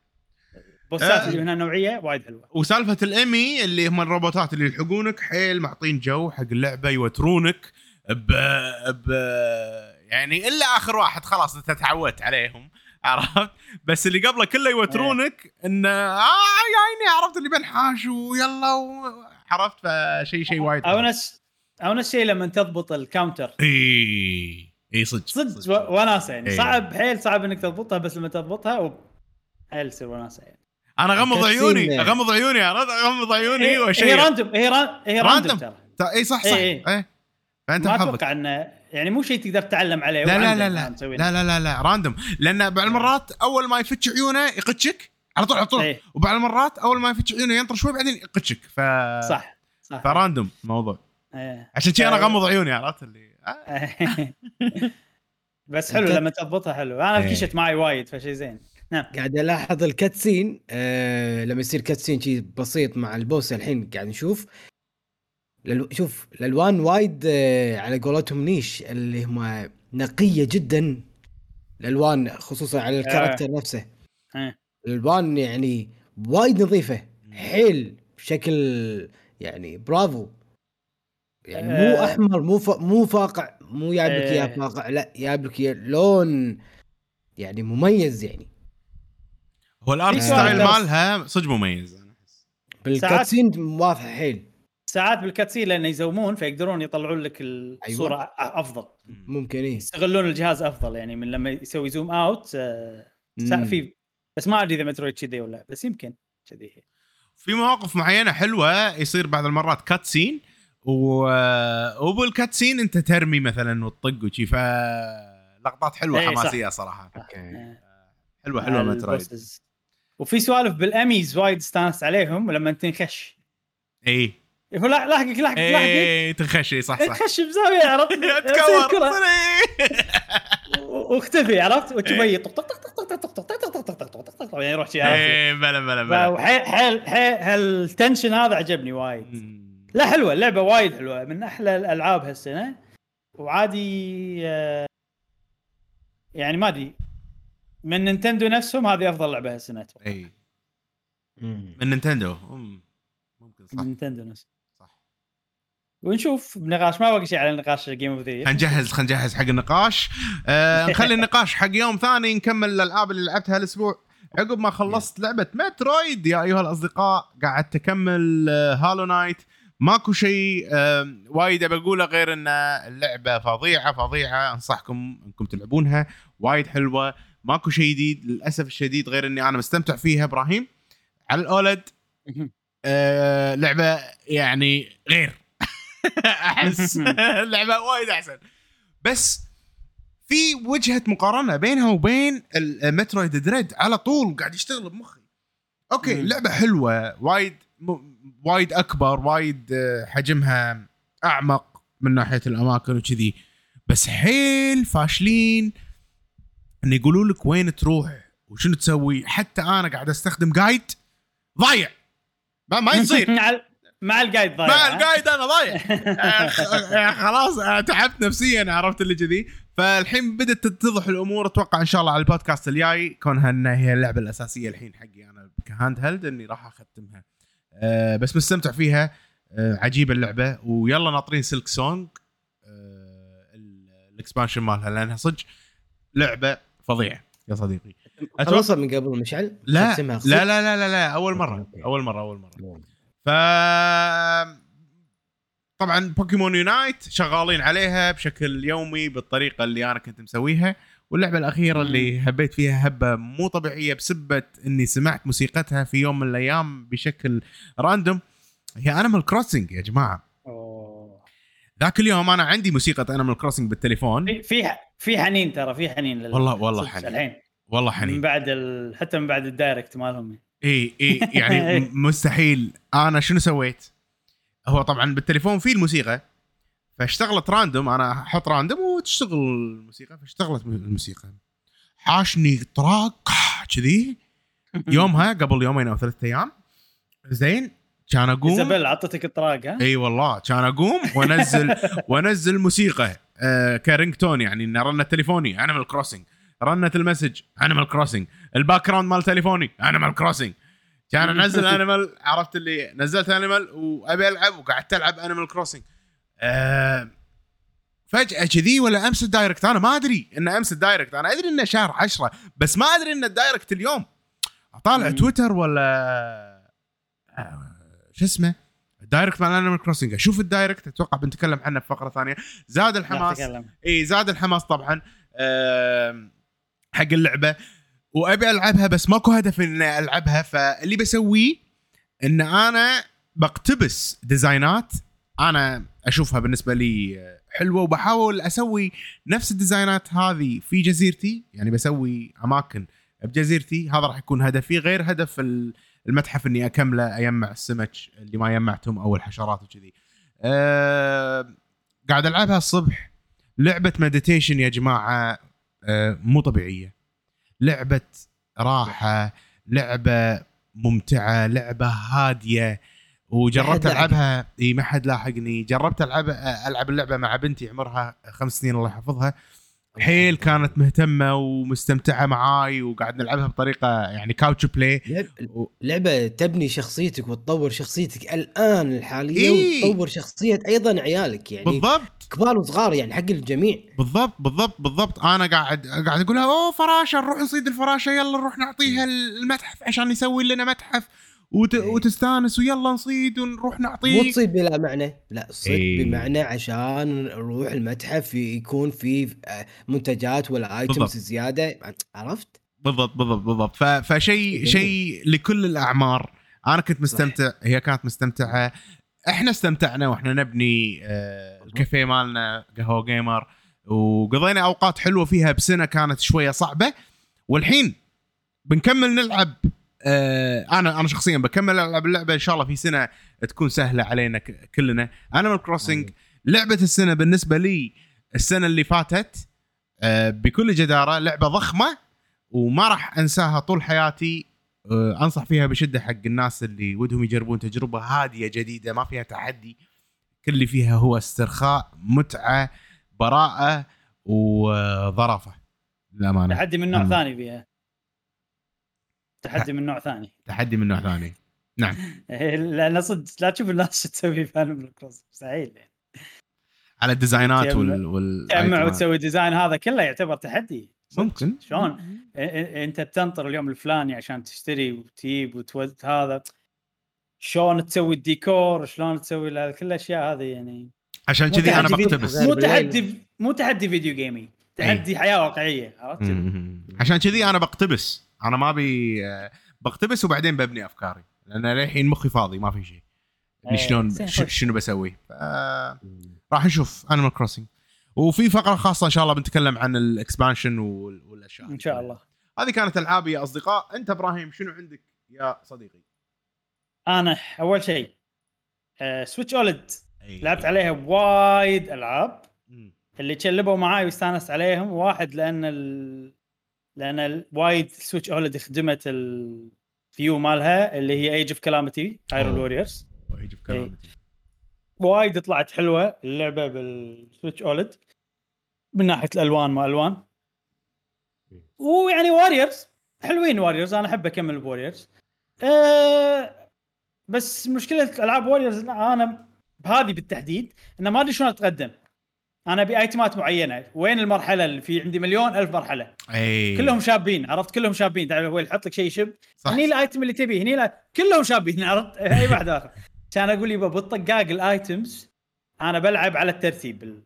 بوسات آه. اللي هنا نوعية وايد حلوة وسالفة الإيمي اللي هم الروبوتات اللي يلحقونك حيل معطين جو حق اللعبة يوترونك ب ب يعني إلا آخر واحد خلاص أنت تعودت عليهم عرفت؟ بس اللي قبله كله يوترونك انه آه يا عيني عرفت اللي بنحاش ويلا و... عرفت؟ فشيء شيء وايد أو نفس أو نفس الشيء لما تضبط ال counter. إي إي صدق صدق وناسه يعني. إيه. صعب حيل صعب إنك تضبطها بس لما تضبطها و... حيل تصير وناسه يعني. أنا اغمض عيوني. أغمض عيوني عرفت؟ أغمض عيوني هي, هي واشيء random هي ran... هي random. ترى. إي إيه، صح. صح إيه، إيه. فأنت ما أتوقع إنه يعني مو شيء تقدر تتعلم عليه لا لا لا لا. لا لا لا لا. random لأن بعض المرات أول ما يفتش عيونه يقتشك. على طول على طول. إيه. وبعض المرات أول ما يفتش عيونه ينطر شوي بعدين يقتشك. ف صح صح. ف random الموضوع. إيه. عشان كذي أنا أغمض عيوني عرفت اللي؟ آه. *laughs* بس حلو لما تضبطها حلو. أنا إيه. كشت معي وايد فشي زين. نعم. قاعد ألاحظ ال cutscene آه لما يصير cutscene شيء بسيط مع ال boss الحين قاعد نشوف لل... شوف الألوان وايد آه على قولتهم نيش اللي هم نقية جدا الألوان خصوصا على ال character نفسه إيه. الألوان يعني وايد نظيفة حيل بشكل يعني برافو يعني مو آه. أحمر مو ف... مو فاقع مو جايب لك اياه. فاقع لا جايب لك لون يعني مميز يعني هو ال art style. مالها صدق مميز أنا احس بالكاتسين واضحة حيل ساعات بال cutscene لأنه يزومون فيقدرون يطلعون لك الصورة أيوة. أ- أفضل ممكن إيه يستغلون الجهاز أفضل يعني من لما يسوي zoom out آه،. في بس ما أدري إذا مترويد كذي ولا بس يمكن كذي هي. في مواقف معينة حلوة يصير بعض المرات cutscene و... وبال cutscene أنت ترمي مثلا وتطق وشي ف لقطات حلوة إيه، صح. حماسية صراحة okay آه، حلوة حلوة مترويد. وفي سوالف بالأميز وايد استانست عليهم لما تنخش اي لاحقك لاحقك لاحقك اي تنخش اي صح صح تخش بزاويه عرفت تكور واختفي عرفت وتبي طق طق طق طق طق طق طق طق طق طق طق طق طق يعني يروح شي عرفت إيه بلا بلا بلا حيل حيل هال tension هذا عجبني وايد. لا حلوة اللعبه وايد حلوة من أحلى الالعاب هالسنه وعادي آه، يعني ما ادري من نينتندو نفسهم هذه افضل لعبه هالسنه أتوقع اي من نينتندو مم. ممكن صح من نينتندو نفسهم ونشوف بنقاش ما بقى شيء على نقاش game of the هنجهز خلينا نجهز حق النقاش. آه *laughs* نخلي النقاش حق يوم ثاني نكمل الألعاب اللي لعبتها هالأسبوع. عقب ما خلصت لعبة مترويد يا أيها الأصدقاء قعدت اكمل آه هالو نايت ماكو شيء آه وايد ابى أقوله غير إن اللعبة فظيعة فظيعة. أنصحكم إنكم تلعبونها وايد حلوة. ماكو شيء جديد للأسف الشديد غير إني أنا مستمتع فيها إبراهيم. على ال old آه لعبة يعني غير. أحس *laughs* اللعبة وايد أحسن. بس في وجهة مقارنة بينها وبين المترويد دريد على طول قاعد يشتغل بمخي. okay مم. اللعبه حلوة وايد. وايد أكبر وايد آه، حجمها أعمق من ناحية الأماكن وكذي. بس حيل فاشلين إن يقولوا لك وين تروح وشنو تسوي. حتى أنا قاعد أستخدم guide ضايع. ما, ما يصير. *laughs* مع ال- مع ال guide ضايع مع ها؟ ال guide أنا ضايع. *laughs* آه، خلاص آه، تعبت نفسيا عرفت اللي كذي. فالحين بدأت تتضح الأمور أتوقع إن شاء الله على البودكاست الجاي كونها إنها هي اللعبة الأساسية الحين حقي أنا ك handheld إني راح أختمها. أه بس مستمتع فيها. أه عجيبة اللعبة. ويلا ناطرين سلك سونج أه ال- ال expansion مالها لأنها صدق لعبة فظيعة. يا صديقي. خلصها من قبل مشعل؟ لا لا. لا لا لا, لا أول مرة. أول مرة أول مرة. ف طبعا بوكيمون يونايت شغالين عليها بشكل يومي بالطريقة اللي أنا كنت مسويها واللعبة الأخيرة اللي حبيت فيها هبة مو طبيعية بسبة إني سمعت موسيقتها في يوم من الأيام بشكل random هي انيمال كروسنج يا جماعة. ذاك اليوم أنا عندي موسيقى انيمال كروسنج بالتليفون. في في حنين ترى في حنين لل... والله والله حنين. الحين. والله من حنين بعد ال... حتى من بعد ال Direct مالهم. إي إي يعني *laughs* مستحيل. أنا شنو سويت؟ هو طبعا بالتليفون في الموسيقى فاشتغلت random. أنا أحط random وتشتغل الموسيقى فاشتغلت الموسيقى. حاشني طراق كذي. *laughs* يومها قبل يومين أو ثلاثة أيام زين كان أقوم. إيزابيل عطتك الطراق ها؟ إي والله كان أقوم وأنزل *laughs* وأنزل موسيقى آه ك ringtone يعني ان رنه تليفوني انيمال كروسنج رنه ال message. انيمال كروسنج ال background مال تليفوني. انيمال كروسنج كان انزل *laughs* انيمال عرفت اللي نزلت انيمال وأبي ألعب وقعدت ألعب انيمال كروسنج آه فجأة كذي ولا أمس ال Direct؟ أنا ما أدري إن أمس ال Direct. أنا أدري إنه شهر عشرة بس ما أدري إن ال Direct اليوم. أطالع مم. تويتر ولا آه، شو اسمه؟ ال Direct مال Animal Crossing أشوف ال Direct أتوقع بنتكلم عنه في فقرة ثانية. زاد الحماس. إي زاد الحماس طبعا. آم، حق اللعبة وأبي ألعبها بس ماكو هدف إني ألعبها فاللي بسويه إن أنا بقتبس ديزاينات أنا أشوفها بالنسبة لي حلوة وبحاول أسوي نفس الديزاينات هذه في جزيرتي. يعني بسوي أماكن بجزيرتي هذا راح يكون هدفي غير هدف ال- المتحف إني أكمله اجمع السمك اللي ما جمعتهم أو الحشرات وكذي. أه قاعد ألعبها الصبح. لعبة meditation يا جماعة. مو طبيعية. لعبة راحة، لعبة ممتعة، لعبة هادية وجربت العبها إي ما حد لاحقني، جربت العب ألعب اللعبة مع بنتي عمرها خمس سنين الله يحفظها. حيل كانت مهتمة ومستمتعة معاي وقاعد نلعبها بطريقة يعني كاوتش بلاي لعب- لعبة تبني شخصيتك وتطور شخصيتك الآن الحالية إيه. وتطور شخصية أيضا عيالك يعني. بالضبط. كبار وصغار يعني حق الجميع. بالضبط بالضبط بالضبط. أنا قاعد قاعد أقول أوه فراشة نروح نصيد الفراشة يلا نروح نعطيها المتحف عشان يسوي لنا متحف. وت... إيه. وتستانس ويلا نصيد ونروح مو نعطيه تصيد بلا معنى لا صيد إيه. بمعنى عشان نروح المتحف يكون في آه، منتجات ولا items. زيادة عرفت؟ بالضبط بالضبط بالضبط ف... فشيء. شيء لكل الأعمار أنا كنت مستمتع هي كانت مستمتعة إحنا استمتعنا وإحنا نبني آه الكافيه مالنا قهوة gamer وقضينا أوقات حلوة فيها بسنة كانت شوية صعبة والحين بنكمل نلعب أنا أنا شخصيا بكمل ألعب اللعبة. إن شاء الله في سنة تكون سهلة علينا كلنا. Animal Crossing لعبة السنة بالنسبة لي السنة اللي فاتت آه بكل جدارة لعبة ضخمة وما راح أنساها طول حياتي. آه أنصح فيها بشدة حق الناس اللي ودهم يجربون تجربة هادية جديدة ما فيها تحدي كل اللي فيها هو استرخاء متعة براءة وظرافة. للأمانة. تحدي من نوع نعم. ثاني فيها. تحدي من نوع ثاني. *laughs* تحدي من نوع ثاني. نعم. *laughs* لأن صدق لا تشوف الناس شو تسوي في Animal Cross مستحيل يعني. على الديزاينات وال وال تجمع. وتسوي design هذا كله يعتبر تحدي. ممكن. شلون؟ أنت بتنطر اليوم الفلاني عشان تشتري وتجيب وتود هذا. شلون تسوي الديكور؟ شلون تسوي هذا كل الأشياء هذه يعني. عشان كذي أنا بقتبس. مو. تحدي مو تحدي video game ي تحدي حياة واقعية عرفت. عشان كذي أنا بقتبس. أنا ما ابي بقتبس وبعدين ببني أفكاري لأن للحين مخي فاضي ما في شيء. إيه، شلون. شنو بسوي؟ راح نشوف Animal Crossing وفي فقرة خاصة إن شاء الله بنتكلم عن ال expansion وال- والأشياء إن شاء الله. هذه كانت العابي يا أصدقاء. أنت إبراهيم شنو عندك يا صديقي؟ أنا أول شيء آه سويتش اولد أي. لعبت عليها وايد ألعاب. اللي تشلبوا معاي واستانست عليهم واحد لأن ال... لأن. وايد سويتش اولد خدمت الفيو مالها اللي هي ايج اوف كلامتي ايرون. ووريرز ويجي بكلامتي. وايد طلعت حلوة اللعبة بالسويتش أولد. من ناحية الألوان ما ألوان. ويعني واريورز حلوين Warriors أنا أحب أكمل ب Warriors أه بس مشكلة ألعاب Warriors أنا بهذه بالتحديد انه ما أدري شلون اتقدم أنا ابي ايتمات معينه وين المرحلة؟ اللي في عندي مليون ألف مرحلة. أي. كلهم شابين عرفت؟ كلهم شابين. تعال هو يحط لك شيء يشب؟ هني ال item اللي تبيه هني لا. كلهم شابين عرفت؟ *laughs* أي واحد آخر. كان أقول يبا بالطقاق ال items أنا بلعب على الترتيب ال-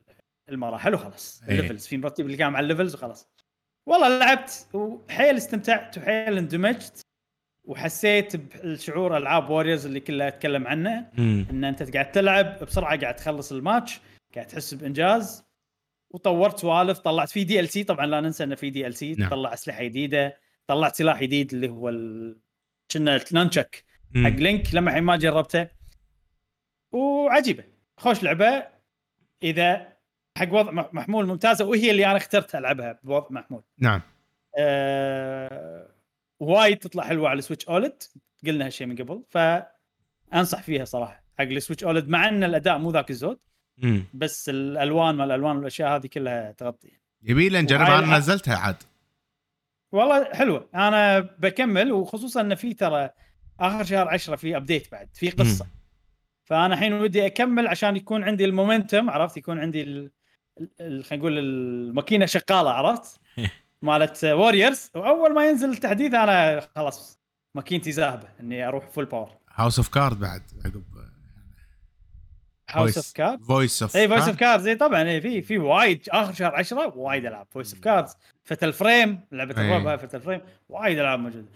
المراحل وخلاص. ال levels في مرتب اللي كان مع ال levels وخلاص. والله لعبت وحيل استمتعت وحيل اندمجت وحسيت بالشعور ألعاب Warriors اللي كلها أتكلم عنه. إن أنت قاعد تلعب بسرعة قاعد تخلص الماتش. قاعد تحس بإنجاز. وطورت سوالف طلعت في DLC طبعا لا ننسى إنه في DLC نعم. طلع أسلحة جديدة. طلعت سلاح جديد اللي هو ال... كنا ال nunchuck حق. Link لما الحين ما جربته. وعجيبة. خوش لعبة. إذا حق وضع مح- محمول ممتازة وهي اللي أنا اخترت ألعبها بوضع محمول. نعم. أه... وايد تطلع حلوة على Switch OLED قلنا هالشيء من قبل. فأنصح فيها صراحة. حق ال Switch OLED مع إن الأداء مو ذاك الزود. مم. بس الألوان ما الألوان والأشياء هذه كلها تغطي. يبي لي نجربها أنا نزلتها عاد. والله حلوة. أنا بكمل وخصوصا إن في ترى آخر شهر 10 في update بعد في قصة. فأنا الحين ودي أكمل عشان يكون عندي ال momentum عرفت؟ يكون عندي. خلينا نقول الماكينة شغالة عرفت؟ *laughs* مالت Warriors وأول ما ينزل التحديث أنا خلاص ماكينتي ذاهبة إني أروح full power House of Card بعد عقب House of Card Voice of إي Voice of Cards إي طبعا اي في في وايد آخر شهر 10 وايد ألعاب. Voice of Cards Fatal Frame لعبة أي. الرعب هاي Fatal Frame وايد ألعاب موجودة.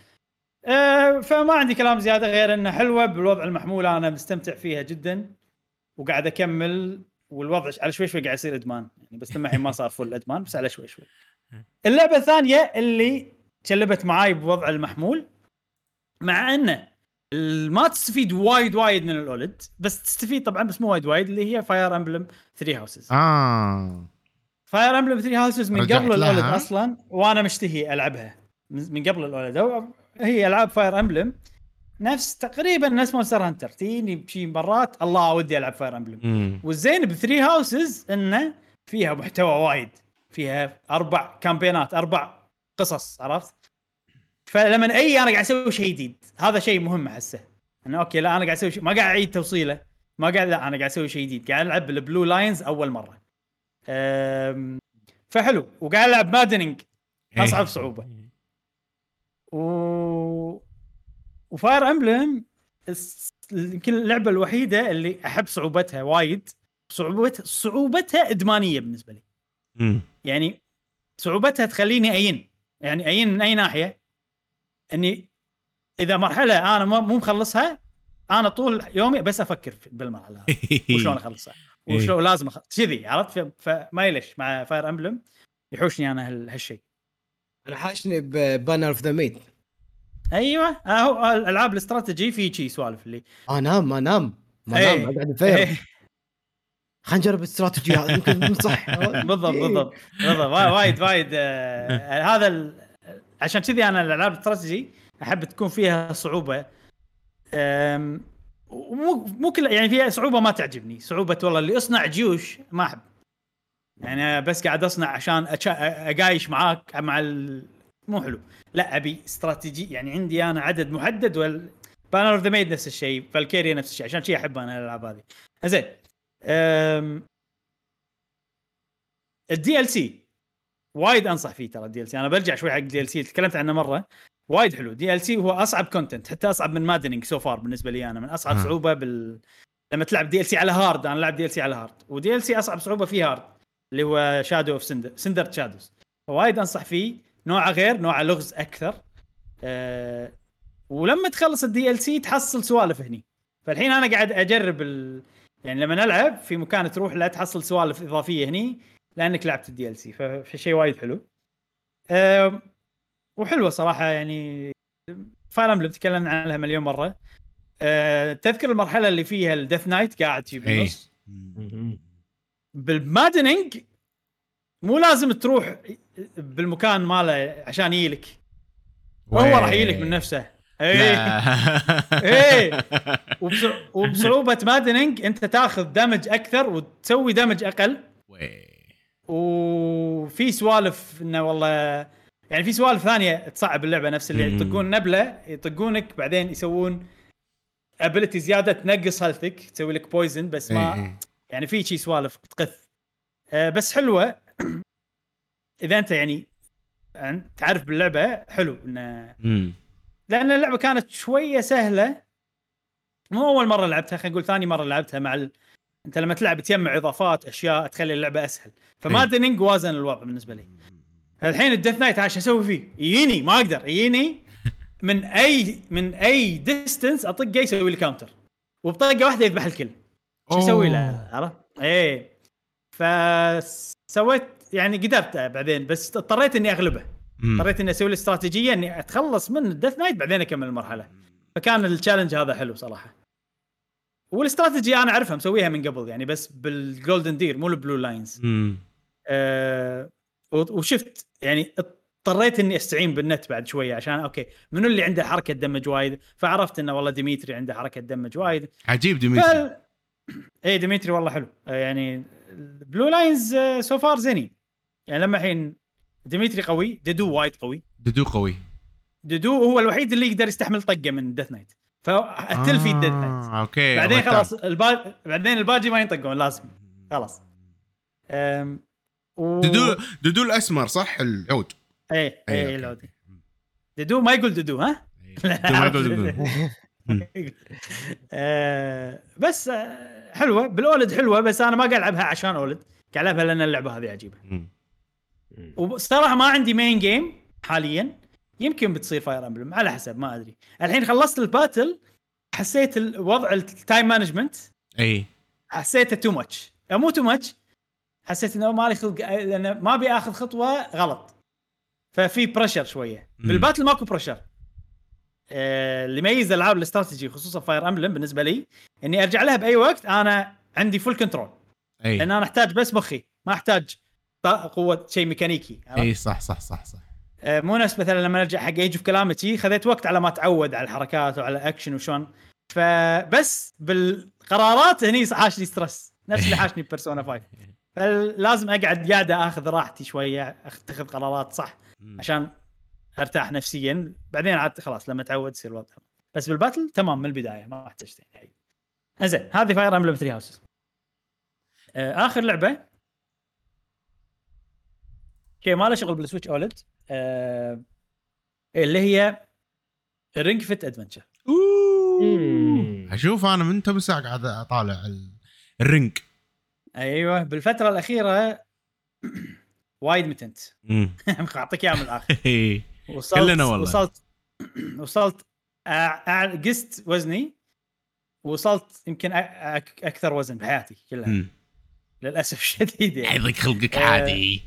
أه فما عندي كلام زيادة غير إنها حلوة بالوضع المحمول. أنا مستمتع فيها جدا وقاعد أكمل والوضع على شوي شوي قاعد يصير إدمان. يعني بس لما الحين ما صار full إدمان بس على شوي شوي. *laughs* اللعبة الثانية اللي شلبت معاي بوضع المحمول مع إنه ما تستفيد وايد وايد من ال OLED بس تستفيد طبعا بس مو وايد وايد اللي هي Fire Emblem 3 Houses آه. Fire Emblem 3 Houses من قبل ال OLED؟ أصلا وأنا مشتهي ألعبها. من من قبل ال OLED. هي ألعاب Fire Emblem نفس تقريبا نفس Monster Hunter تجيني بشي مرات الله ودي ألعب Fire Emblem. والزين ب Three Houses إنه فيها محتوى وايد. فيها أربع campaign ات أربع قصص عرفت؟ فلما أي أنا قاعد أسوي شيء جديد. هذا شيء مهم أحسه. إنه okay لا أنا قاعد أسوي شيء ما قاعد أعيد توصيله. ما قاعد لا أنا قاعد أسوي شيء جديد. قاعد ألعب بال Blue Lions أول مرة. أم، فحلو. وقاعد ألعب مادنينج. اصعب إيه. صعوبة. و وفاير إمبلم يمكن اللعبة الوحيدة اللي أحب صعوبتها وايد. صعوبتها صعوبتها إدمانية بالنسبة لي. يعني صعوبتها تخليني أين. يعني أين من أي ناحية. إني إذا مرحلة أنا مو مو مخلصها أنا طول يومي بس أفكر في- بالمرحلة. هذه *laughs* وشلون أخلصها؟ إيه. وشلون لازم أخ... كذي عرفت؟ فما يلش مع فاير امبلم يحوشني أنا هال- هالشيء. أنا حاشني ببانر اوف ذا ميد أيوه. آه، هو العاب الاستراتيجي في شي سوالف اللي. انام ما انام ما إيه. انام أقعد أفير. إيه، خلينا نجرب الاستراتيجي هذا *laughs* يمكن مو صح بالضبط بالضبط بالضبط. وا- وايد وايد آه، هذا ال... عشان كذي أنا الألعاب الاستراتيجي أحب تكون فيها صعوبة. ومو مو كل يعني فيها صعوبة ما تعجبني. صعوبة والله اللي اصنع جيوش ما أحب. يعني بس قاعد أصنع عشان أقايش معاك مع ال... مو حلو. لا أبي استراتيجي يعني عندي أنا عدد محدد وال Banner of the Maid نفس الشيء Valkyria نفس الشيء عشان شيء أحب أنا الألعاب هذه. زين. ال DLC وايد أنصح فيه ترى ال DLC أنا برجع شوي حق ال DLC تكلمت عنه مرة. وايد حلو. DLC هو أصعب content حتى أصعب من maddening so far بالنسبة لي أنا من أصعب. صعوبة بال لما تلعب DLC على hard أنا لعب DLC على hard و DLC أصعب صعوبة فيه hard اللي هو Shadow of Cinder Cinder Shadows فوايد أنصح فيه نوعه غير نوعه لغز أكثر. أه ولما تخلص ال DLC تحصل سوالف هني. فالحين أنا قاعد أجرب ال... يعني لما نلعب في مكان تروح لا تحصل سوالف إضافية هني لأنك لعبت ال DLC ففي شيء وايد حلو. أه وحلوة صراحة يعني Fire Emblem تكلمنا عنها مليون مرة. أه تذكر المرحلة اللي فيها ال Death Knight قاعد شي إيه. بالنص بال maddening مو لازم تروح بالمكان ماله عشان يجيلك. هو راح يجيلك من نفسه. اي إيه. *laughs* وبصع- وبصعوبة maddening أنت تاخذ damage أكثر وتسوي damage أقل. وفي سوالف إنه والله يعني في سوالف ثانية تصعب اللعبة نفس اللي. يطقون نبلة يطقونك بعدين يسوون ability زيادة تنقص health ك تسوي لك poison بس ما إيه. يعني في شي سوالف تقث. آه بس حلوة. *coughs* إذا أنت يعني عن- تعرف باللعبة حلو. انه. لأن اللعبة كانت شوية سهلة. مو أول مرة لعبتها خلينا نقول ثاني مرة لعبتها مع ال... أنت لما تلعب تجمع إضافات أشياء تخلي اللعبة أسهل. ف maddening وازن الوضع بالنسبة لي. الحين ال Death Knight إيش أسوي فيه؟ يجيني ما أقدر. يجيني من اي من أي distance أطقه يسوي لي counter وبطقه واحدة يذبح الكل. شو أسوي له؟ عرفت؟ إيه. فسويت يعني قدرت بعدين بس اضطريت إني أغلبه. اضطريت إني أسوي الاستراتيجيه إني أتخلص من ال Death Knight بعدين أكمل المرحلة. فكان ال challenge هذا حلو صراحة. والاستراتيجي أنا أعرفها مسويها من قبل يعني بس بال Golden Deer مو ال Blue Lions مم. وشفت يعني اضطريت إني أستعين بالنت بعد شوية عشان okay منو اللي عنده حركة damage وايد؟ فعرفت إنه والله Dimitri عنده حركة damage وايد. عجيب Dimitri فال... إيه Dimitri والله حلو. آه، يعني Blue Lions so far زينين يعني لما الحين Dimitri قوي Dedue وايد قوي. دودو قوي. ديدو هو الوحيد اللي يقدر يستحمل طقة من ديث نايت فاتل في ديث نايت آه، أوكي بعدين خلاص البا... بعدين الباجي ما ينطقون لازم. خلاص. أم... و... دودو دودو الأسمر صح؟ العود. إيه إيه أوكي. العودي ديدو ما يقول ديدو ها؟ دودو ما يقول دودو. *laughs* *laughs* آه، بس آه، حلوة. بالأولد حلوة بس أنا ما قاعد ألعبها عشان أولد. قاعد ألعبها لأن اللعبة هذه عجيبة. وصراحة ما عندي main game حاليا. يمكن بتصير Fire Emblem على حسب ما أدري. الحين خلصت ال battle حسيت الوضع ال time management اي حسيته too much مو too much حسيت إنه ما لي خلق لأن ما أبي آخذ خطوة غلط. ففي pressure شوية. بال battle ماكو pressure آه، اللي يميز العاب الاستراتيجي خصوصا Fire Emblem بالنسبة لي إني أرجع لها بأي وقت أنا عندي full control أي. لأن أنا أحتاج بس مخي ما أحتاج قوة شيء ميكانيكي؟ أي صح صح صح صح. آه، مو نفس مثلا لما ارجع حق Age of Calamity خذيت وقت على ما أتعود على الحركات وعلى الاكشن وشون. فبس بالقرارات هني حاشني stress نفس اللي حاشني Persona 5 فلازم أقعد قاعدة أخذ راحتي شوية أتخذ قرارات صح. عشان أرتاح نفسيا. بعدين عاد خلاص لما اتعود يصير الوضع. بس بال battle تمام من البداية ما احتجت يعني زين هذه Fire Emblem 3 Houses آخر لعبة. شيء ما له شغل بال Switch OLED آه اللي هي Ring Fit Adventure مم. أشوف أنا من تم ساعه قاعد اطالع ال- ال Ring أيوه بالفترة الأخيرة *clears throat* وايد متنت. *laughs* أعطيك إياها من الآخر *laughs* إي. وصلت كلنا والله. وصلت وصلت قست وزني وصلت يمكن أكثر وزن بحياتي كلها. للأسف *laughs* الشديد يعني يضيق خلقك آه. عادي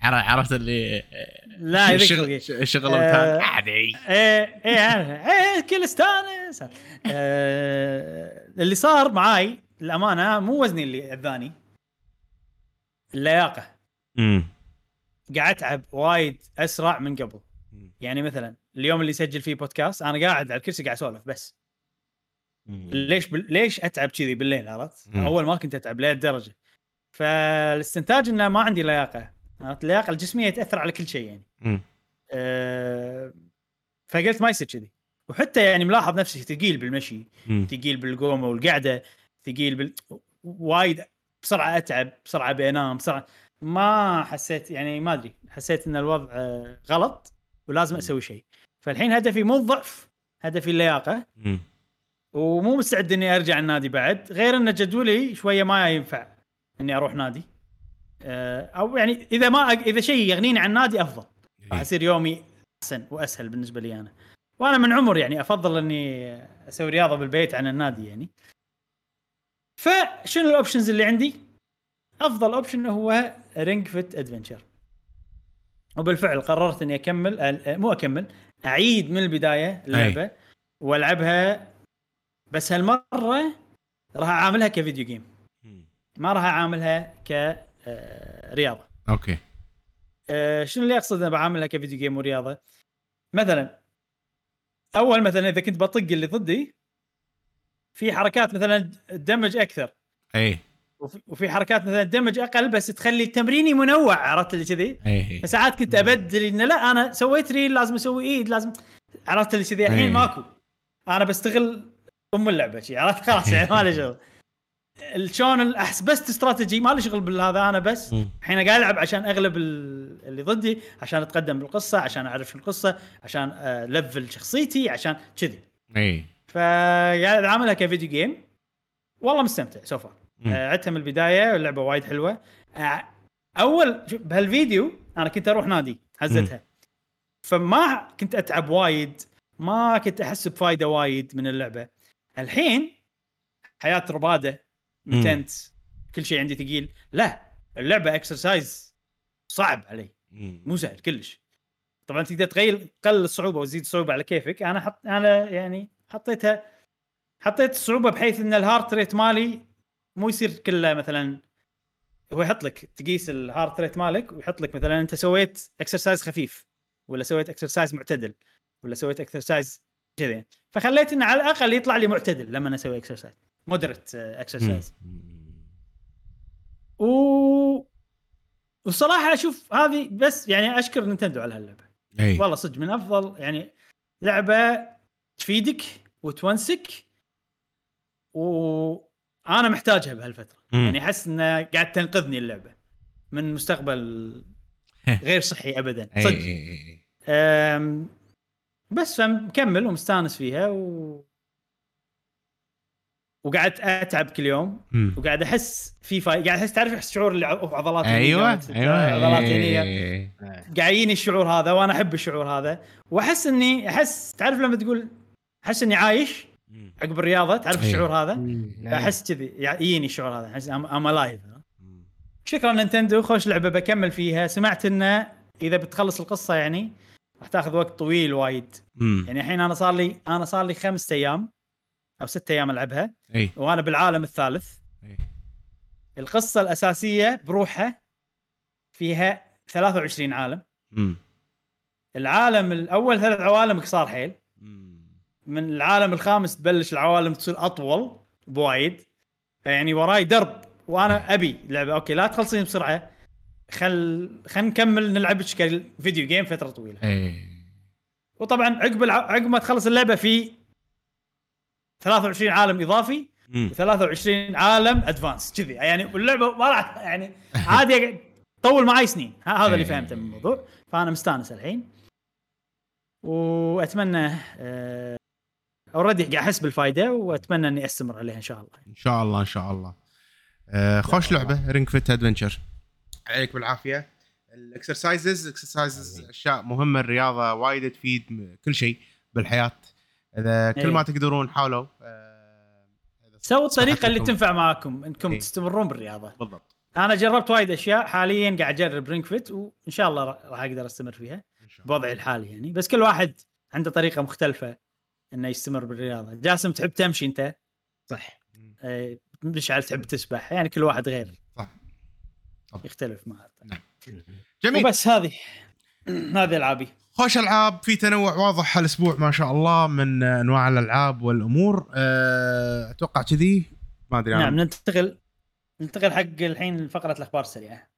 عر- عرفت اللي لا يذيك شغل خلقي. شغل آه. عادي إيه إيه عارف. إيه كل استانس آه اللي صار معاي الأمانة مو وزني اللي أذاني اللياقة مم. قاعد أتعب وايد أسرع من قبل مم. يعني مثلا اليوم اللي يسجل فيه بودكاست أنا قاعد على الكرسي قاعد أسولف بس ليش بل... ليش أتعب كذي بالليل عرفت؟ مم. أول ما كنت أتعب لهالدرجة فالاستنتاج إنه ما عندي لياقة عرفت؟ اللياقة الجسمية تأثر على كل شيء يعني مم. أه... فقلت ما يصير كذي وحتى يعني ملاحظ نفسي ثقيل بالمشي مم. ثقيل بالقومة والقعدة ثقيل بال وايد بسرعة أتعب بسرعة بينام بسرعة. ما حسيت يعني ما أدري حسيت إن الوضع غلط ولازم أسوي شيء. فالحين هدفي مو الضعف هدفي اللياقة. ومو مستعد إني أرجع النادي بعد غير إن جدولي شوية ما ينفع إني أروح نادي. آه، أو يعني إذا ما أق... إذا شيء يغنيني عن النادي أفضل. راح يصير يومي أحسن وأسهل بالنسبة لي أنا. وأنا من عمر يعني أفضل إني أسوي رياضة بالبيت عن النادي يعني. فشنو ال options اللي عندي؟ أفضل option هو Ring Fit Adventure وبالفعل قررت إني أكمل آه، مو أكمل أعيد من البداية اللعبة وألعبها بس هالمرة راح أعاملها ك video game. ما راح أعاملها كرياضه أوكي. آه، شنو اللي أقصد أنا بعاملها ك video game ورياضة؟ مثلا أول مثلا إذا كنت بطق اللي ضدي في حركات مثلا تدمج أكثر. اي وفي, حركات مثلا دمج أقل بس تخلي تمريني منوع عرفت اللي كذي؟ اي فساعات كنت أبدل إنه لا أنا سويت ريل لازم أسوي إيد لازم عرفت اللي كذي؟ الحين إيه. ماكو. أنا بستغل أم اللعبة شي عرفت؟ خلاص يعني ما لي *laughs* شغل. شلون الاحس بس استراتيجي ما لي شغل بالهذا أنا بس. الحين قاعد ألعب عشان أغلب ال- اللي ضدي عشان أتقدم بالقصة عشان أعرف شو القصة عشان level شخصيتي عشان كذي. اي فقاعد اعاملها ك video game. والله مستمتع so far. آه، عدتها من البداية اللعبة وايد حلوة. آه، أول شوف، بهالفيديو أنا كنت أروح نادي هزتها. فما كنت أتعب وايد ما كنت أحس بفايدة وايد من اللعبة. الحين حياة ربادة. متنت كل شيء عندي ثقيل. لا اللعبة exercise صعب علي. مو سهل كلش. طبعا تقدر تغير تقلل الصعوبة وتزيد الصعوبة على كيفك. أنا حط أنا يعني حطيتها حطيت الصعوبه بحيث إن ال heart rate مالي مو يصير كله مثلا هو يحط لك تقيس ال heart rate مالك ويحط لك مثلا أنت سويت exercise خفيف ولا سويت exercise معتدل ولا سويت exercise كذا فخليت إنه على الأقل يطلع لي معتدل لما أنا أسوي exercise moderate exercise و والصراحة أشوف هذه بس يعني أشكر نينتندو على هاللعبة. إي. والله صدق من أفضل يعني لعبة تفيدك وتونسك. وأنا محتاجها بهالفترة. مم. يعني أحس انها قاعد تنقذني اللعبة. من مستقبل غير صحي ابدا. صدق. إي إي أم، بس فمكمل ومستانس فيها و وقاعد أتعب كل يوم. مم. وقاعد أحس في فاي... قاعد أحس تعرف احس شعور اللي أوف عضلاتي هني أيوه أيوه هني إي- إي. قاعد يجيني الشعور هذا وأنا أحب الشعور هذا. وأحس إني أحس تعرف لما تقول أحس إني عايش. عقب الرياضة تعرف إيه. الشعور هذا. أحس كذي يجيني الشعور هذا أحس I'm alive شكرا نينتندو خوش لعبة بكمل فيها سمعت انه إذا بتخلص القصة يعني راح تاخذ وقت طويل وايد مم. يعني الحين أنا صار لي أنا صار لي خمسة أيام أو ستة أيام ألعبها إي وأنا بالعالم الثالث إي. القصة الأساسية بروحها فيها 23 عالم مم. العالم الأول ثلاث عوالم قصار حيل. من العالم الخامس تبلش العوالم تصير أطول بوايد. يعني وراي درب وأنا أبي لعبة. أوكي لا تخلصين بسرعة. خل خل نكمل نلعب video game فترة طويلة. اي وطبعا عقب الع... عقب ما تخلص اللعبة في 23 عالم إضافي مم. و23 عالم advance كذي. يعني واللعبه ما راح يعني *laughs* عادي طول معي سنين. هذا اللي إيه. فهمته من الموضوع. فأنا مستأنس الحين. وأتمنى already قاعد أحس بالفائده وأتمنى إني أستمر عليها إن شاء الله. إن شاء الله إن شاء الله. آه خوش لعبة Ring Fit Adventure عليك بالعافية. ال exercises exercises أشياء مهمة الرياضة وايد تفيد كل شيء بالحياة. إذا كل إيه. ما تقدرون حاولوا آه، سووا الطريقة اللي تنفع معاكم إنكم إيه. تستمرون بالرياضة. بالضبط. أنا جربت وايد أشياء حاليا قاعد أجرب Ring Fit وإن شاء الله را- راح أقدر أستمر فيها. بوضعي الحالي يعني. بس كل واحد عنده طريقة مختلفة. إنه يستمر بالرياضة. جاسم تحب تمشي أنت؟ صح. آه، مشعل تحب تسبح يعني كل واحد غير. صح. يختلف مع جميل. وبس هذه هذه ألعابي. خوش ألعاب في تنوع واضح هالأسبوع ما شاء الله من أنواع الألعاب والأمور. آه، أتوقع كذي. ما أدري. نعم. ننتقل ننتقل حق الحين فقرة الأخبار السريعة.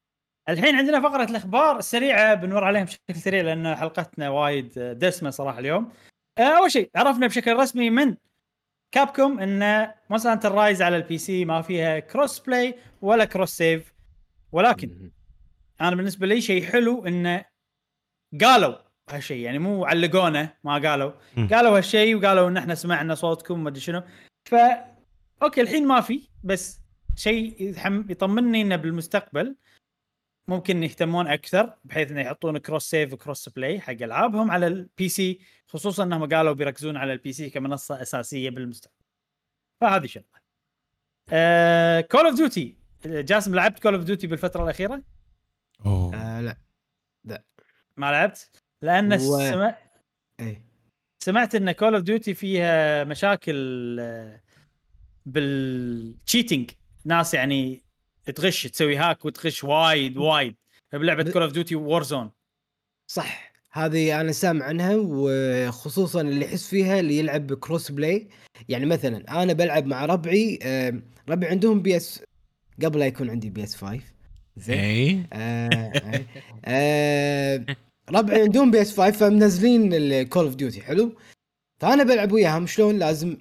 الحين عندنا فقرة الأخبار السريعة بنمر عليها بشكل سريع لأن حلقتنا وايد دسمة صراحة اليوم. أول شيء عرفنا بشكل رسمي من Capcom إن Monster Hunter Rise على ال PC ما فيها cross play ولا cross save ولكن أنا بالنسبة لي شيء حلو انه قالوا هالشيء يعني مو علقونا ما قالوا. قالوا هالشيء وقالوا إن إحنا سمعنا صوتكم ما أدري شنو ف أوكي الحين ما في بس شيء. يطمني إنه بالمستقبل ممكن يهتمون أكثر بحيث إنه يحطون cross save و cross play حق ألعابهم على ال PC خصوصا إنهم قالوا بيركزون على ال PC كمنصة أساسية بالمستقبل. فهذه شغلة. Call of Duty جاسم لعبت Call of Duty بالفترة الأخيرة؟ أوه. آه لا. ما لعبت؟ لأن هو- سمع... إيه. سمعت إن Call of Duty فيها مشاكل آه، بال cheating ناس يعني تغش تسوي hack وتغش وايد وايد. بلعبة Call of Duty Warzone صح. هذه أنا سامع عنها وخصوصا اللي يحس فيها اللي يلعب cross play يعني مثلا أنا بلعب مع ربعي ربعي عندهم PS قبل لا يكون عندي PS 5 زين. اي آه، آه، آه، ربعي عندهم PS 5 فمنزلين ال Call of Duty حلو. فأنا بلعب وياهم شلون لازم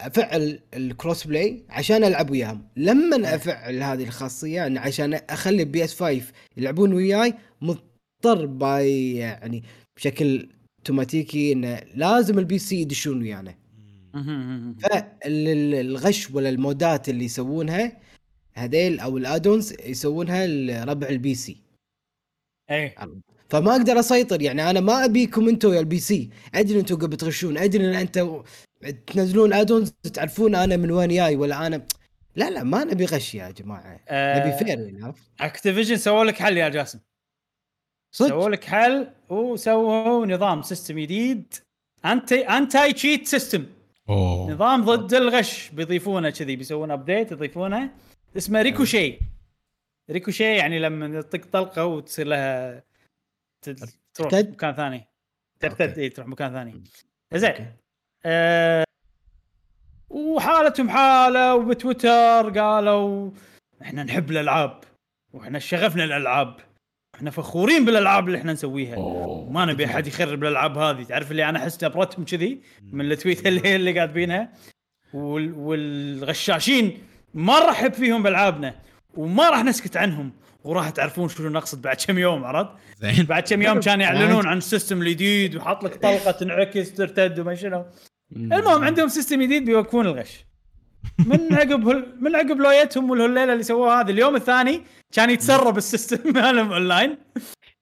أفعل ال cross play عشان ألعب وياهم. لما أفعل هذه الخاصية؟ ان عشان أخلي PS 5 يلعبون وياي مضطر باي يعني بشكل أوتوماتيكي انه لازم ال PC يدشون ويانا. فالغش ولا ال mod ات اللي يسوونها هذيل أو ال add-ons يسوونها لربع ال PC اي فما أقدر أسيطر يعني أنا ما ابيكم أنتم يا ال PC أدري أنتم قاعد بتغشون أدري إن أنتم تنزلون add-ons تعرفون أنا من وين جاي ولا أنا؟ لا لا ما نبي غش يا جماعة. آه. نبي fair عرفت؟ Activision سووا لك حل يا جاسم. سووا صدق لك حل وسووا نظام system جديد anti anti cheat system نظام ضد الغش بيضيفونه كذي بيسوون update يضيفونه. اسمه Ricochet Ricochet يعني لما تطق طلقة وتصير لها تروح؟ مكان ثاني. ترتد. اي تروح مكان ثاني. زين. آه وحالتهم حالة وبتويتر قالوا إحنا نحب الألعاب وإحنا شغفنا الألعاب إحنا فخورين بالألعاب اللي إحنا نسويها. وما نبي أحد يخرب الألعاب هذه. تعرف اللي أنا أحس نبرتهم كذي؟ من ال tweet اللي اللي كاتبينها وال... والغشاشين ما نرحب فيهم بألعابنا وما راح نسكت عنهم. وراح تعرفون شنو نقصد بعد كم يوم عرفت؟ بعد كم يوم كانوا يعلنون عن ال system الجديد وحط لك طلقة تنعكس ترتد وما شنو. المهم عندهم system جديد بيوقفون الغش. من *laughs* عقب هل... من عقب لويتهم والهليلة اللي سووها هذه اليوم الثاني كان يتسرب ال system *laughs* مالهم اونلاين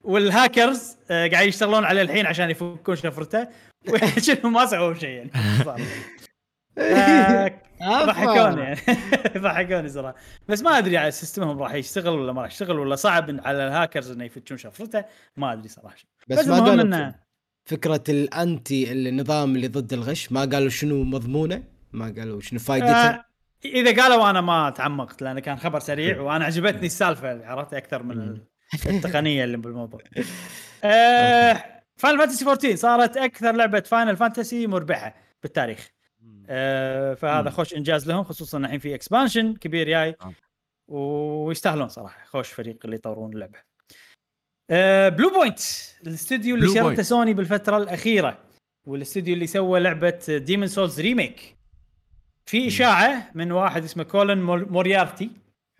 والهاكرز آه قاعد يشتغلون عليه الحين عشان يفكون شفرته. *laughs* وشنو ما سووا شيء يعني. صار. آه، ضحكوني. يعني ضحكوني صراحة. بس ما أدري على system هم راح يشتغل ولا ما راح يشتغل ولا صعب على الهاكرز إنه يفتشون شفرته. ما أدري صراحة. بس, بس ما المهم قالوا إنه فكرة ال anti النظام اللي ضد الغش ما قالوا شنو مضمونه ما قالوا شنو فائدته آه إذا قالوا أنا ما تعمقت لأنه كان خبر سريع وأنا عجبتني السالفة عرفت أكثر من التقنية اللي بالموضوع. *laughs* آه Final Fantasy 14 صارت أكثر لعبة Final Fantasy مربحة بالتاريخ. آه فهذا. خوش إنجاز لهم خصوصا الحين في expansion كبير جاي آه. ويستاهلون صراحة خوش فريق اللي يطورون اللعبة. آه Bluepoint الاستوديو اللي شرته. سوني بالفترة الأخيرة والاستوديو اللي سوى لعبة Demon's Souls remake في إشاعة من واحد اسمه Colin Mor- Moriarty.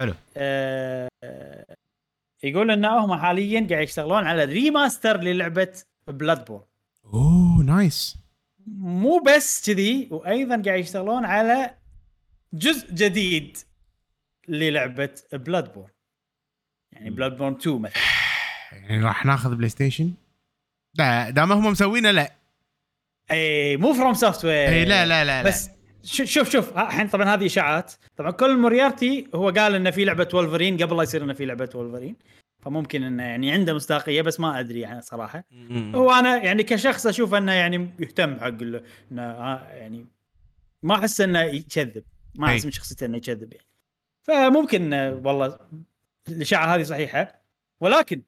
حلو. آه آه، يقول إن هم حاليا قاعد يشتغلون على remaster للعبة Bloodborne أوه nice. مو بس كذي وأيضا قاعد يشتغلون على جزء جديد للعبة Bloodborne يعني Bloodborne 2 مثلا. يعني راح ناخذ بلاي ستيشن؟ لا دام هم مسوينه لا. اي مو FromSoftware اي لا لا لا, لا. بس شو- شوف شوف ها، الحين طبعا هذه إشاعات. طبعا Colin Moriarty هو قال إنه في لعبة وولفرين قبل لا يصير إنه في لعبة وولفرين فممكن إنه يعني عنده مصداقية بس ما أدري يعني صراحة. هو أنا يعني كشخص أشوف إنه يعني يهتم حق إنه يعني ما أحس إنه يكذب. ما أحس أي. من شخصيته إنه يكذب يعني. فممكن والله الإشاعة هذه صحيحة. ولكن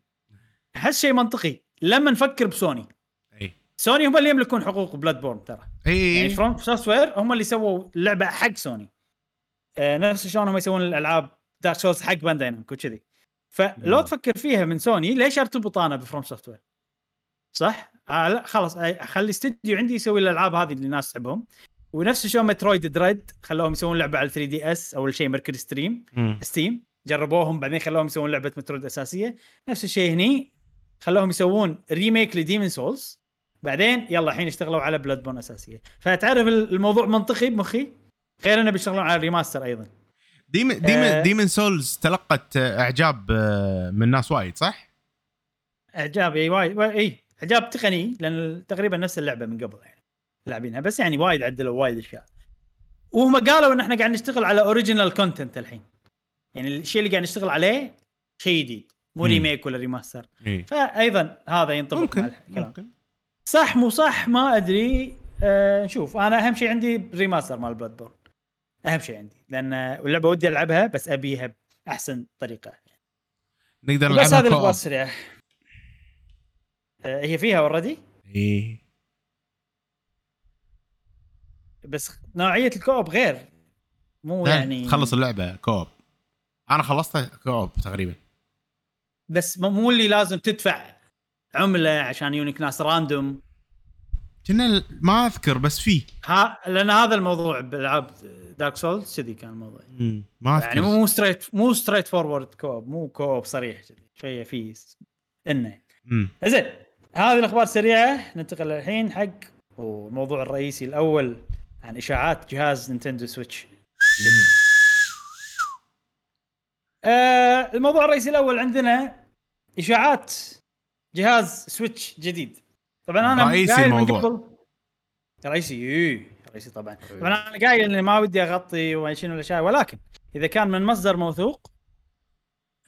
احس شيء منطقي. لما نفكر بسوني. إي. سوني هم اللي يملكون حقوق Bloodborne ترى. إي يعني FromSoftware هم اللي سووا اللعبه حق سوني. آه نفس شلون هم يسوون الألعاب Dark Souls حق Bandai Namco كذي. فلو. تفكر فيها من سوني ليش ارتبط أنا ب FromSoftware؟ صح؟ آه لا خلاص آه، خلي استديو عندي يسوي الألعاب هذه اللي الناس تحبهم. ونفس شلون Metroid Dread خلوهم يسوون لعبة على 3DS اول شيء MercurySteam. Steam جربوهم بعدين خلوهم يسوون لعبة Metroid أساسية. نفس الشيء هني. خلوهم يسوون remake ل Demon's Souls بعدين يلا الحين اشتغلوا على Bloodborne أساسية. فتعرف الموضوع منطقي بمخي؟ غير إنه بيشتغلون على ال remaster أيضا. Demon Demon آه. Demon's Souls تلقت إعجاب آه، من ناس وايد صح؟ إعجاب إي وايد وا- إي إعجاب تقني لأن تقريبا نفس اللعبة من قبل يعني لاعبينها. بس يعني وايد عدلوا وايد أشياء. وهم قالوا إن إحنا قاعد نشتغل على original content الحين. يعني الشيء اللي قاعد نشتغل عليه شيء جديد. مو. remake ولا remaster. إي. فايضا هذا ينطبق مع ممكن الكلام. ممكن. صح مو صح ما أدري. أه نشوف. أنا أهم شيء عندي remaster مال Bloodborne أهم شيء عندي. لأن اللعبة ودي ألعبها بس أبيها بأحسن طريقة. نقدر بس نلعبها هذه الاخبار السريعه آه، هي فيها already إيه بس نوعية ال co-op غير. مو لا، يعني تخلص اللعبة co-op. أنا خلصتها co-op تقريبا. بس مو- اللي لازم تدفع عملة عشان يونك ناس random. كنا ما أذكر بس في. ها لأن هذا الموضوع بالالعاب Dark Souls كذي كان الموضوع. ما أذكر. يعني مو straight مو straightforward co-op مو co-op صريح كذي شوية في إنه. مم. زين هذه الأخبار السريعه ننتقل الحين حق الموضوع الرئيسي الأول عن إشاعات جهاز نينتندو سويتش. آه الموضوع الرئيسي الأول عندنا إشاعات جهاز سويتش جديد طبعا أنا رئيسي الموضوع. قبل- رئيسي إيه رئيسي طبعا طبعا أنا قايل إني ما ودي أغطي وما شنو الأشياء ولكن إذا كان من مصدر موثوق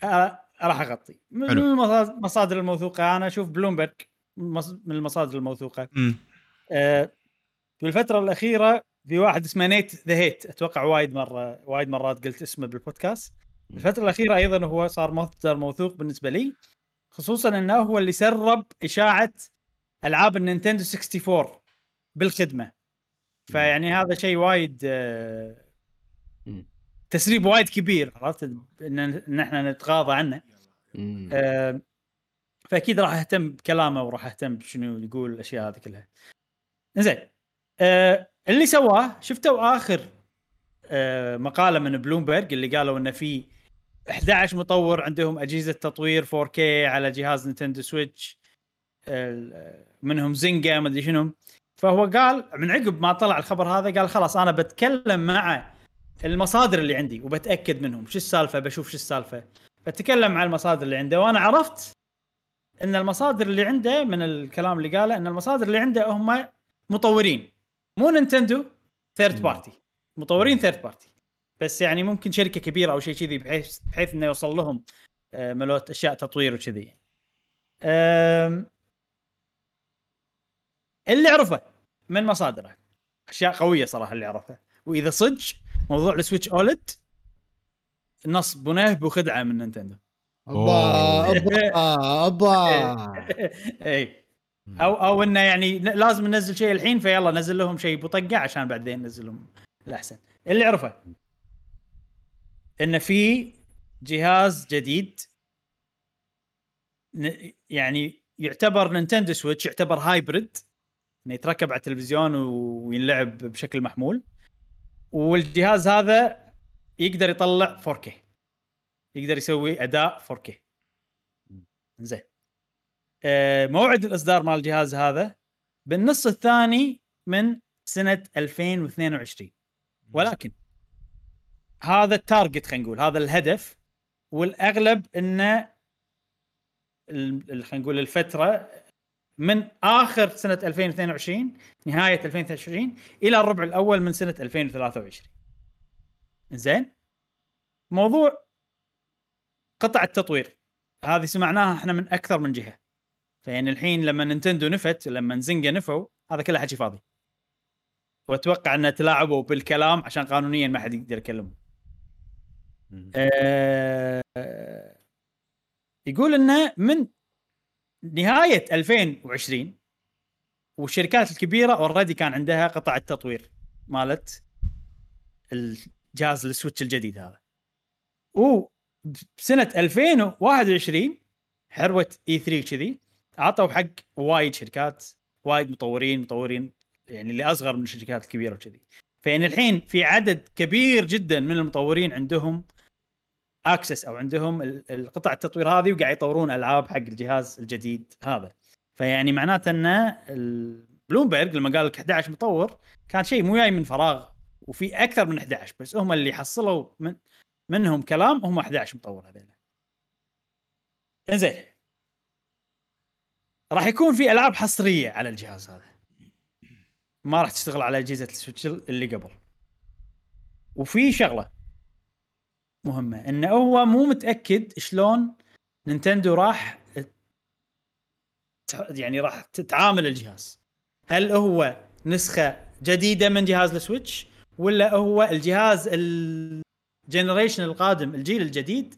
آه راح أغطي من حلو. المصادر- الموثوقة أنا أشوف بلومبرج من المصادر الموثوقة. آه، في الفترة الأخيرة في واحد اسمه نيت ذا هيت أتوقع وايد مرة وايد مرات قلت اسمه بالبودكاست الفترة الأخيرة أيضا هو صار مصدر موثوق بالنسبة لي خصوصا أنه هو اللي سرب إشاعة ألعاب النينتندو 64 بالخدمة فيعني هذا شيء وايد آه،. تسريب وايد كبير عرفت إن إحنا نتغاضى عنه. آه، فأكيد راح أهتم بكلامه وراح أهتم بشنو يقول الأشياء هذه كلها. زين آه، اللي سواه شفتوا آخر مقالة من بلومبرج اللي قالوا إنه في 11 مطور عندهم أجهزة تطوير 4K على جهاز نينتندو سويتش منهم زنجا ما أدري شنو. فهو قال من عقب ما طلع الخبر هذا قال خلاص أنا بتكلم مع المصادر اللي عندي وبتأكد منهم. شو السالفة؟ بشوف شو السالفة. فتكلم مع المصادر اللي عنده. وأنا عرفت إن المصادر اللي عنده من الكلام اللي قاله إن المصادر اللي عنده هم مطورين. مو نينتندو third. party مطورين third party بس يعني ممكن شركة كبيرة أو شيء كذي بحيث بحيث إنه يوصل لهم آه، مالوت أشياء تطوير وكذي. اللي عرفه من مصادره. أشياء قوية صراحة اللي عرفها وإذا صدق موضوع السويتش OLED نصب ونهب وخدعه من نينتندو. أبا أبا أبا. *laughs* اي أو أو إنه يعني لازم ننزل شيء الحين فيلا نزل لهم شيء بطقة عشان بعدين ننزل لهم الأحسن. اللي عرفه انه في جهاز جديد يعني يعتبر نينتندو سويتش يعتبر hybrid إنه يتركب على التلفزيون وينلعب بشكل محمول. والجهاز هذا يقدر يطلع 4K يقدر يسوي أداء 4K زين آه، موعد الإصدار مال الجهاز هذا بالنص الثاني من سنة 2022 ولكن هذا ال target خلينا نقول هذا الهدف. والأغلب إنه خلينا نقول الفترة من آخر سنة 2022 نهاية 2023 إلى الربع الأول من سنة 2023 زين موضوع قطع التطوير. هذه سمعناها إحنا من أكثر من جهة. فيعني الحين لما نينتندو نفت لما زنجا نفوا هذا كله حكي فاضي. وأتوقع ان تلاعبوا بالكلام عشان قانونيا ما حد يقدر يكلمه. آه، يقول إنه من نهاية 2020 والشركات الكبيرة already كان عندها قطع التطوير مالت الجهاز السويتش الجديد هذا. وبسنه 2021 حروة E3 كذي عطوا حق وايد شركات وايد مطورين مطورين يعني اللي أصغر من الشركات الكبيرة وكذي. فيعني الحين في عدد كبير جدا من المطورين عندهم access أو عندهم ال- القطع التطوير هذه وقاعد يطورون ألعاب حق الجهاز الجديد هذا. فيعني معناته ان بلومبرج لما قال لك 11 مطور كان شيء مو جاي من فراغ وفي أكثر من 11 بس هم اللي حصلوا من منهم كلام هم 11 مطور هذول إنزين. راح يكون في ألعاب حصرية على الجهاز هذا. ما راح تشتغل على أجهزة السويتش اللي قبل. وفي شغلة. مهمة. إنه هو مو متأكد شلون نينتندو راح يعني راح تتعامل الجهاز. هل هو نسخة جديدة من جهاز السويتش ولا هو الجهاز ال generation القادم الجيل الجديد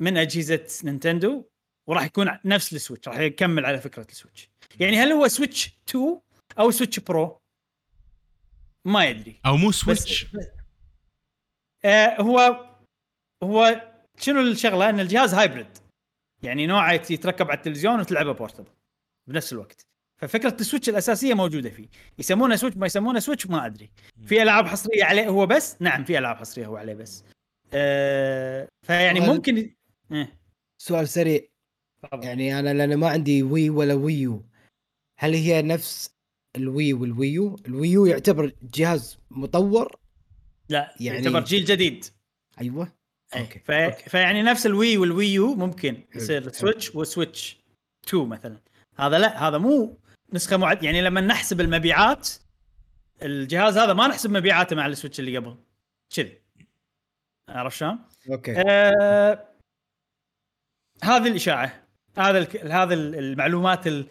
من أجهزة نينتندو وراح يكون نفس السويتش راح يكمل على فكرة السويتش. يعني هل هو سويتش 2 أو سويتش برو؟ ما يدري. أو مو بس سويتش آه هو هو شنو الشغلة؟ إن الجهاز hybrid يعني نوعه يتركب على التلفزيون وتلعبه portable بنفس الوقت. ففكرة السويتش الأساسية موجودة فيه. يسمونه سويتش ما يسمونه سويتش ما أدري. في ألعاب حصرية عليه هو بس؟ نعم في ألعاب حصرية هو عليه بس. آه فيعني ممكن إيه، سؤال سريع. تفضل. يعني أنا لأن ما عندي وي ولا ويو هل هي نفس الوي والويو الويو يعتبر جهاز مطور لا يعني- يعتبر جيل جديد. أيوه. إيه، okay ف... okay. فيعني نفس الوي والويو ممكن حلو، يصير. سويتش وسويتش 2 مثلا. هذا لا هذا مو نسخة معد يعني لما نحسب المبيعات الجهاز هذا ما نحسب مبيعاته مع السويتش اللي قبل. كذي. عرفت شلون؟ okay. آه هذه الإشاعة. هذا الك... هذا ال- المعلومات ال...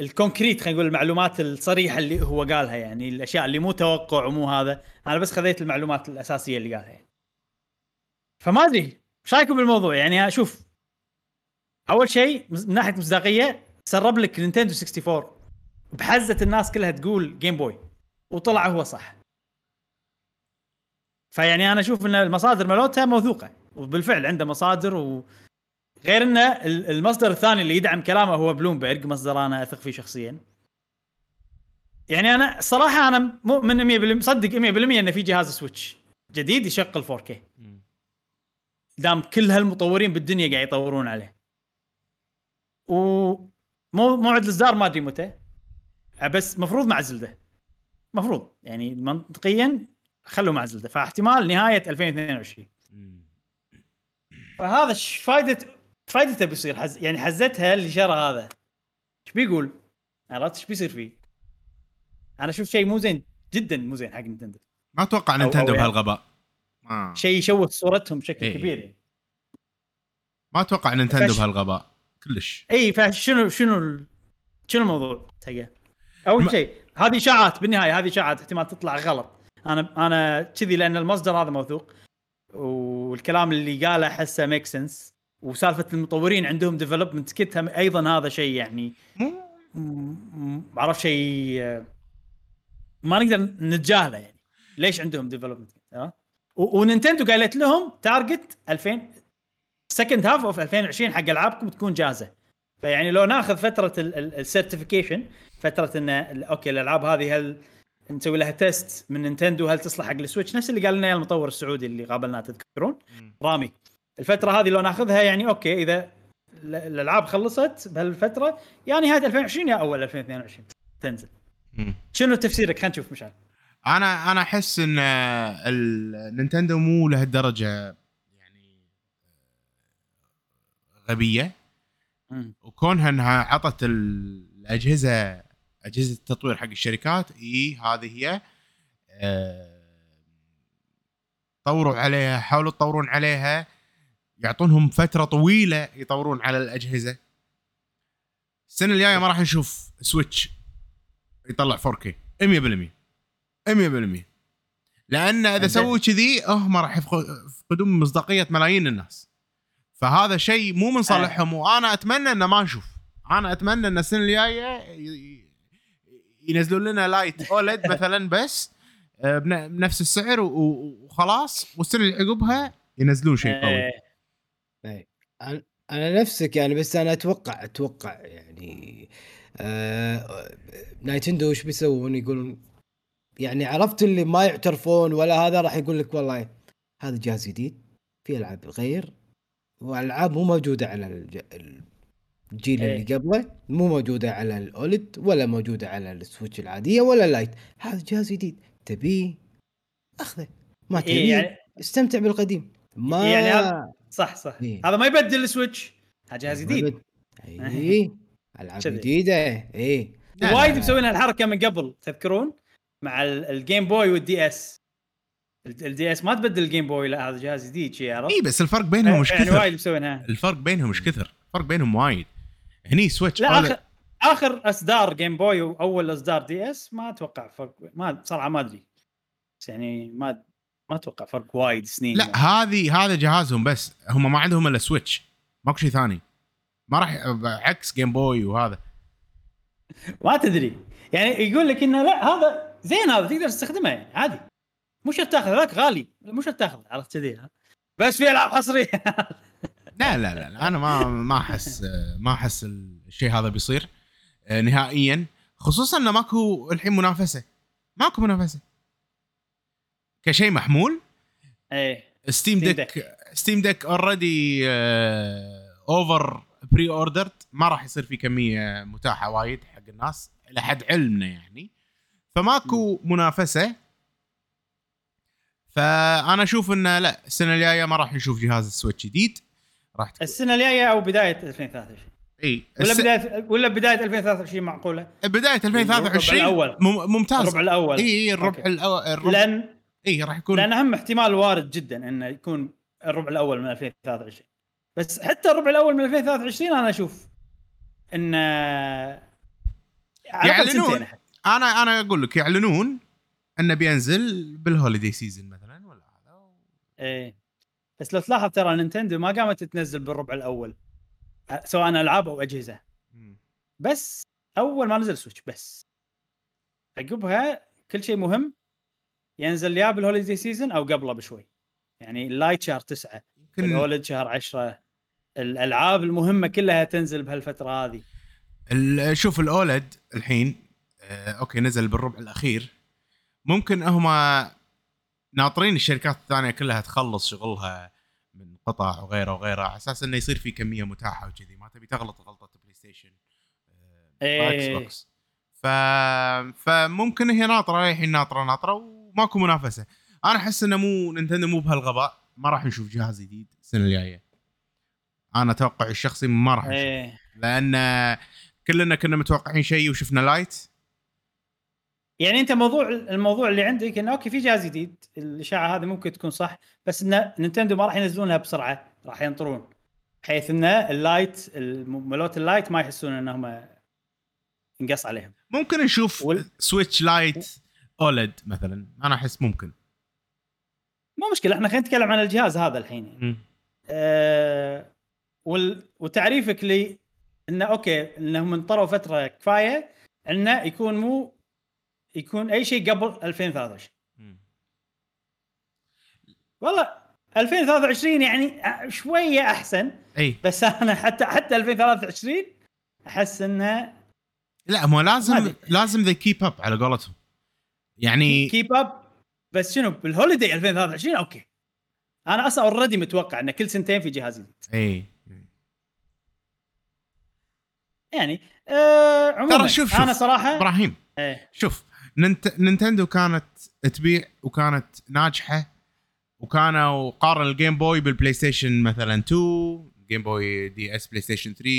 ال concrete خلينا نقول المعلومات الصريحة اللي هو قالها يعني الأشياء اللي مو توقع ومو هذا. أنا بس خذيت المعلومات الأساسية اللي قالها يعني. فما أدري إيش رأيكم بالموضوع؟ يعني أشوف أول شيء من ناحية مصداقية سرب لك نينتندو 64 بحزه الناس كلها تقول جيم بوي وطلع هو صح. فيعني أنا أشوف إن المصادر مالتها موثوقة. وبالفعل عنده مصادر و غير إنه ال- المصدر الثاني اللي يدعم كلامه هو بلومبرج مصدر أنا أثق فيه شخصيا. يعني أنا الصراحه أنا مؤمن 100% مصدق 100% انه في جهاز سويتش جديد يشغل 4K دام كل هالمطورين بالدنيا قاعد يطورون عليه. و مو موعد الاصدار ما أدري متى. بس مفروض مع زلدة. مفروض. يعني منطقيا خلوا مع زلدة. فاحتمال نهاية 2022 فهذا فائده فائدته بيصير حز... يعني حزتها اللي شرى هذا إيش بيقول؟ عرفت إيش بيصير فيه؟ أنا أشوف شيء مو زين جدا مو زين حق نينتندو ما أتوقع أو يعني- بهالغباء ما شيء يشوه صورتهم بشكل إيه. كبير يعني. ما أتوقع نينتندو فش- بهالغباء كلش اي فشنو شنو ال... شنو الموضوع حقه؟ ما- اول شيء هذه إشاعات بالنهاية هذه إشاعات احتمال تطلع غلط أنا أنا كذي لأن المصدر هذا موثوق والكلام اللي قاله أحسه make sense وسالفة المطورين عندهم development kit أيضا هذا شيء يعني بعرف شيء ما نقدر نتجاهله يعني. ليش عندهم development ونينتندو قالت لهم target 2000 second half of 2020 حق ألعابكم تكون جاهزة. فيعني لو ناخذ فترة ال certification فترة إن okay الألعاب هذه هل نسوي لها test من نينتندو هل تصلح حق السويتش؟ نفس اللي قال لنا المطور السعودي اللي قابلناه تذكرون؟ رامي. الفترة هذه لو ناخذها يعني okay إذا ال- الألعاب خلصت بهالفترة يا نهايه 2020 يا أول 2022 تنزل. شنو تفسيرك؟ خلينا نشوف مشعل. أنا أنا أحس إن النينتندو مو لهالدرجة يعني غبية. وكونها انها عطت ال- الأجهزة أجهزة التطوير حق الشركات إي هذه هي آه، طوروا عليها حاولوا يطورون عليها. يعطونهم فترة طويلة يطورون على الأجهزة. السنة الجاية ما راح نشوف سويتش يطلع 4K 100% 100% لأن إذا سووا كذي هم راح يفق- يفقدون مصداقية ملايين الناس. فهذا شيء مو من صالحهم وأنا أتمنى إنه ما نشوف. أنا أتمنى إن السنة الجاية ينزلون لنا لايت OLED مثلا بس آه، بن- بنفس السعر وخلاص. والسنة اللي عقبها ينزلون شيء قوي. أنا أنا نفسك يعني بس أنا أتوقع أتوقع يعني آه نايتندو وش بيسوون؟ يقولون يعني عرفت اللي ما يعترفون ولا هذا راح يقول لك والله هذا جهاز جديد في ألعاب غير والالعاب مو موجودة على الج- الجيل إيه. اللي قبله مو موجودة على ال OLED ولا موجودة على السويتش العادية ولا اللايت هذا جهاز جديد تبيه أخذه ما تبيه إيه يعني استمتع بالقديم. ما يعني صح صح. إيه. هذا ما يبدل السويتش. هذا جهاز جديد. اي ألعاب كذي. جديدة. اي وايد. مسوين هالحركه من قبل تذكرون؟ مع ال- الجيم بوي والدي اس ال- الدي اس ما تبدل الجيم بوي لا هذا جهاز جديد شي عرفت؟ اي بس الفرق بينهم مش يعني كثر. وايد مسوينها. الفرق بينهم مش كثر. الفرق بينهم وايد. هني سويتش لا. آخر آخر أصدار جيم بوي وأول أصدار دي اس ما أتوقع فرق ما صراحة ما أدري. بس يعني ما ما أتوقع فرق وايد سنين لا هذه هذا جهازهم بس هم ما عندهم إلا سويتش ماكو شيء ثاني. ما راح عكس جيم بوي وهذا. ما تدري. يعني يقول لك إنه لا هذا زين هذا تقدر تستخدمه يعني عادي. مو شرط تاخذ ذاك غالي. مو شرط تاخذ عرفت كذي؟ بس في ألعاب حصرية. *laughs* لا لا لا, لا أنا ما ما أحس ما أحس الشيء هذا بيصير نهائيا. خصوصا إنه ماكو الحين منافسة. ماكو منافسة. كشيء محمول. إيه. ستيم ديك ستيم ديك already over pre-ordered ما راح يصير في كمية متاحة وايد حق الناس إلى حد علمنا يعني. فماكو منافسة. فأنا أشوف انه لا السنة الجاية ما راح نشوف جهاز السويتش جديد. راح تكون السنة الجاية أو بداية 2023 إي ولا الس- بدايه ولا بداية 2023 معقولة؟ بداية 2023 الربع الأول. مم- ممتاز. الربع الأول. إي الربع. الأول الربع لأن اي راح يكون لأن أهم احتمال وارد جدا إنه يكون الربع الأول من 2023 بس حتى الربع الأول من 2023 أنا أشوف انه يعلنون. أنا أنا أقول لك يعلنون إنه بينزل بال holiday season مثلا ولا هذا إيه. بس لو تلاحظ ترى نينتندو ما قامت تنزل بالربع الأول سواء ألعاب أو أجهزة. بس أول ما نزل سويتش بس. عقبها كل شيء مهم. ينزل يا بال holiday season أو قبله بشوي. يعني اللايت شهر تسعة. يمكن ال OLED شهر عشرة. الألعاب المهمة كلها تنزل بهالفترة هذه. شوف ال OLED الحين آه okay نزل بالربع الأخير. ممكن هم ناطرين الشركات الثانية كلها تخلص شغلها من قطع وغيره وغيره على أساس إنه يصير في كمية متاحة وكذي. ما تبي تغلط غلطة بلاي ستيشن. إكس بوكس ف... فممكن هي ناطرة الحين ناطرة ناطرة وماكو منافسة. أنا أحس إنه مو نينتندو مو بهالغباء ما راح نشوف جهاز جديد السنة الجاية. أنا توقعي الشخصي ما راح نشوف إيه. لأن كلنا كنا متوقعين شيء وشفنا لايت. يعني أنت موضوع الموضوع اللي عندك إنه okay في جهاز جديد الإشاعة هذه ممكن تكون صح بس إن نينتندو ما راح ينزلونها بسرعة راح ينطرون. بحيث إن اللايت ملوت اللايت ما يحسون إنهم انقص عليهم. ممكن نشوف وال- سويتش لايت OLED مثلا أنا أحس ممكن. مو مشكلة إحنا خلينا نتكلم عن الجهاز هذا الحين. يعني. أه وال... وتعريفك لي إنه okay انهم انطروا فترة كفاية إنه يكون مو يكون أي شيء قبل 2023 والله 2023 يعني شوية أحسن إي. بس أنا حتى حتى 2023 أحس إنه لا مو لازم. لازم they keep up على قولتهم. يعني keep up بس شنو بال holiday 2023 okay. أنا أصلا already متوقع انه كل سنتين في جهاز جديد إي. يعني آه عموما ترى شوف شوف أنا صراحة إبراهيم إيه. شوف ننت... Nintendo كانت تبيع وكانت ناجحة وكانوا قارن ال Game Boy بال PlayStation مثلا 2 Game Boy DS PlayStation 3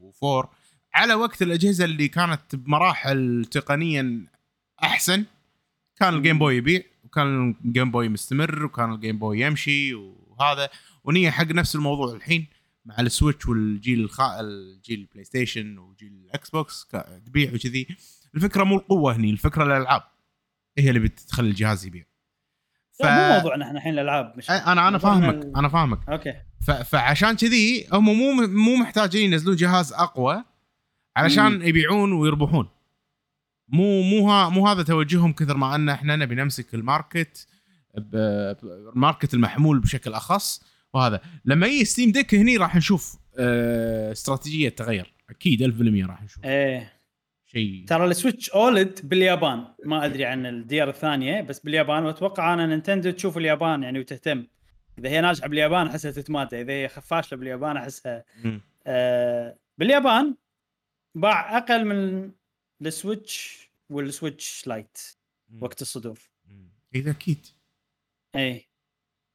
و4 على وقت الأجهزة اللي كانت بمراحل تقنيا أحسن كان ال Game Boy يبيع وكان ال Game Boy مستمر وكان ال Game Boy يمشي وهذا. ونيي حق نفس الموضوع الحين مع ال Switch والجيل الخا... الجيل ال PlayStation وجيل ال Xbox تبيع وكذي. الفكرة مو القوة هني الفكرة الألعاب. هي اللي بتخلي الجهاز يبيع. ف... مو موضوعنا إحنا الحين الألعاب مش أنا أنا فاهمك ال- أنا فاهمك. okay. ف... فعشان كذي هم مو مو محتاجين ينزلون جهاز أقوى علشان مم. يبيعون ويربحون. مو مو ها مو هذا توجههم كثر ما أن إحنا نبي نمسك ال market ال market المحمول بشكل أخص وهذا. لما يجي Steam Deck هني راح نشوف آه، استراتيجية تغير. أكيد 1000% راح نشوف. إيه. شيء. ترى ال Switch OLED باليابان. ما أدري عن الديار الثانية بس باليابان. وأتوقع أنا Nintendo تشوف اليابان يعني وتهتم. إذا هي ناجحة باليابان أحسها تتمادى. إذا هي فاشله باليابان أحسها. آه باليابان باع أقل من ال Switch وال Switch Lite. وقت الصدور. إذا أكيد. اي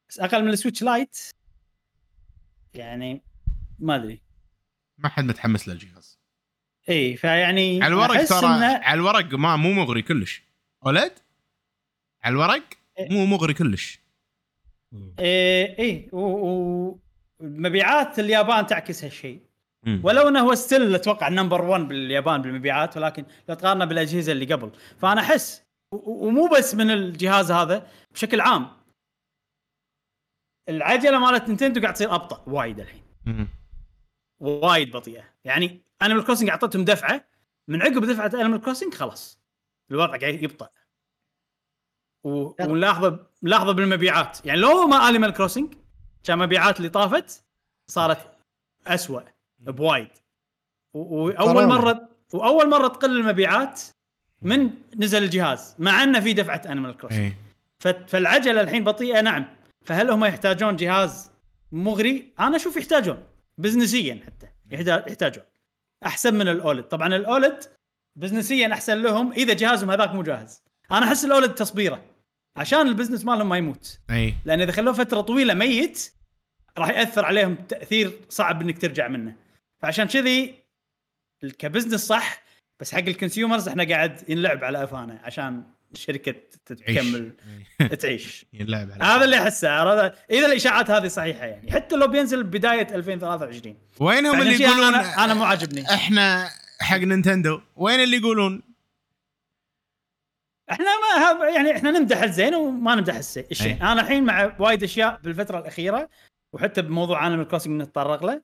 بس أقل من ال Switch Lite يعني ما أدري. ما حد متحمس للجهاز. اي فيعني على الورق ترى إنه- على الورق ما مو مغري كلش. OLED على الورق إيه. مو مغري كلش. إيه إيه و- و- مبيعات اليابان تعكس هالشيء. مم. ولو إنه هو still أتوقع number 1 باليابان بالمبيعات ولكن لو تقارنه بالأجهزة اللي قبل. فأنا أحس ومو بس من الجهاز هذا بشكل عام العجلة مالت Nintendo قاعد تصير أبطأ وايد الحين. مم. وايد بطيئة. يعني Animal Crossing أعطتهم دفعة من عقب دفعة Animal Crossing خلاص. الوضع قاعد يبطأ. و... ونلاحظة نلاحظه بالمبيعات. يعني لو ما Animal Crossing كان مبيعات اللي طافت صارت أسوأ. بوايد. وأول. مرة وأول مرة تقل المبيعات من نزل الجهاز مع إنه في دفعة Animal Crossing ف- فالعجلة الحين بطيئة نعم. فهل هم يحتاجون جهاز مغري؟ أنا أشوف يحتاجون business يا حتى يحتا- يحتاجون. أحسن من ال OLED. طبعا ال OLED business يا أحسن لهم إذا جهازهم هذاك مو جاهز. أنا أحس ال OLED تصبيره عشان ال business مالهم ما يموت. إيه. لأن إذا خلوه فترة طويلة ميت راح يأثر عليهم تأثير صعب إنك ترجع منه. فعشان كذي ك business صح بس حق ال consumers إحنا قاعد ينلعب على قفانا عشان الشركة تكمل *laughs* إيه. تعيش. يلعب على هذا اللي أحسه عرفت؟ إذا الإشاعات هذه صحيحة يعني. حتى لو بينزل بداية 2023 وينهم فعشان اللي يقولون أنا أنا مو عاجبني. إحنا حق Nintendo؟ وين اللي يقولون؟ إحنا ما هذا يعني إحنا نمدح الزين وما نمدح الشيء أي. أنا الحين مع وايد أشياء بالفترة الأخيرة وحتى بموضوع Animal Crossing نتطرق له.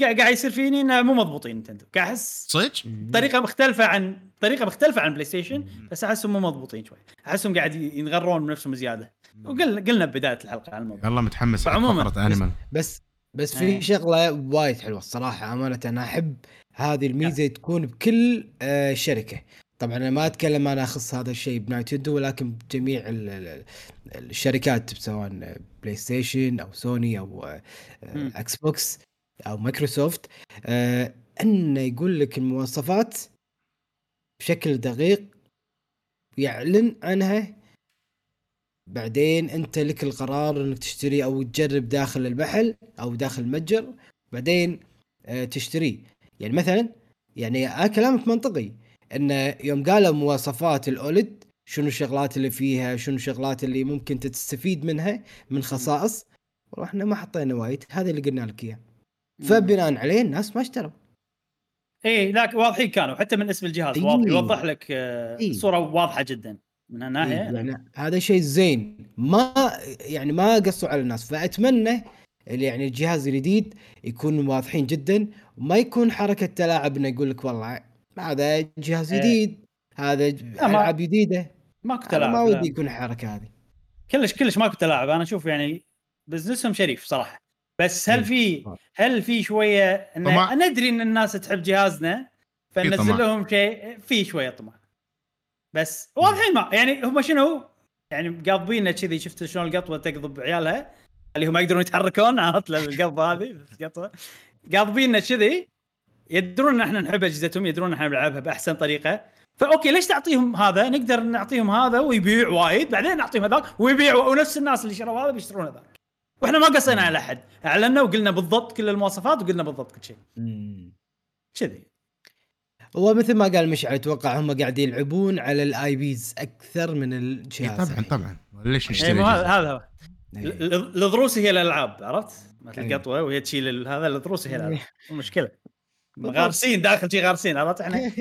قاعد قاعد يصير فيني إنه مو مضبوطين Nintendo. قاعد أحس صدق؟ طريقة مختلفة عن طريقة مختلفة عن PlayStation بس أحسهم مو مضبوطين شوي. أحسهم قاعد ينغرون بنفسهم زيادة. وقلنا قلنا ببدايه الحلقة عن الموضوع. والله متحمس على فقرة Animal بس بس إيه. في شغلة وايد حلوة الصراحة. أمانة أنا أحب هذه الميزة تكون بكل آه، شركة. طبعا أنا ما أتكلم أنا أخص هذا الشيء ب Nintendo ولكن بجميع ال- ال- الشركات سواء PlayStation أو سوني أو آه،. Xbox أو مايكروسوفت آه، انه يقول لك المواصفات بشكل دقيق يعلن عنها. بعدين أنت لك القرار إنك تشتري أو تجرب داخل المحل أو داخل المتجر بعدين آه، يعني مثلا يعني آه كلامك منطقي. أن يوم قالوا مواصفات الأولد شنو الشغلات اللي فيها؟ شنو الشغلات اللي ممكن تستفيد منها؟ من خصائص. وإحنا ما حطينا وايد. هذا اللي قلنا لك إياه. فبناء عليه الناس ما اشتروا. اي لا واضحين كانوا حتى من اسم الجهاز إي. واضح يوضح لك آه، إي. الصورة واضحة جدا من هالناحيه يعني هذا شيء زين. ما يعني ما قصوا على الناس. فأتمنى اللي يعني الجهاز الجديد يكون واضحين جدا وما يكون حركة تلاعب إنه يقول لك والله هذا جهاز إيه. جديد هذا ج- ما- ألعاب جديدة. ماكو تلاعب ما. ودي يكون الحركة هذه. كلش كلش ماكو تلاعب. أنا أشوف يعني بزنسهم شريف صراحة. بس هل في هل في شوية إن طمع. ندري إن الناس تحب جهازنا فننزل. لهم شيء في شوية طمع. بس واضحين ما يعني هم شنو؟ يعني قاضبيننا كذي شفت شلون القطوة تقضب عيالها؟ اللي هم ما يقدرون يتحركون *laughs* عرفت؟ القضبه هذه القطوة. كذي يدرون إن إحنا نحب أجهزتهم يدرون إن إحنا نلعبها بأحسن طريقة. فأوكي ليش تعطيهم هذا؟ نقدر نعطيهم هذا ويبيع وايد بعدين نعطيهم هذاك ويبيع ونفس الناس اللي شروا هذا بيشترون هذاك. وإحنا ما قصينا على أحد اعلنا وقلنا بالضبط كل المواصفات وقلنا بالضبط كل شيء. كذي. هو مثل ما قال مشعل أتوقع هم قاعد يلعبون على الاي بيز أكثر من الجهاز إيه، طبعا طبعا. ليش اي نشتري هذا هو. إيه. ال- ال- الضروس هي الألعاب عرفت؟ مثل إيه. القطوه وهي تشيل هذا الضروس هي الألعاب. مو مشكلة. بالضبط. غارسين داخل شي غارسين عرفت؟ إحنا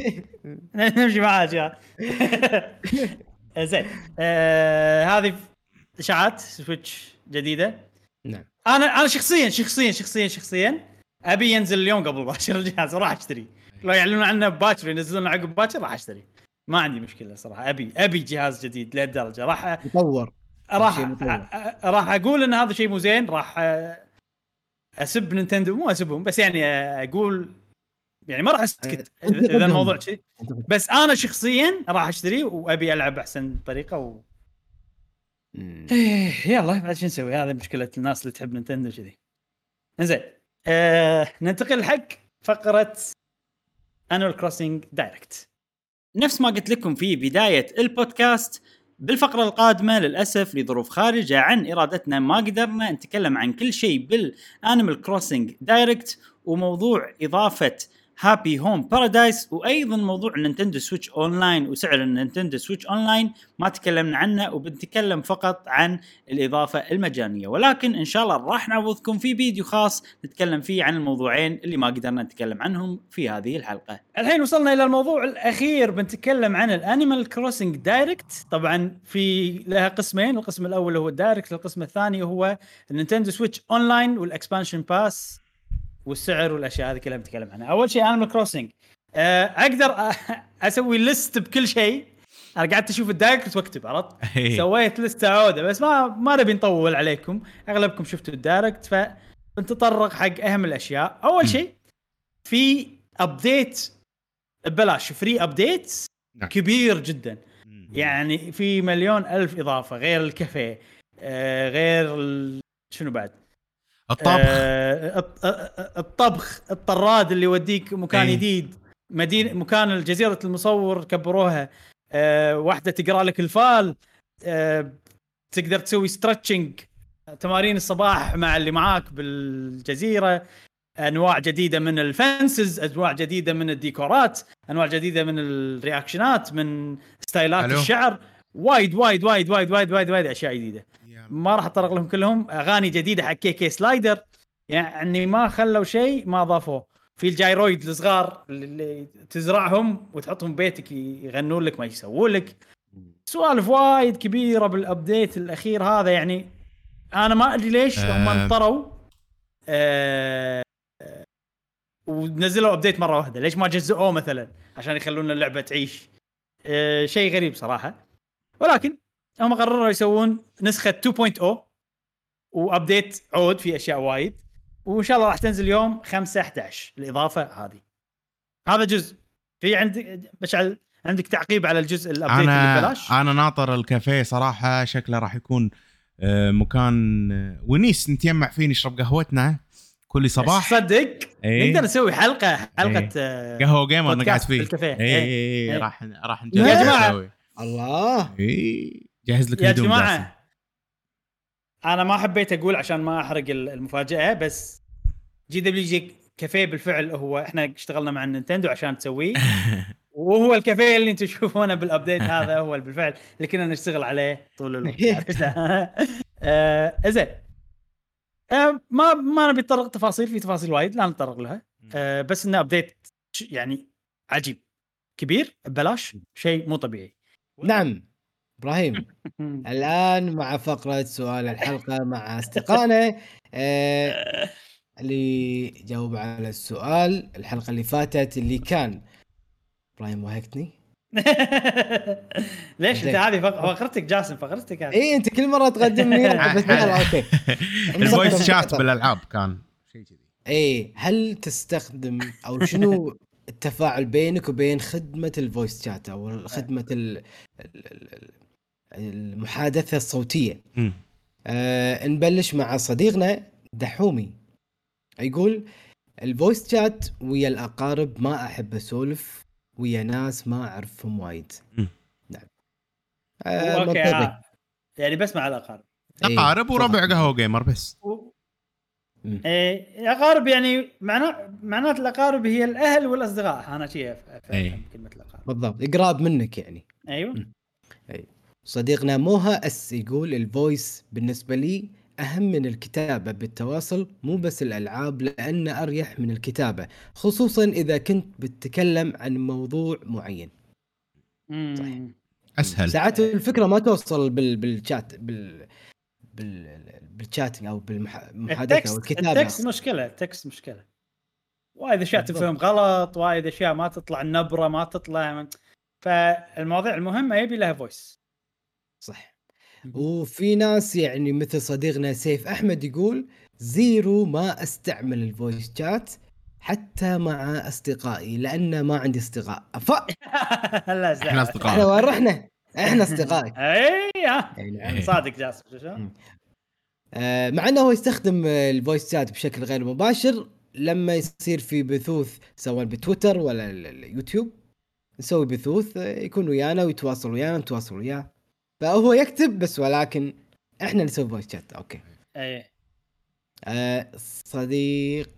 *laughs* نمشي معاه *laughs* شي زين. آه هذه إشاعات Switch جديدة. نعم. أنا أنا شخصيا شخصيا شخصيا شخصيا أبي ينزل اليوم قبل باكر الجهاز *laughs* وراح أشتري. لو يعلنون عنه باكر ينزلونه عقب باكر راح أشتري. ما عندي مشكلة صراحة. أبي أبي جهاز جديد لهالدرجة. راح مطور. راح راح أقول إن هذا شيء مو زين راح أسب Nintendo. مو أسبهم بس يعني أقول يعني ما راح اسكت إذا. الموضوع شيء بس أنا شخصيا راح أشتري وأبي ألعب أحسن طريقة و... مم. إيه يلا بعد شو نسوي؟ هذه مشكلة الناس اللي تحب Nintendo كذي. زين آه ننتقل حق فقرة Animal Crossing Direct نفس ما قلت لكم في بداية البودكاست بالفقرة القادمة للأسف لظروف خارجة عن إرادتنا ما قدرنا نتكلم عن كل شيء بال Animal Crossing Direct وموضوع إضافة Happy Home Paradise وأيضا موضوع Nintendo Switch Online وسعر ال Nintendo Switch Online. ما تكلمنا عنه وبنتكلم فقط عن الإضافة المجانية. ولكن إن شاء الله راح نعوضكم في فيديو خاص نتكلم فيه عن الموضوعين اللي ما قدرنا نتكلم عنهم في هذه الحلقة. الحين وصلنا إلى الموضوع الأخير. بنتكلم عن ال Animal Crossing Direct. طبعا في لها قسمين القسم الأول هو ال Direct القسم الثاني هو ال Nintendo Switch Online وال Expansion Pass. والسعر والأشياء هذه كلها بنتكلم عنها. أول شيء Animal Crossing أقدر *laughs* أسوي list بكل شيء. أنا قعدت أشوف ال Direct وأكتب عرفت؟ إيه. سويت لسته عودة بس ما ما نبي نطول عليكم. أغلبكم شفتوا ال Direct فبنتطرق حق أهم الأشياء. أول شيء في update ببلاش free update نعم. كبير جدا. يعني في مليون ألف إضافة غير الكافيه آه غير ال... شنو بعد؟ الطبخ. آه الط- آه، الطبخ الطراد اللي يوديك مكان إيه. جديد. مدينة مكان الجزيرة المصور كبروها. آه واحدة تقرأ لك الفال. آه تقدر تسوي stretching تمارين الصباح مع اللي معاك بالجزيرة. أنواع جديدة من ال fences أنواع جديدة من الديكورات أنواع جديدة من الرياكشنات من ستايلات. الشعر. وايد وايد وايد وايد وايد وايد وايد أشياء جديدة. ما راح اتطرق لهم كلهم. اغاني جديدة حق K.K. Slider. يعني ما خلوا شيء ما اضافوه في ال gyroid الصغار اللي تزرعهم وتحطهم بيتك يغنون لك ما يسوون لك. سوالف وايد كبيرة بال update الأخير هذا. يعني أنا ما أدري ليش هم آه. انطروا آه آه، ونزلوا update مرة واحدة. ليش ما جزئوه مثلا؟ عشان يخلون اللعبة تعيش. آه شيء غريب صراحة. ولكن هم قرروا يسوون نسخة 2.0 و update عود في أشياء وايد وإن شاء الله راح تنزل يوم 5 11 الاضافه هذه هذا جزء في عندك مشعل عندك تعقيب على الجزء ال update اللي أنا ببلاش أنا ناطر الكافيه صراحة شكله راح يكون آه، مكان آه، ونيس نتجمع فيه نشرب قهوتنا كل صباح صدق إيه. نقدر نسوي حلقة حلقة إيه. آه، قهوة Gamer نقعد فيه بالكافيه. اي اي إيه. اي راح راح نجهز يا جماعة. نسوي. الله اي جهز لك يا. جماعة أنا ما حبيت أقول عشان ما أحرق ال- المفاجأة بس GWG كافيه بالفعل هو إحنا اشتغلنا مع ال Nintendo عشان تسويه. *laughs* وهو الكافيه اللي أنتم تشوفونه بال update هذا هو بالفعل اللي كنا نشتغل عليه طول الوقت. *laughs* آه، زين آه، ما ما نبي نتطرق تفاصيل في تفاصيل وايد لا نتطرق لها. آه، بس إنه ابديت يعني عجيب. كبير ببلاش شيء مو طبيعي. نعم. إبراهيم *laughs* الآن مع فقرة سؤال الحلقة مع أصدقائنا آه، اللي جاوب على السؤال الحلقة اللي فاتت اللي كان. إبراهيم وهقتني؟ *laughs* ليش أنت. هذه فق- فقرتك جاسم فقرتك هذه اي أنت كل مرة تقدمني *laughs* okay. ال voice chat بالألعاب كان شيء كذي. إيه هل تستخدم أو شنو التفاعل بينك وبين خدمة ال voice chat أو خدمة ال- المحادثة الصوتية. آه نبلش مع صديقنا دحومي. يقول ال voice chat ويا الأقارب ما أحب أسولف ويا ناس ما أعرفهم وايد. نعم. آه okay آه. يعني بس مع الأقارب. إيه، أقارب وربع صح. قهوة Gamer بس. و-. إيه، اقارب يعني معناه معنات الأقارب هي الأهل والأصدقاء. أنا شيء أف- إيه. افهم كلمة الأقارب. بالضبط. قراب منك يعني. أيوه. صديقنا موها أس يقول ال voice بالنسبة لي أهم من الكتابة بالتواصل مو بس الألعاب لأن أريح من الكتابة خصوصا إذا كنت بتتكلم عن موضوع معين. مم. أسهل. ساعات الفكرة ما توصل بال بالشات بال بال بال chatting أو بالمحادثة أو ال text الكتابة. ال text مشكلة ال text مشكلة. وايد أشياء. تفهم غلط وايد أشياء ما تطلع النبرة ما تطلع من... فالمواضيع المهمة يبي لها voice صح. وفي ناس يعني مثل صديقنا سيف أحمد يقول zero ما أستعمل ال voice chat حتى مع أصدقائي لأن ما عندي أصدقاء. أفا. *laughs* إحنا لا زين. إحنا اصدقاء وين رحنا؟ إحنا اصدقائك اي *laughs* إيه. صادق جاسم شو شو؟ آه، مع إنه هو يستخدم ال voice chat بشكل غير مباشر لما يصير في بثوث سواء بتويتر ولا ال- اليوتيوب نسوي بثوث آه، يكون ويانا ويتواصل ويانا نتواصل وياه. فهو يكتب بس ولكن إحنا نسوي voice chat okay. اي آه، صديق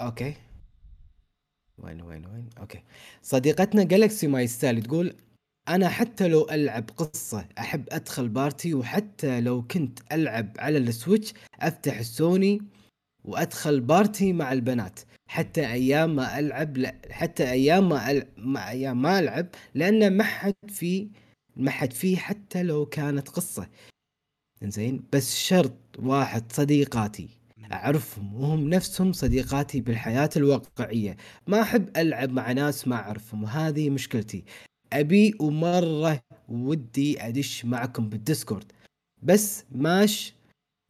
okay. وين وين وين؟ okay. صديقتنا Galaxy My Style تقول أنا حتى لو ألعب قصة أحب أدخل party وحتى لو كنت ألعب على ال Switch أفتح السوني وأدخل party مع البنات. حتى أيام ما ألعب لا حتى أيام ما ألعب ما أيام ما ألعب لأن ما حد في ما حد فيه حتى لو كانت قصة. زين بس شرط واحد صديقاتي. أعرفهم وهم نفسهم صديقاتي بالحياة الواقعية. ما أحب ألعب مع ناس ما أعرفهم وهذه مشكلتي. أبي ومرة ودي أدش معكم بالديسكورد. بس ماش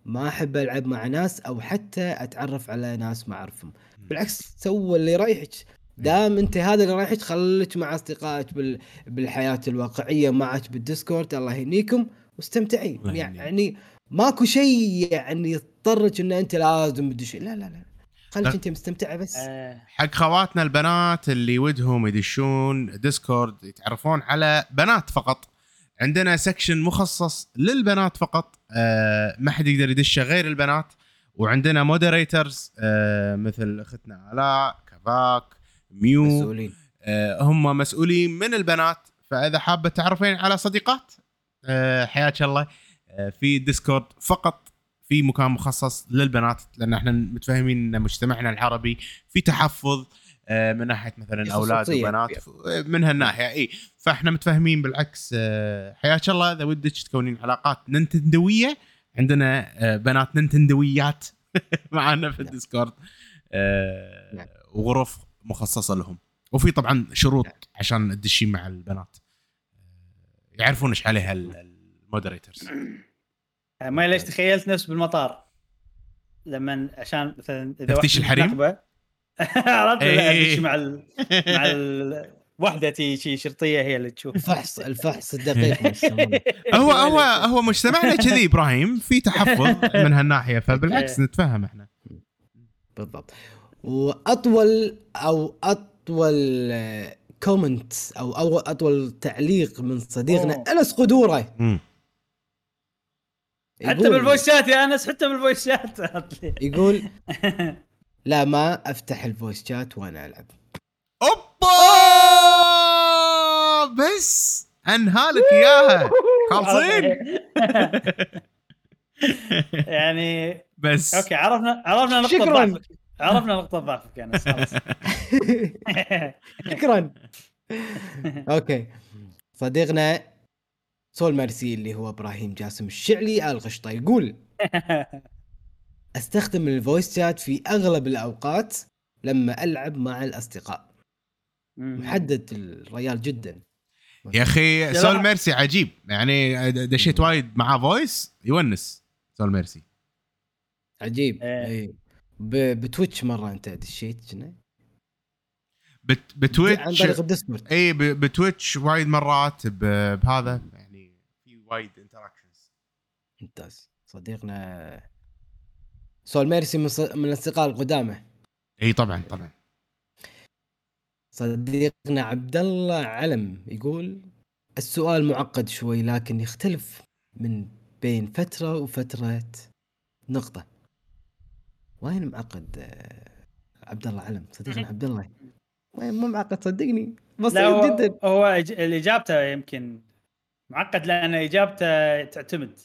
ما أحب ألعب مع ناس أو حتى أتعرف على ناس ما أعرفهم. بالعكس سوى اللي رايحك دام أنت هذا اللي رايحك خليك مع أصدقائك بال... بالحياة الواقعية معك بال Discord. الله يهنيكم واستمتعي. يعني ماكو شيء يعني يضطرك إن أنت لازم تدش. لا لا لا. خليك. أنت مستمتعه بس. آه، حق خواتنا البنات اللي ودهم يدشون Discord يتعرفون على بنات فقط. عندنا section مخصص للبنات فقط. آه ما حد يقدر يدشه غير البنات. وعندنا moderators آه مثل أختنا آلاء كفاك ميو مسؤولين. آه هم مسؤولين من البنات. فإذا حابة تعرفين على صديقات آه حياك الله آه في Discord فقط في مكان مخصص للبنات لأن إحنا متفاهمين إن مجتمعنا العربي في تحفظ آه من ناحية مثلا أولاد وبنات من هالناحية إي. فإحنا متفاهمين بالعكس آه حياك الله. إذا ودك تكونين علاقات نينتندويه عندنا آه بنات نينتندويات *laughs* معنا في ال Discord آه نعم. وغرف مخصصة لهم. وفي طبعا شروط عشان تدشين مع البنات. يعرفون إيش عليها ال- ال moderators. آه، ما ليش تخيلت نفس بالمطار؟ لما عشان مثلا إذا تفتيش الحريم؟ عرفت *laughs* لا. ادش مع ال... مع ال... وحدة تي شي شرطية هي اللي تشوف. الفحص الفحص الدقيق. *laughs* هو هو هو مجتمعنا كذي إبراهيم. في تحفظ من هالناحية فبالعكس إيه. نتفهم إحنا. بالضبط. وأطول أو أطول comment أو أطول تعليق من صديقنا أوه. أنس قدورة. مم. حتى بالفويسات يا أنس حتى بالفويسات. *laughs* يقول لا ما أفتح ال voice chat وأنا ألعب. أوبا! بس انهالك إياها. خالصين *laughs* يعني بس. أوكي عرفنا عرفنا نقطة شكراً. ضعفك. عرفنا نقطة ضعفك يا انس خلاص. *laughs* شكرا. أوكي. صديقنا سول ميرسي اللي هو إبراهيم جاسم الشعلي القشطة يقول *laughs* أستخدم ال voice chat في أغلب الأوقات لما ألعب مع الأصدقاء. محدد الريال جدا. يا أخي سول. ميرسي عجيب. يعني دشيت وايد معاه فويس يونس سول ميرسي عجيب. إيه. بتويتش مرة أنت دشيت كنا بت عن بتويتش طريق الديسكورد اي ب- بتويتش وايد مرات ب- بهذا يعني في وايد انتراكشنز ممتاز. صديقنا سول ميرسي من من الأصدقاء القدامى. إي طبعا طبعا. صديقنا عبد الله علم يقول السؤال معقد شوي لكن يختلف من بين فترة وفترة نقطة. وين معقد آه، عبد الله علم؟ صديقنا عبد الله. وين مو معقد؟ صدقني. بسيط هو, جدا. هو اللي اجابته يمكن معقد لأن اجابته تعتمد.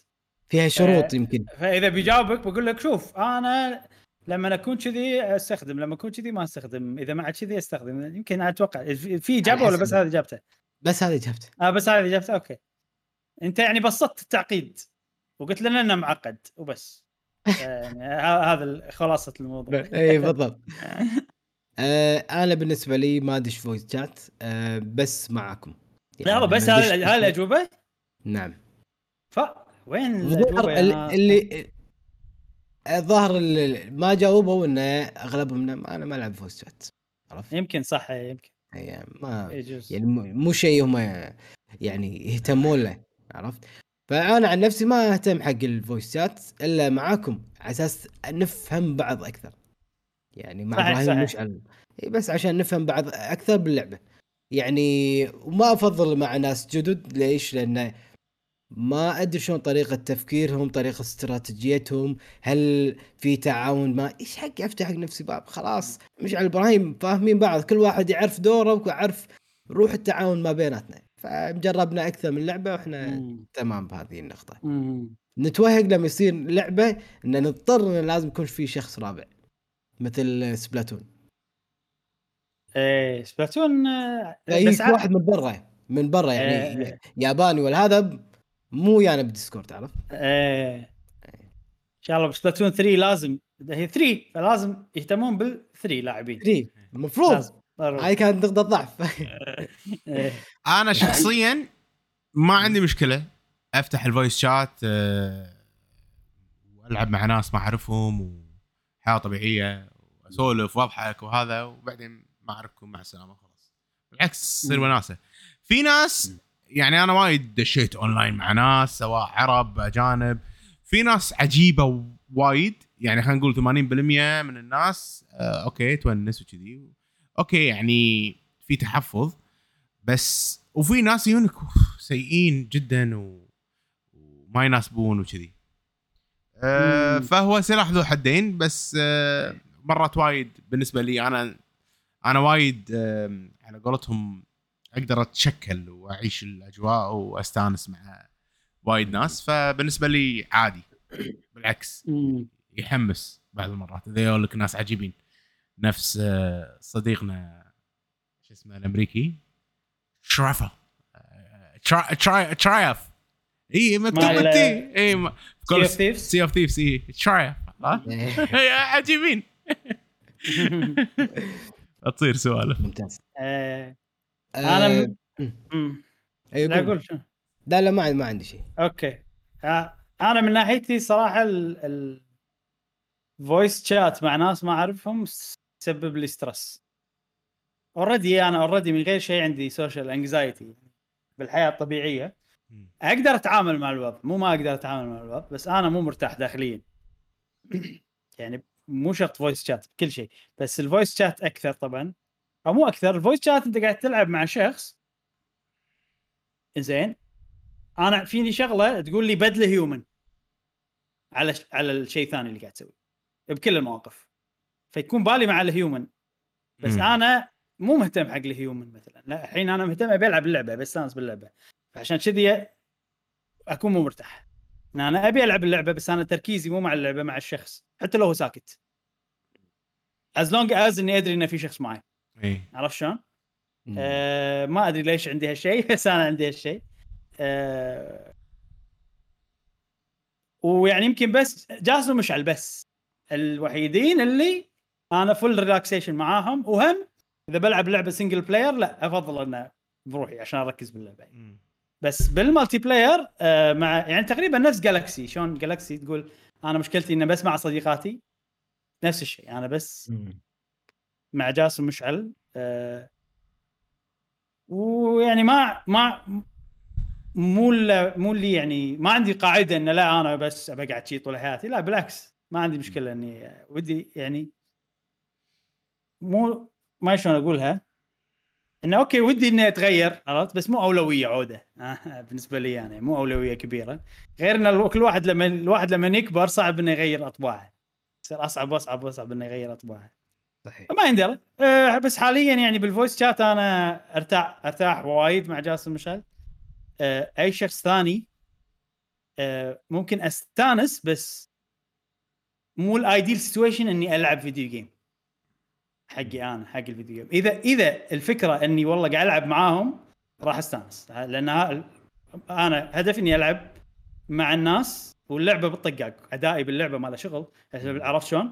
فيها شروط آه، يمكن. فإذا بيجاوبك بقول لك شوف أنا لما أكون كذي أستخدم لما أكون كذي ما أستخدم إذا مع كذي أستخدم. يمكن أتوقع في في إجابة ولا بس. هذه إجابته؟ بس هذه إجابته. آه بس هذه إجابته أوكي. أنت يعني بسطت التعقيد وقلت لنا إنه معقد وبس. يعني هذا خلاصة الموضوع. اي *laughs* بالضبط. *laughs* آه أنا بالنسبة لي ما أدش voice chat آه بس معاكم. لا بس هذه الأجوبة؟ نعم. ف وين الظاهر اللي الظاهر اللي ما جاوبوا إنه أغلبهم أنا ما ألعب voice chat عرفت؟ يمكن صح يمكن. يعني ما يجوز. يعني مو شيء هم يعني يهتمون له عرفت؟ فأنا عن نفسي ما أهتم حق ال voice chat إلا معاكم على أساس نفهم بعض أكثر. يعني مع صحيح، إبراهيم. مشعل بس عشان نفهم بعض أكثر باللعبة. يعني وما أفضل مع ناس جدد ليش؟ لأن ما أدري شلون طريقة تفكيرهم طريقة استراتيجيتهم هل في تعاون ما إيش حقي أفتح حق نفسي باب؟ خلاص مشعل إبراهيم فاهمين بعض. كل واحد يعرف دوره ويعرف روح التعاون ما بيناتنا. فجربنا أكثر من لعبة وإحنا مم. تمام بهذه النقطة مم. نتوهق لما يصير لعبة إن نضطر إن لازم يكون في شخص رابع مثل Splatoon إيه Splatoon آه، بس واحد من برا من برا يعني إيه. ياباني ولا هذا مو ويانا بال Discord تعرف إيه إن شاء الله ب Splatoon 3 لازم هي 3 فلازم يهتمون بال 3 لاعبين 3 المفروض لازم. هاي كانت نقطة ضعف. *laughs* أنا شخصيا ما عندي مشكلة أفتح ال voice chat آه، وألعب مع ناس ما أعرفهم وحياة طبيعية وأسولف وأضحك وهذا وبعدين ما أعرفكم مع السلامة خلاص. بالعكس تصير. وناسة. في ناس يعني أنا وايد دشيت اونلاين مع ناس سواء عرب أجانب. في ناس عجيبة وايد يعني خلينا نقول 80% من الناس آه أوكي تونس وكذي أوكي يعني في تحفظ بس وفي ناس يونك سيئين جدا و... وما يناسبون وكذي مم. فهو سلاح ذو حدين بس آه مرات وايد بالنسبة لي أنا أنا وايد آه على قولتهم أقدر أتشكل وأعيش الأجواء وأستانس مع وايد ناس فبالنسبة لي عادي بالعكس. يحمس بعض المرات اذا يقول لك ناس عجيبين نفس آه، صديقنا شو اسمه الأمريكي تراي ترايف اي مكتوب بالتي اي؟ سي اوف ثيفز اي ترايف عجيبين تصير سوالف ممتاز إيه. آه، أنا م- مم. أي لا قول. أقول شو لا لا ما ما عندي شيء. أوكي. آه، أنا من ناحيتي صراحة ال ال voice chat مع ناس ما أعرفهم تسبب لي stress already أنا already من غير شيء عندي social anxiety بالحياة الطبيعية. أقدر أتعامل مع الوضع. مو ما أقدر أتعامل مع الوضع بس أنا مو مرتاح داخليا. *clears throat* يعني مو شرط voice chat كل شيء. بس ال voice chat أكثر طبعا. أو مو أكثر ال voice chat أنت قاعد تلعب مع شخص. زين أنا فيني شغلة تقول لي بدله human على ش... على الشيء الثاني اللي قاعد تسويه. بكل المواقف. فيكون بالي مع ال human بس مم. أنا مو مهتم حق ال human مثلا. لا الحين أنا مهتم أبي ألعب اللعبة بستانس باللعبه فعشان كذي أكون مو مرتاح. أنا أبي ألعب اللعبة بس أنا تركيزي مو مع اللعبة مع الشخص. حتى لو هو ساكت. as long as إني أدري انه في شخص معي. إي. عرفت شلون؟ آه ما أدري ليش عندي هالشيء *laughs* بس أنا عندي هالشيء. آه ويعني يمكن بس جاسم ومشعل بس. الوحيدين اللي أنا full relaxation معاهم وهم إذا بلعب لعبة single player لا أفضل انه بروحي عشان أركز باللعبة. بس بال multiplayer آه مع يعني تقريبا نفس جالكسي شلون جالكسي تقول أنا مشكلتي إنه بس مع صديقاتي؟ نفس الشيء. أنا بس مم. مع جاسم مشعل آه ويعني ما ما مو مو اللي يعني ما عندي قاعدة ان لا أنا بس بقعد شي طول حياتي. لا بالعكس ما عندي مشكلة إني ودي يعني مو ما شلون أقولها؟ إنه أوكي ودي إني أتغير عرفت؟ بس مو أولوية عودة. آه *laughs* بالنسبة لي يعني مو أولوية كبيرة. غير ان كل واحد لما الواحد لما يكبر صعب إنه يغير أطباعه. يصير أصعب وأصعب وأصعب إنه يغير أطباعه. صحيح. ما يندرى. أه بس حاليا يعني بال voice chat أنا أرتاح أرتاح وايد مع جاسم مشعل أه أي شخص ثاني أه ممكن أستانس بس مو ال ideal situation إني ألعب video game حقي أنا حق ال video game إذا إذا الفكرة إني والله قاعد ألعب معاهم راح أستانس. لأن ها- أنا هدفي إني ألعب مع الناس واللعبة بالطقاق أدائي باللعبة ما له شغل. عرفت شلون؟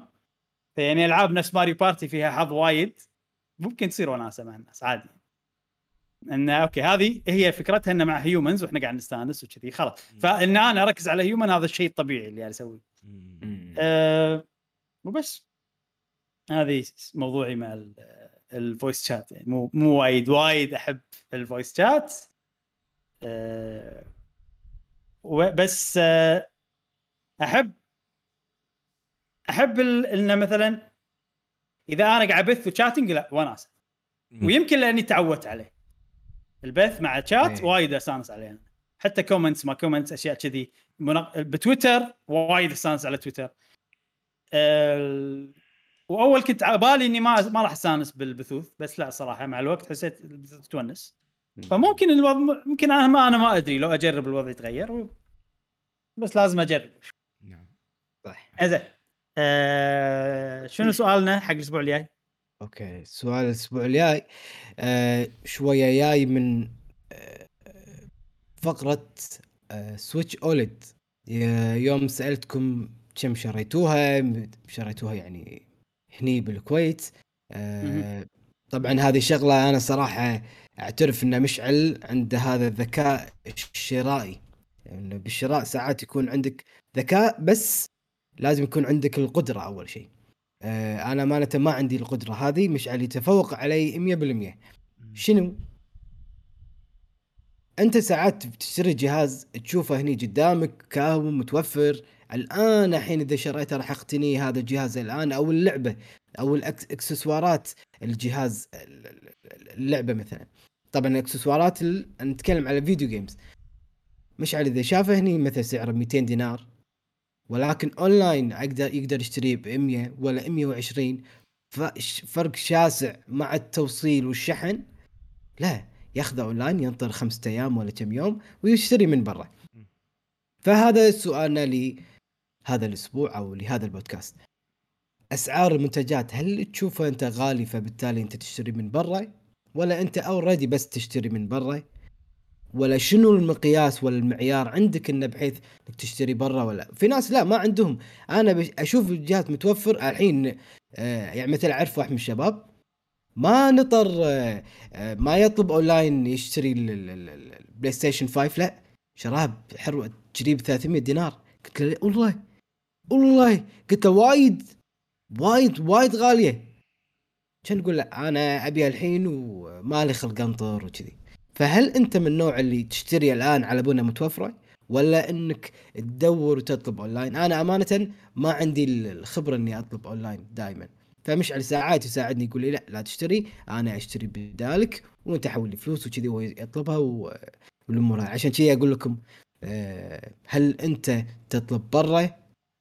فيعني ألعاب نفس ماريو بارتي فيها حظ وايد. ممكن تصير وناسة مع الناس عادي. إن okay هذه هي فكرتها انه مع humans وإحنا قاعد نستانس وكذي. خلاص. فإن أنا أركز على human هذا الشيء الطبيعي اللي أنا أسويه. أه وبس. هذه موضوعي مع ال- ال voice chat يعني مو مو وايد وايد أحب ال voice chat أه بس أه احب أحب إنه مثلا إذا أنا قاعد أبث و chatting لا وناسه مم. ويمكن لأني تعودت عليه البث مع شات إيه. وايد أستانس عليه أنا. حتى comments ما comments أشياء كذي منق... بتويتر وايد أستانس على تويتر ال... وأول كنت على بالي إني ما ما راح أستانس بالبثوث بس لا صراحة مع الوقت حسيت تونس. فممكن الوضع ممكن أنا ما أنا ما أدري لو أجرب الوضع يتغير و... بس لازم أجرب. نعم. صح. زين آه شنو سؤالنا حق الأسبوع الجاي؟ okay سؤال الأسبوع الجاي آه شوية جاي من آه فقرة آه Switch OLED يوم سألتكم كم شريتوها شريتوها يعني هني بالكويت. آه طبعا هذه شغلة أنا صراحة أعترف ان مشعل عنده هذا الذكاء الشرائي. يعني بالشراء ساعات يكون عندك ذكاء بس لازم يكون عندك القدرة أول شيء. آه أنا امانه ما عندي القدرة هذه مشعل يتفوق علي 100% شنو؟ أنت ساعات بتشتري جهاز تشوفه هني قدامك كاهو متوفر الآن الحين إذا شريته راح أقتني هذا الجهاز الآن أو اللعبة أو الإكسسوارات الجهاز اللعبة مثلا. طبعا الإكسسوارات ال... نتكلم على video games مشعل إذا شافه هني مثلا سعره 200 دينار ولكن اونلاين أقدر يقدر يشتريه ب 100 ولا 120 فرق شاسع مع التوصيل والشحن. لا ياخذه اونلاين ينطر خمسة أيام ولا كم يوم ويشتري من برا. فهذا سؤالنا لهذا الأسبوع أو لهذا البودكاست. أسعار المنتجات هل تشوفها أنت غالي فبالتالي أنت تشتري من برا؟ ولا أنت already بس تشتري من برا؟ ولا شنو المقياس ولا المعيار عندك إنه بحيث إنك تشتري برا ولا؟ في ناس لا ما عندهم. أنا أشوف الجهاز متوفر الحين آه يعني مثل أعرف واحد من الشباب ما نطر آه آه ما يطلب اونلاين يشتري البلاي ستيشن 5 لا. شراب حلوة تشتري ب 300 دينار. قلت له والله والله قلت له وايد وايد وايد غالية. كان نقول لا أنا ابيها الحين وما لي خلق أنطر وكذي. فهل أنت من النوع اللي تشتري الآن على بنا متوفرة؟ ولا إنك تدور وتطلب أونلاين؟ أنا أمانة ما عندي الخبرة إني أطلب أونلاين دائما فمشعل ساعات يساعدني يقول لي لا لا تشتري أنا أشتري بدالك وأنت حول لي فلوس وكذي وهو يطلبها والأمور عشان كذي أقول لكم هل أنت تطلب برا؟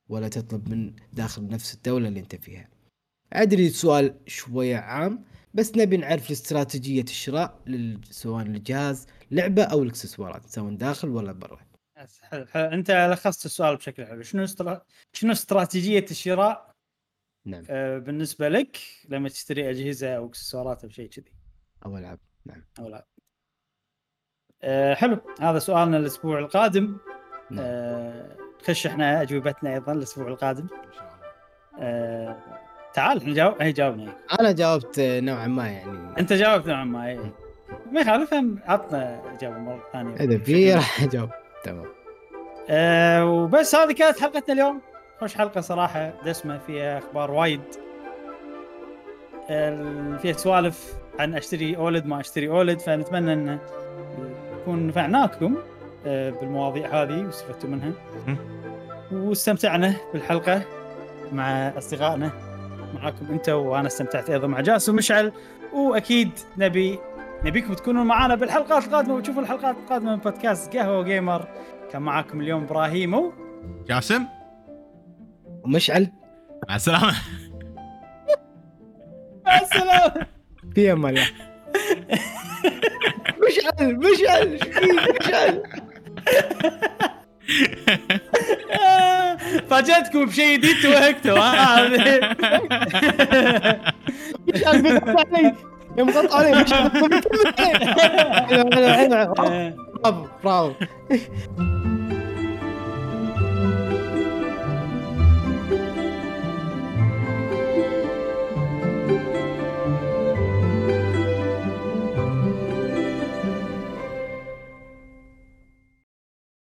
ولا تطلب من داخل نفس الدولة اللي انت فيها. أدري السؤال شوية عام بس نبي نعرف استراتيجيه الشراء سواء الجهاز لعبة أو الإكسسوارات سواء داخل ولا برا. حلو حلو. أنت لخصت السؤال بشكل حلو. شنو استرا... شنو استراتيجية الشراء؟ نعم. آه بالنسبة لك لما تشتري أجهزة أو إكسسوارات أو شيء كذي. أو ألعاب. نعم. أو لا آه حلو. هذا سؤالنا الأسبوع القادم. نعم. آه خش إحنا اجوبتنا أيضا الأسبوع القادم. إن شاء الله. آه تعال إحنا جاوب هي جاوبنا أنا جاوبت نوعا ما يعني. أنت جاوبت نوعا ما اي ما يخالف عطنا إجابة مرة ثانية. إذا في راح أجاوب. تمام. آه وبس هذه كانت حلقتنا اليوم. خوش حلقة صراحة دسمة فيها أخبار وايد. آه فيها سوالف عن أشتري أولد ما أشتري أولد فنتمنى إن نكون نفعناكم. بالمواضيع هذه واستفدتوا منها. واستمتعنا بالحلقة مع أصدقائنا. معاكم أنت وأنا استمتعت أيضا مع جاس ومشعل. وأكيد نبي نبيكم تكونوا معنا بالحلقات القادمة وتشوفوا الحلقات القادمة من بودكاست قهوة جيمر. كان معاكم اليوم إبراهيم و جاسم. ومشعل. مع السلامة. مع السلامة. في أمان الله *laughs* مشعل مشعل؟ مشعل. فاجأتكم بشيء جديد توهقتوا *laughs* ها علي يوم قطع علي. حلو حلو حلو برافو برافو.